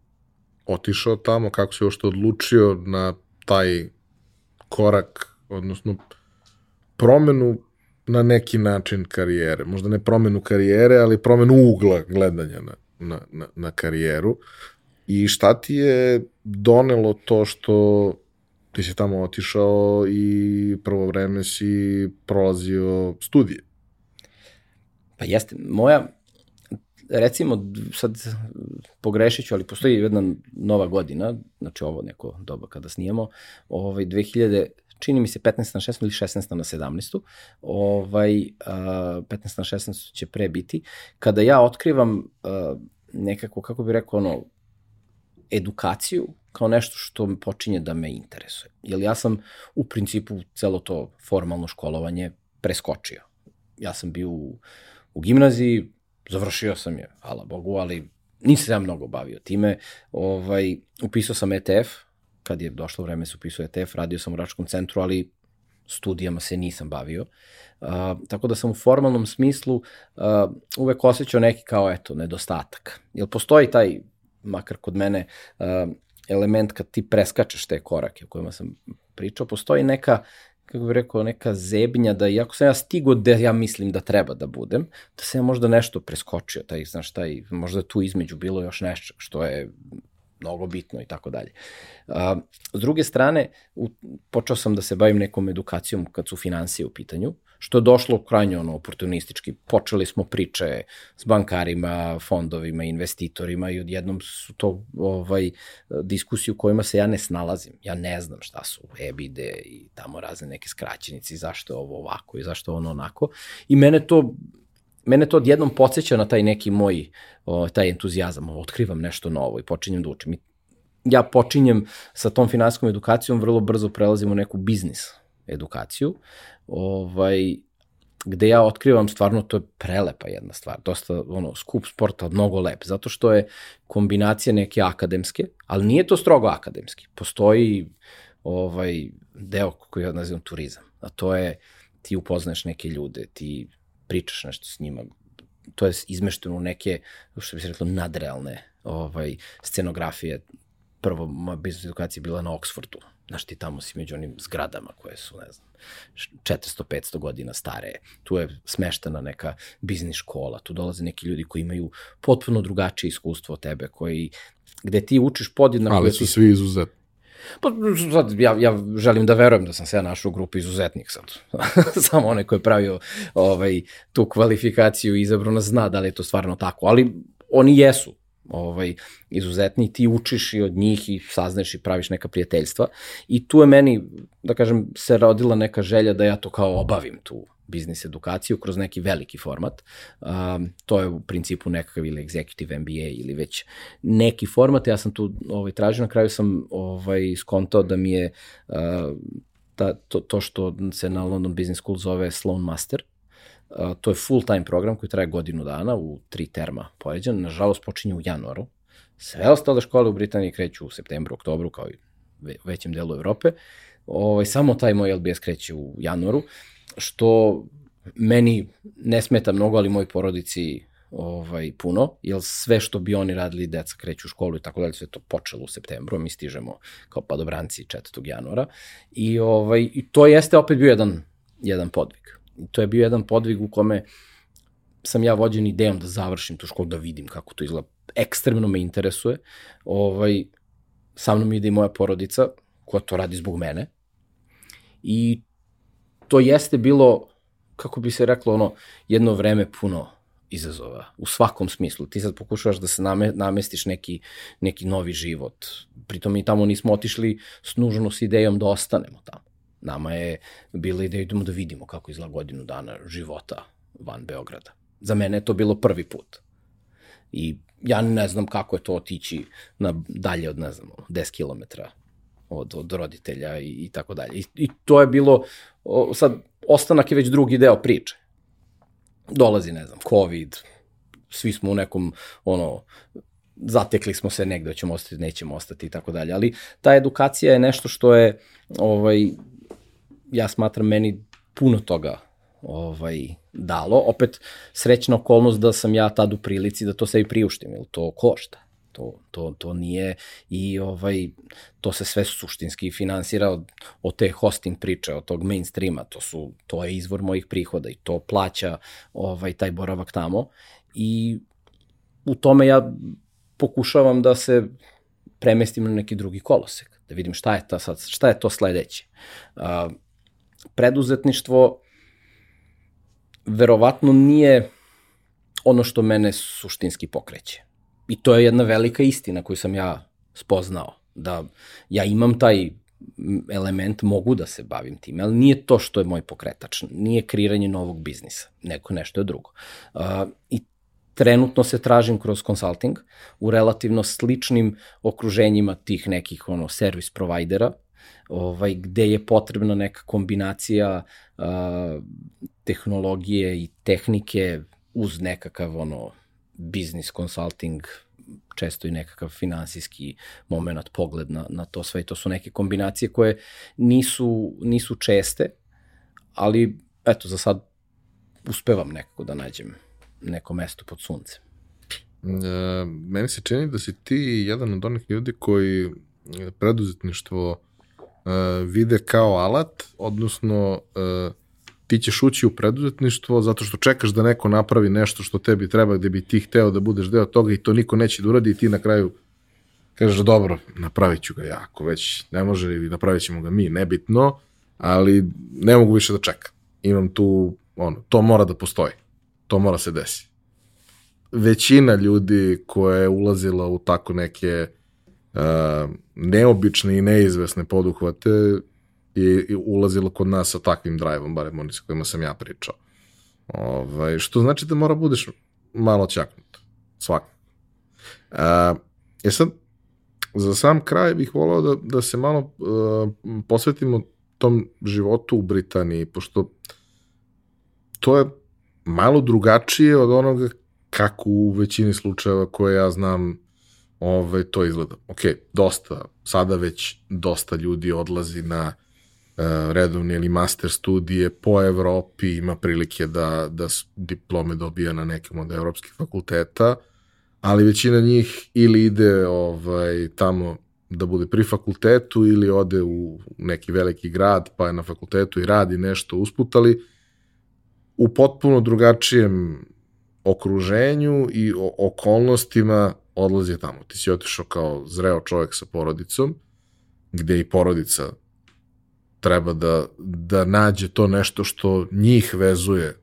otišao tamo, kako si ošto odlučio na taj korak, odnosno promenu na neki način karijere. Možda ne promenu karijere, ali promenu ugla gledanja na, na, na, na karijeru. I šta ti je donelo to što ti si tamo otišao i prvo vreme si prolazio studije? Pa jeste, moja, recimo, sad pogrešit ću, ali postoji jedna nova godina, znači ovo neko doba kada snijemo, ovaj, 2000, čini mi se 15 na 16 ili 16 na 17. Ovaj, uh, 15 na 16 će pre biti. Kada ja otkrivam nekako, kako bih rekao, ono, edukaciju kao nešto što počinje da me interesuje. Jer ja sam u principu celo to formalno školovanje preskočio. Ja sam bio u, u gimnaziji, završio sam je, hvala Bogu, ali nisam ja mnogo bavio time. Ovaj, upisao sam ETF, kad je došlo vreme se upisao ETF, radio sam u Račkom centru, ali studijama se nisam bavio. Uh, tako da sam u formalnom smislu uh, uvek osjećao neki kao, eto, nedostatak. Jer postoji taj makar kod mene, uh, element kad ti preskačeš te korake o kojima sam pričao, postoji neka kako bih rekao, neka zebnja da iako sam ja stigo da ja mislim da treba da budem, da sam ja možda nešto preskočio, taj, znaš, taj, možda tu između bilo još nešto što je mnogo bitno i tako dalje. S druge strane, u, počeo sam da se bavim nekom edukacijom kad su financije u pitanju, što je došlo krajnje ono oportunistički. Počeli smo priče s bankarima, fondovima, investitorima i odjednom su to ovaj, diskusije u kojima se ja ne snalazim. Ja ne znam šta su EBID i tamo razne neke skraćenici, zašto je ovo ovako i zašto je ono onako. I mene to mene to odjednom podsjeća na taj neki moj, o, taj entuzijazam, otkrivam nešto novo i počinjem da učim. I ja počinjem sa tom finansijskom edukacijom, vrlo brzo prelazim u neku biznis edukaciju, ovaj, gde ja otkrivam stvarno to je prelepa jedna stvar, dosta ono skup sporta, mnogo lep, zato što je kombinacija neke akademske, ali nije to strogo akademski. Postoji ovaj deo koji ja nazivam turizam, a to je ti upoznaješ neke ljude, ti pričaš nešto s njima, to je izmešteno u neke, što bi se reklo, nadrealne ovaj, scenografije. Prvo, moja biznis edukacija je bila na Oxfordu, Znaš, ti tamo si među onim zgradama koje su, ne znam, 400-500 godina stare. Tu je smeštena neka biznis škola, tu dolaze neki ljudi koji imaju potpuno drugačije iskustvo od tebe, koji, gde ti učiš podjednako... Ali su svi izuzetni. Pa sad, ja, ja želim da verujem da sam se ja našao u grupi izuzetnih sad. *laughs* Samo onaj ko je pravio ovaj, tu kvalifikaciju i izabrao nas zna da li je to stvarno tako. Ali oni jesu ovaj, izuzetni, ti učiš i od njih i sazneš i praviš neka prijateljstva. I tu je meni, da kažem, se rodila neka želja da ja to kao obavim tu biznis edukaciju kroz neki veliki format. Um, to je u principu nekakav ili executive MBA ili već neki format. Ja sam tu ovaj, tražio, na kraju sam ovaj, skontao da mi je uh, ta, to, to što se na London Business School zove Sloan Master, Uh, to je full-time program koji traje godinu dana u tri terma poređan. Nažalost, počinje u januaru. Sve ostale škole u Britaniji kreću u septembru, oktobru, kao i većem delu Evrope. Ovaj, samo taj moj LBS kreće u januaru, što meni ne smeta mnogo, ali moj porodici ovaj, puno, jer sve što bi oni radili, deca kreću u školu i tako dalje, sve to počelo u septembru, mi stižemo kao padobranci 4. januara. I, ovaj, I to jeste opet bio jedan, jedan podvig to je bio jedan podvig u kome sam ja vođen idejom da završim tu školu, da vidim kako to izgleda. Ekstremno me interesuje. Ovaj, sa mnom ide i moja porodica, koja to radi zbog mene. I to jeste bilo, kako bi se reklo, ono, jedno vreme puno izazova, u svakom smislu. Ti sad pokušavaš da se name, namestiš neki, neki novi život. Pritom mi tamo nismo otišli s nužno s idejom da ostanemo tamo. Nama je bila ideja idemo da vidimo kako izgleda godinu dana života van Beograda. Za mene je to bilo prvi put. I ja ne znam kako je to otići na dalje od, ne znam, 10 km od, od roditelja i, i tako dalje. I, I to je bilo, o, sad, ostanak je već drugi deo priče. Dolazi, ne znam, COVID, svi smo u nekom, ono, zatekli smo se negde, ćemo ostati, nećemo ostati i tako dalje. Ali ta edukacija je nešto što je, ovaj, ja smatram meni puno toga ovaj, dalo. Opet, srećna okolnost da sam ja tad u prilici da to sebi priuštim, jer to košta. To, to, to nije i ovaj, to se sve suštinski finansira od, od te hosting priče, od tog mainstreama, to, su, to je izvor mojih prihoda i to plaća ovaj, taj boravak tamo i u tome ja pokušavam da se premestim na neki drugi kolosek, da vidim šta je, ta sad, šta je to sledeće. Uh, preduzetništvo verovatno nije ono što mene suštinski pokreće. I to je jedna velika istina koju sam ja spoznao, da ja imam taj element, mogu da se bavim tim, ali nije to što je moj pokretač, nije kreiranje novog biznisa, neko nešto je drugo. Uh, I trenutno se tražim kroz consulting u relativno sličnim okruženjima tih nekih ono servis provajdera ovaj, gde je potrebna neka kombinacija a, tehnologije i tehnike uz nekakav ono business consulting često i nekakav finansijski moment, pogled na, na to sve i to su neke kombinacije koje nisu, nisu česte, ali eto, za sad uspevam nekako da nađem neko mesto pod suncem. E, meni se čini da si ti jedan od onih ljudi koji preduzetništvo uh, vide kao alat, odnosno uh, ti ćeš ući u preduzetništvo zato što čekaš da neko napravi nešto što tebi treba gde bi ti hteo da budeš deo toga i to niko neće da uradi i ti na kraju kažeš dobro, napravit ću ga ja, ako već ne može ili napravit ćemo ga mi, nebitno, ali ne mogu više da čekam. Imam tu, ono, to mora da postoji. To mora se desi. Većina ljudi koja je ulazila u tako neke uh, neobične i neizvesne poduhvate i, ulazilo kod nas sa takvim drive-om, barem oni sa kojima sam ja pričao. Ovaj, što znači da mora budeš malo ćaknut. Svak. Uh, e sad, za sam kraj bih volao da, da se malo uh, posvetimo tom životu u Britaniji, pošto to je malo drugačije od onoga kako u većini slučajeva koje ja znam ove, to izgleda. Ok, dosta, sada već dosta ljudi odlazi na redovne ili master studije po Evropi, ima prilike da, da diplome dobija na nekim od evropskih fakulteta, ali većina njih ili ide ovaj, tamo da bude pri fakultetu ili ode u neki veliki grad pa je na fakultetu i radi nešto usput, ali u potpuno drugačijem okruženju i okolnostima odlazi tamo. Ti si otišao kao zreo čovjek sa porodicom gde i porodica treba da, da nađe to nešto što njih vezuje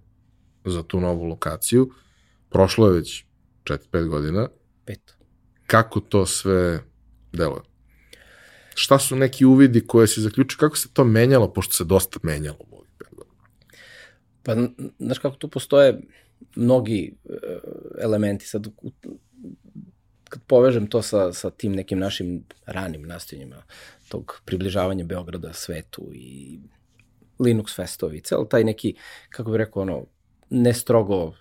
za tu novu lokaciju. Prošlo je već 4-5 godina. Pet. Kako to sve deluje? Šta su neki uvidi koje si zaključio? Kako se to menjalo, pošto se dosta menjalo u ovih 5 godina? Pa, znaš kako tu postoje mnogi uh, elementi. Sad, kad povežem to sa, sa tim nekim našim ranim nastojanjima tog približavanja Beograda svetu i Linux festovi, cel taj neki, kako bih rekao, ono, ne strogo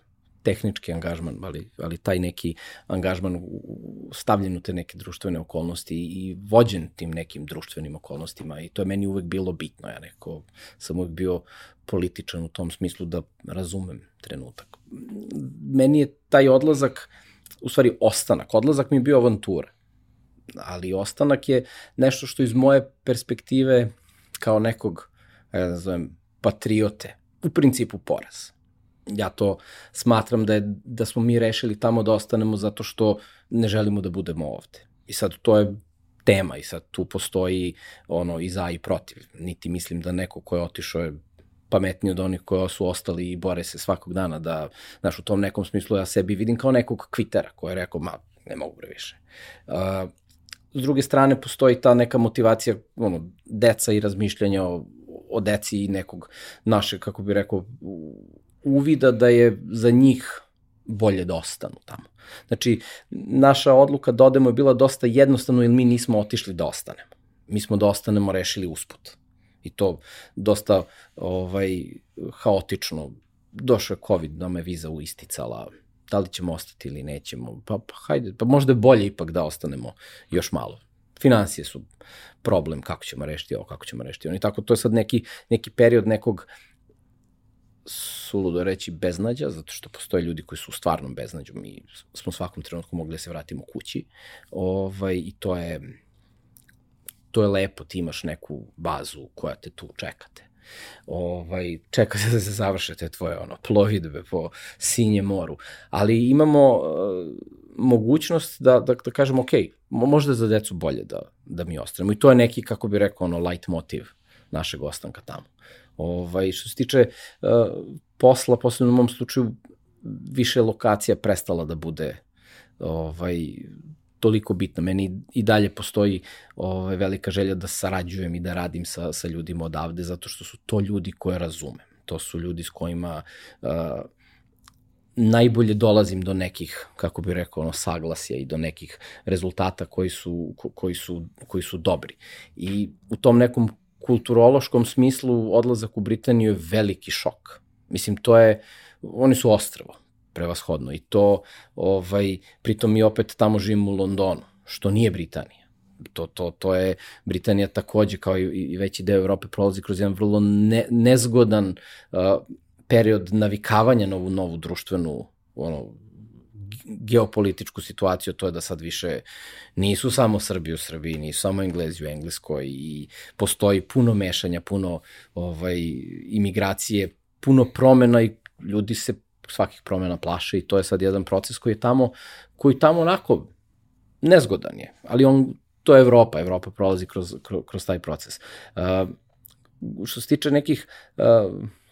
tehnički angažman, ali, ali taj neki angažman u stavljen te neke društvene okolnosti i vođen tim nekim društvenim okolnostima i to je meni uvek bilo bitno. Ja neko sam uvek bio političan u tom smislu da razumem trenutak. Meni je taj odlazak, u stvari ostanak, odlazak mi je bio avantura, ali ostanak je nešto što iz moje perspektive kao nekog, ja da zovem, patriote, u principu poraz ja to smatram da, je, da smo mi rešili tamo da ostanemo zato što ne želimo da budemo ovde. I sad to je tema i sad tu postoji ono i za i protiv. Niti mislim da neko ko je otišao je pametniji od onih koji su ostali i bore se svakog dana da, znaš, u tom nekom smislu ja sebi vidim kao nekog kvitera koji je rekao, ma, ne mogu previše. Uh, s druge strane, postoji ta neka motivacija, ono, deca i razmišljanja o, o deci i nekog naše, kako bi rekao, uvida da je za njih bolje da ostanu tamo. Znači, naša odluka da odemo je bila dosta jednostavna jer mi nismo otišli da ostanemo. Mi smo da ostanemo rešili usput. I to dosta ovaj, haotično. Došao je COVID, da me viza uisticala, da li ćemo ostati ili nećemo. Pa, pa hajde, pa možda je bolje ipak da ostanemo još malo. Financije su problem, kako ćemo rešiti ovo, kako ćemo rešiti ono. I tako, to je sad neki, neki period nekog suludo reći beznađa, zato što postoje ljudi koji su u stvarnom beznađu. Mi smo u svakom trenutku mogli da se vratimo kući. Ovaj, I to je, to je lepo, ti imaš neku bazu koja te tu čekate. Ovaj, čekate *laughs* da se završe te tvoje ono, plovidbe po sinje moru. Ali imamo uh, mogućnost da, da, da kažemo, ok, možda za decu bolje da, da mi ostanemo. I to je neki, kako bi rekao, ono, light motiv našeg ostanka tamo. Ovaj, što se tiče uh, posla, posebno u mom slučaju, više lokacija prestala da bude ovaj, toliko bitna. Meni i dalje postoji ovaj, velika želja da sarađujem i da radim sa, sa ljudima odavde, zato što su to ljudi koje razumem. To su ljudi s kojima uh, najbolje dolazim do nekih, kako bih rekao, ono, saglasja i do nekih rezultata koji su, koji su, koji su dobri. I u tom nekom kulturološkom smislu odlazak u Britaniju je veliki šok. Mislim, to je, oni su ostravo, prevashodno, i to, ovaj, pritom mi opet tamo živim u Londonu, što nije Britanija. To, to, to je, Britanija takođe, kao i, i veći deo Evrope, prolazi kroz jedan vrlo ne, nezgodan uh, period navikavanja na ovu novu društvenu ono, geopolitičku situaciju, to je da sad više nisu samo Srbi u Srbiji, nisu samo Englezi u Engleskoj i postoji puno mešanja, puno ovaj, imigracije, puno promena i ljudi se svakih promena plaše i to je sad jedan proces koji je tamo, koji tamo onako nezgodan je, ali on, to je Evropa, Evropa prolazi kroz, kroz, kroz taj proces. Uh, što se tiče nekih uh,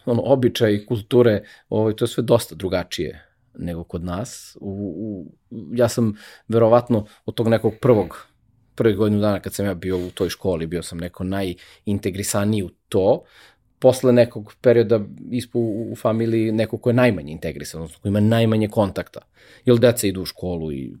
ono, običaja i kulture, ovaj, to je sve dosta drugačije nego kod nas. U, u, ja sam verovatno od tog nekog prvog prvih godinu dana kad sam ja bio u toj školi, bio sam neko najintegrisaniji u to, posle nekog perioda ispu u familiji neko ko je najmanje integrisan, odnosno ko ima najmanje kontakta. Jer deca idu u školu i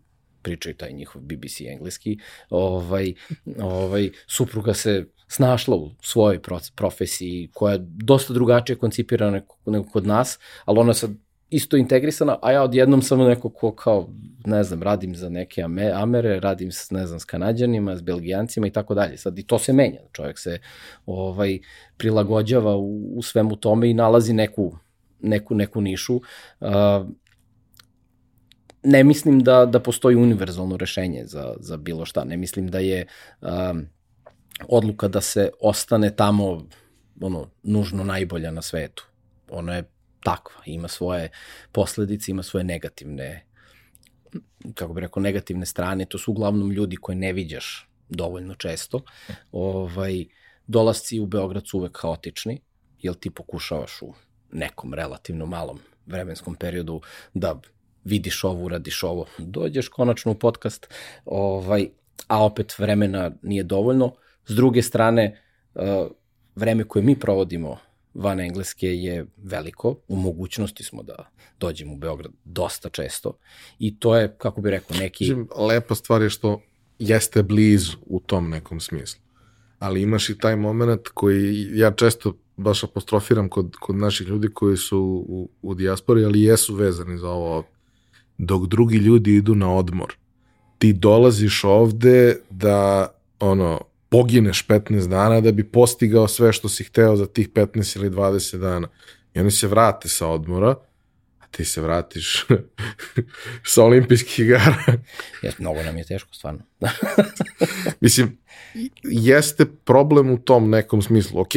pričaju taj njihov BBC engleski, ovaj, ovaj, supruga se snašla u svojoj profesiji koja je dosta drugačije koncipirana nego kod nas, ali ona sad isto integrisana, a ja odjednom sam neko ko kao, ne znam, radim za neke Amere, radim s, ne znam, s Kanadjanima, s Belgijancima i tako dalje. Sad i to se menja, čovjek se ovaj prilagođava u, u svemu tome i nalazi neku, neku, neku nišu. Uh, ne mislim da, da postoji univerzalno rešenje za, za bilo šta. Ne mislim da je um, odluka da se ostane tamo ono, nužno najbolja na svetu. Ono je takva, ima svoje posledice, ima svoje negativne kako bih rekao, negativne strane, to su uglavnom ljudi koje ne viđaš dovoljno često. Ovaj, dolasci u Beograd su uvek haotični, jer ti pokušavaš u nekom relativno malom vremenskom periodu da vidiš ovo, uradiš ovo, dođeš konačno u podcast, ovaj, a opet vremena nije dovoljno. S druge strane, uh, vreme koje mi provodimo van Engleske je veliko, u mogućnosti smo da dođemo u Beograd dosta često. I to je, kako bi rekao, neki... Lepa stvar je što jeste blizu u tom nekom smislu, ali imaš i taj moment koji ja često baš apostrofiram kod, kod naših ljudi koji su u, u dijaspori, ali jesu vezani za ovo. Dok drugi ljudi idu na odmor. Ti dolaziš ovde da ono, pogineš 15 dana da bi postigao sve što si hteo za tih 15 ili 20 dana. I oni se vrate sa odmora, a ti se vratiš *laughs* sa olimpijskih igara. Jes, mnogo nam je teško, stvarno. *laughs* Mislim, jeste problem u tom nekom smislu. Ok,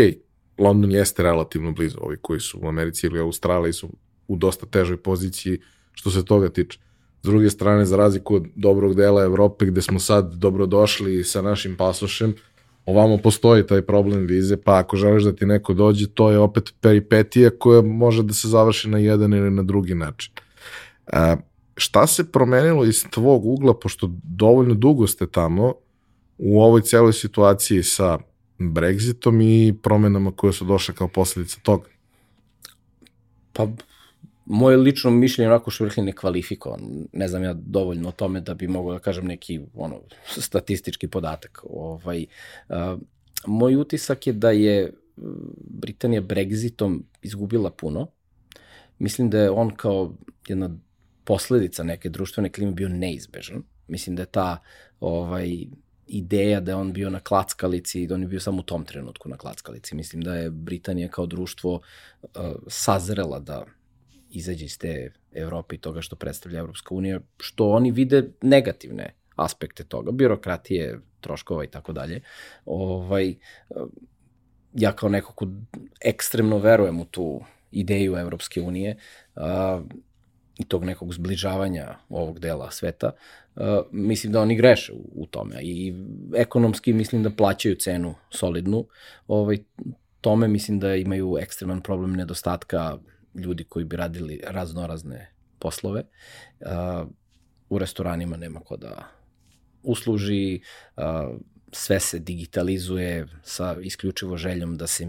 London jeste relativno blizu, ovi koji su u Americi ili Australiji su u dosta težoj poziciji što se toga tiče. S druge strane, za razliku od dobrog dela Evrope gde smo sad dobrodošli sa našim pasošem, ovamo postoji taj problem vize, pa ako želiš da ti neko dođe, to je opet peripetija koja može da se završi na jedan ili na drugi način. A, šta se promenilo iz tvog ugla, pošto dovoljno dugo ste tamo, u ovoj celoj situaciji sa Brexitom i promenama koje su došle kao posledica toga? Pa moje lično mišljenje onako švrhli nekvalifikovan. Ne znam ja dovoljno o tome da bi mogao da kažem neki ono, statistički podatak. Ovaj, uh, moj utisak je da je Britanija Brexitom izgubila puno. Mislim da je on kao jedna posledica neke društvene klime bio neizbežan. Mislim da je ta ovaj, ideja da je on bio na klackalici i da on je bio samo u tom trenutku na klackalici. Mislim da je Britanija kao društvo uh, sazrela da izađe iz te Evrope i toga što predstavlja Evropska unija, što oni vide negativne aspekte toga, birokratije, troškova i tako dalje. Ovaj, ja kao neko ko ekstremno verujem u tu ideju Evropske unije a, i tog nekog zbližavanja ovog dela sveta, a, mislim da oni greše u, u tome i ekonomski mislim da plaćaju cenu solidnu. Ovaj, tome mislim da imaju ekstreman problem nedostatka ljudi koji bi radili raznorazne poslove. Uh, u restoranima nema ko da usluži, uh, sve se digitalizuje sa isključivo željom da se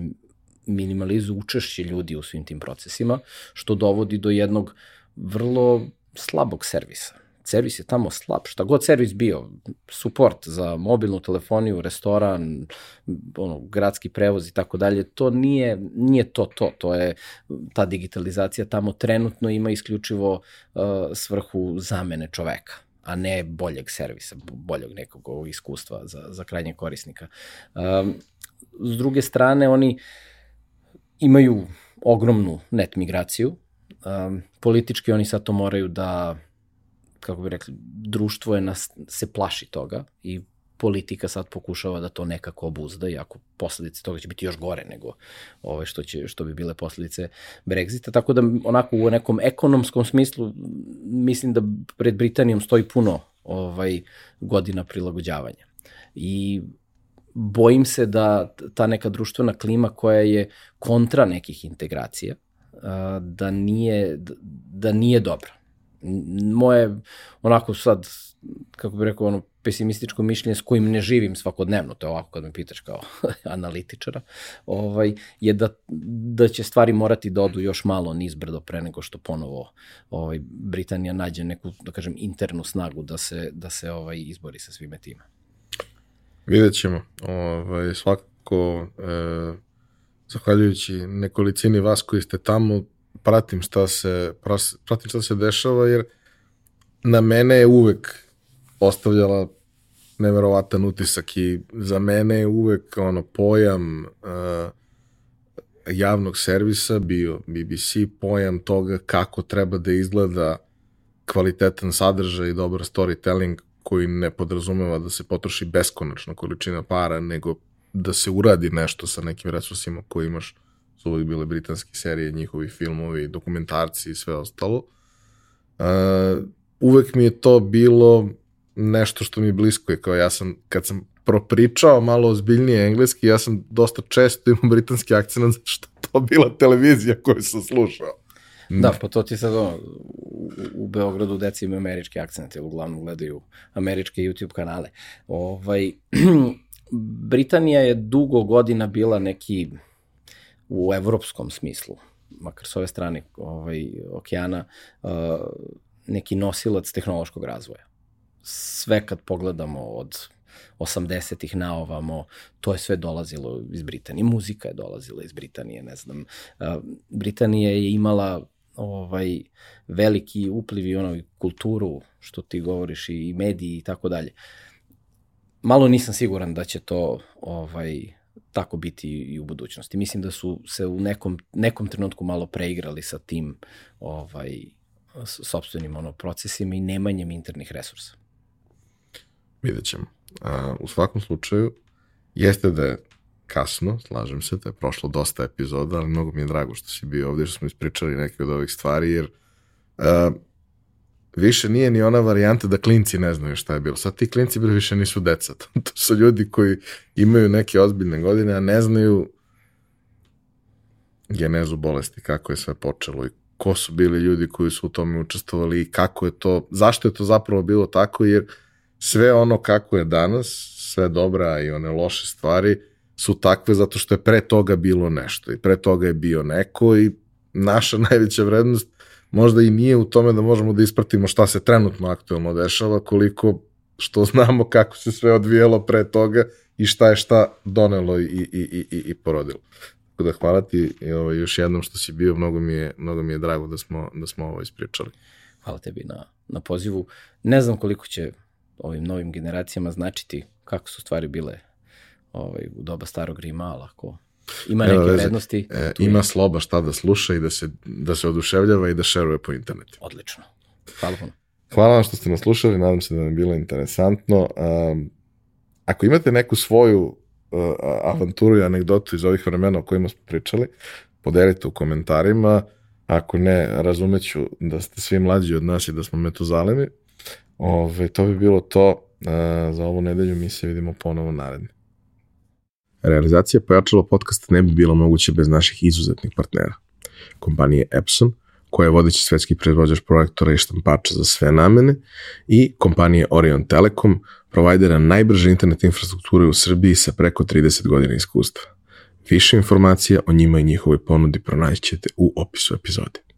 minimalizuje učešće ljudi u svim tim procesima, što dovodi do jednog vrlo slabog servisa servis je tamo slab, šta god servis bio, support za mobilnu telefoniju, restoran, ono, gradski prevoz i tako dalje, to nije, nije to to, to je ta digitalizacija tamo trenutno ima isključivo uh, svrhu zamene čoveka a ne boljeg servisa, boljeg nekog iskustva za, za krajnje korisnika. Um, s druge strane, oni imaju ogromnu net migraciju, um, politički oni sad to moraju da kako bi rekli, društvo je nas, se plaši toga i politika sad pokušava da to nekako obuzda, iako posledice toga će biti još gore nego ove što, će, što bi bile posledice Brexita. Tako da onako u nekom ekonomskom smislu mislim da pred Britanijom stoji puno ovaj godina prilagođavanja. I bojim se da ta neka društvena klima koja je kontra nekih integracija, da nije, da nije dobra moje, onako sad, kako bih rekao, ono, pesimističko mišljenje s kojim ne živim svakodnevno, to je ovako kad me pitaš kao *laughs* analitičara, ovaj, je da, da će stvari morati da odu još malo nizbrdo pre nego što ponovo ovaj, Britanija nađe neku, da kažem, internu snagu da se, da se ovaj, izbori sa svime time. Vidjet ćemo. Ovaj, svakako, e, zahvaljujući nekolicini vas koji ste tamo, pratim šta se, pratim šta se dešava, jer na mene je uvek ostavljala neverovatan utisak i za mene je uvek ono pojam uh, javnog servisa bio BBC, pojam toga kako treba da izgleda kvalitetan sadržaj i dobar storytelling koji ne podrazumeva da se potroši beskonačna količina para, nego da se uradi nešto sa nekim resursima koje imaš su uvijek bile britanske serije, njihovi filmovi, dokumentarci i sve ostalo. Uh, uvek mi je to bilo nešto što mi je blisko je kao ja sam, kad sam propričao malo ozbiljnije engleski, ja sam dosta često imao britanski akcent, *laughs* zato što to bila televizija koju sam slušao. Da, pa to ti sad ono, u, u Beogradu deca imaju američki akcent, jer uglavnom gledaju američke YouTube kanale. Ovaj, *clears throat* Britanija je dugo godina bila neki u evropskom smislu, makar s ove strane ovaj, okeana, uh, neki nosilac tehnološkog razvoja. Sve kad pogledamo od 80-ih na ovamo, to je sve dolazilo iz Britanije. Muzika je dolazila iz Britanije, ne znam. Uh, Britanija je imala ovaj veliki upliv i ono kulturu što ti govoriš i mediji i tako dalje. Malo nisam siguran da će to ovaj tako biti i u budućnosti. Mislim da su se u nekom, nekom trenutku malo preigrali sa tim ovaj, sobstvenim ono, procesima i nemanjem internih resursa. Vidjet ćemo. A, u svakom slučaju, jeste da je kasno, slažem se, da je prošlo dosta epizoda, ali mnogo mi je drago što si bio ovdje, što smo ispričali neke od ovih stvari, jer uh, više nije ni ona varijanta da klinci ne znaju šta je bilo. Sad ti klinci bre više nisu deca. *laughs* to su ljudi koji imaju neke ozbiljne godine, a ne znaju genezu bolesti, kako je sve počelo i ko su bili ljudi koji su u tome učestvovali i kako je to, zašto je to zapravo bilo tako, jer sve ono kako je danas, sve dobra i one loše stvari, su takve zato što je pre toga bilo nešto i pre toga je bio neko i naša *laughs* najveća vrednost možda i nije u tome da možemo da ispratimo šta se trenutno aktualno dešava, koliko što znamo kako se sve odvijelo pre toga i šta je šta donelo i, i, i, i, i porodilo. Tako da hvala ti i ovaj, još jednom što si bio, mnogo mi je, mnogo mi je drago da smo, da smo ovo ispričali. Hvala tebi na, na pozivu. Ne znam koliko će ovim novim generacijama značiti kako su stvari bile ovaj, u doba starog Rima, ali ako ima neke veze. vrednosti. E, ima je... sloba šta da sluša i da se, da se oduševljava i da šeruje po internetu. Odlično. Hvala puno. Hvala vam što ste nas slušali, nadam se da vam je bilo interesantno. Um, ako imate neku svoju uh, avanturu i anegdotu iz ovih vremena o kojima smo pričali, podelite u komentarima. Ako ne, razumeću da ste svi mlađi od nas i da smo metozalemi. Ove, to bi bilo to uh, za ovu nedelju. Mi se vidimo ponovo naredni. Realizacija pojačalo podcasta ne bi bila moguća bez naših izuzetnih partnera. Kompanije Epson, koja je vodeći svetski proizvođač projektora i štampača za sve namene, i kompanije Orion Telekom, provajdera najbrže internet infrastrukture u Srbiji sa preko 30 godina iskustva. Više informacija o njima i njihovoj ponudi pronaćete u opisu epizode.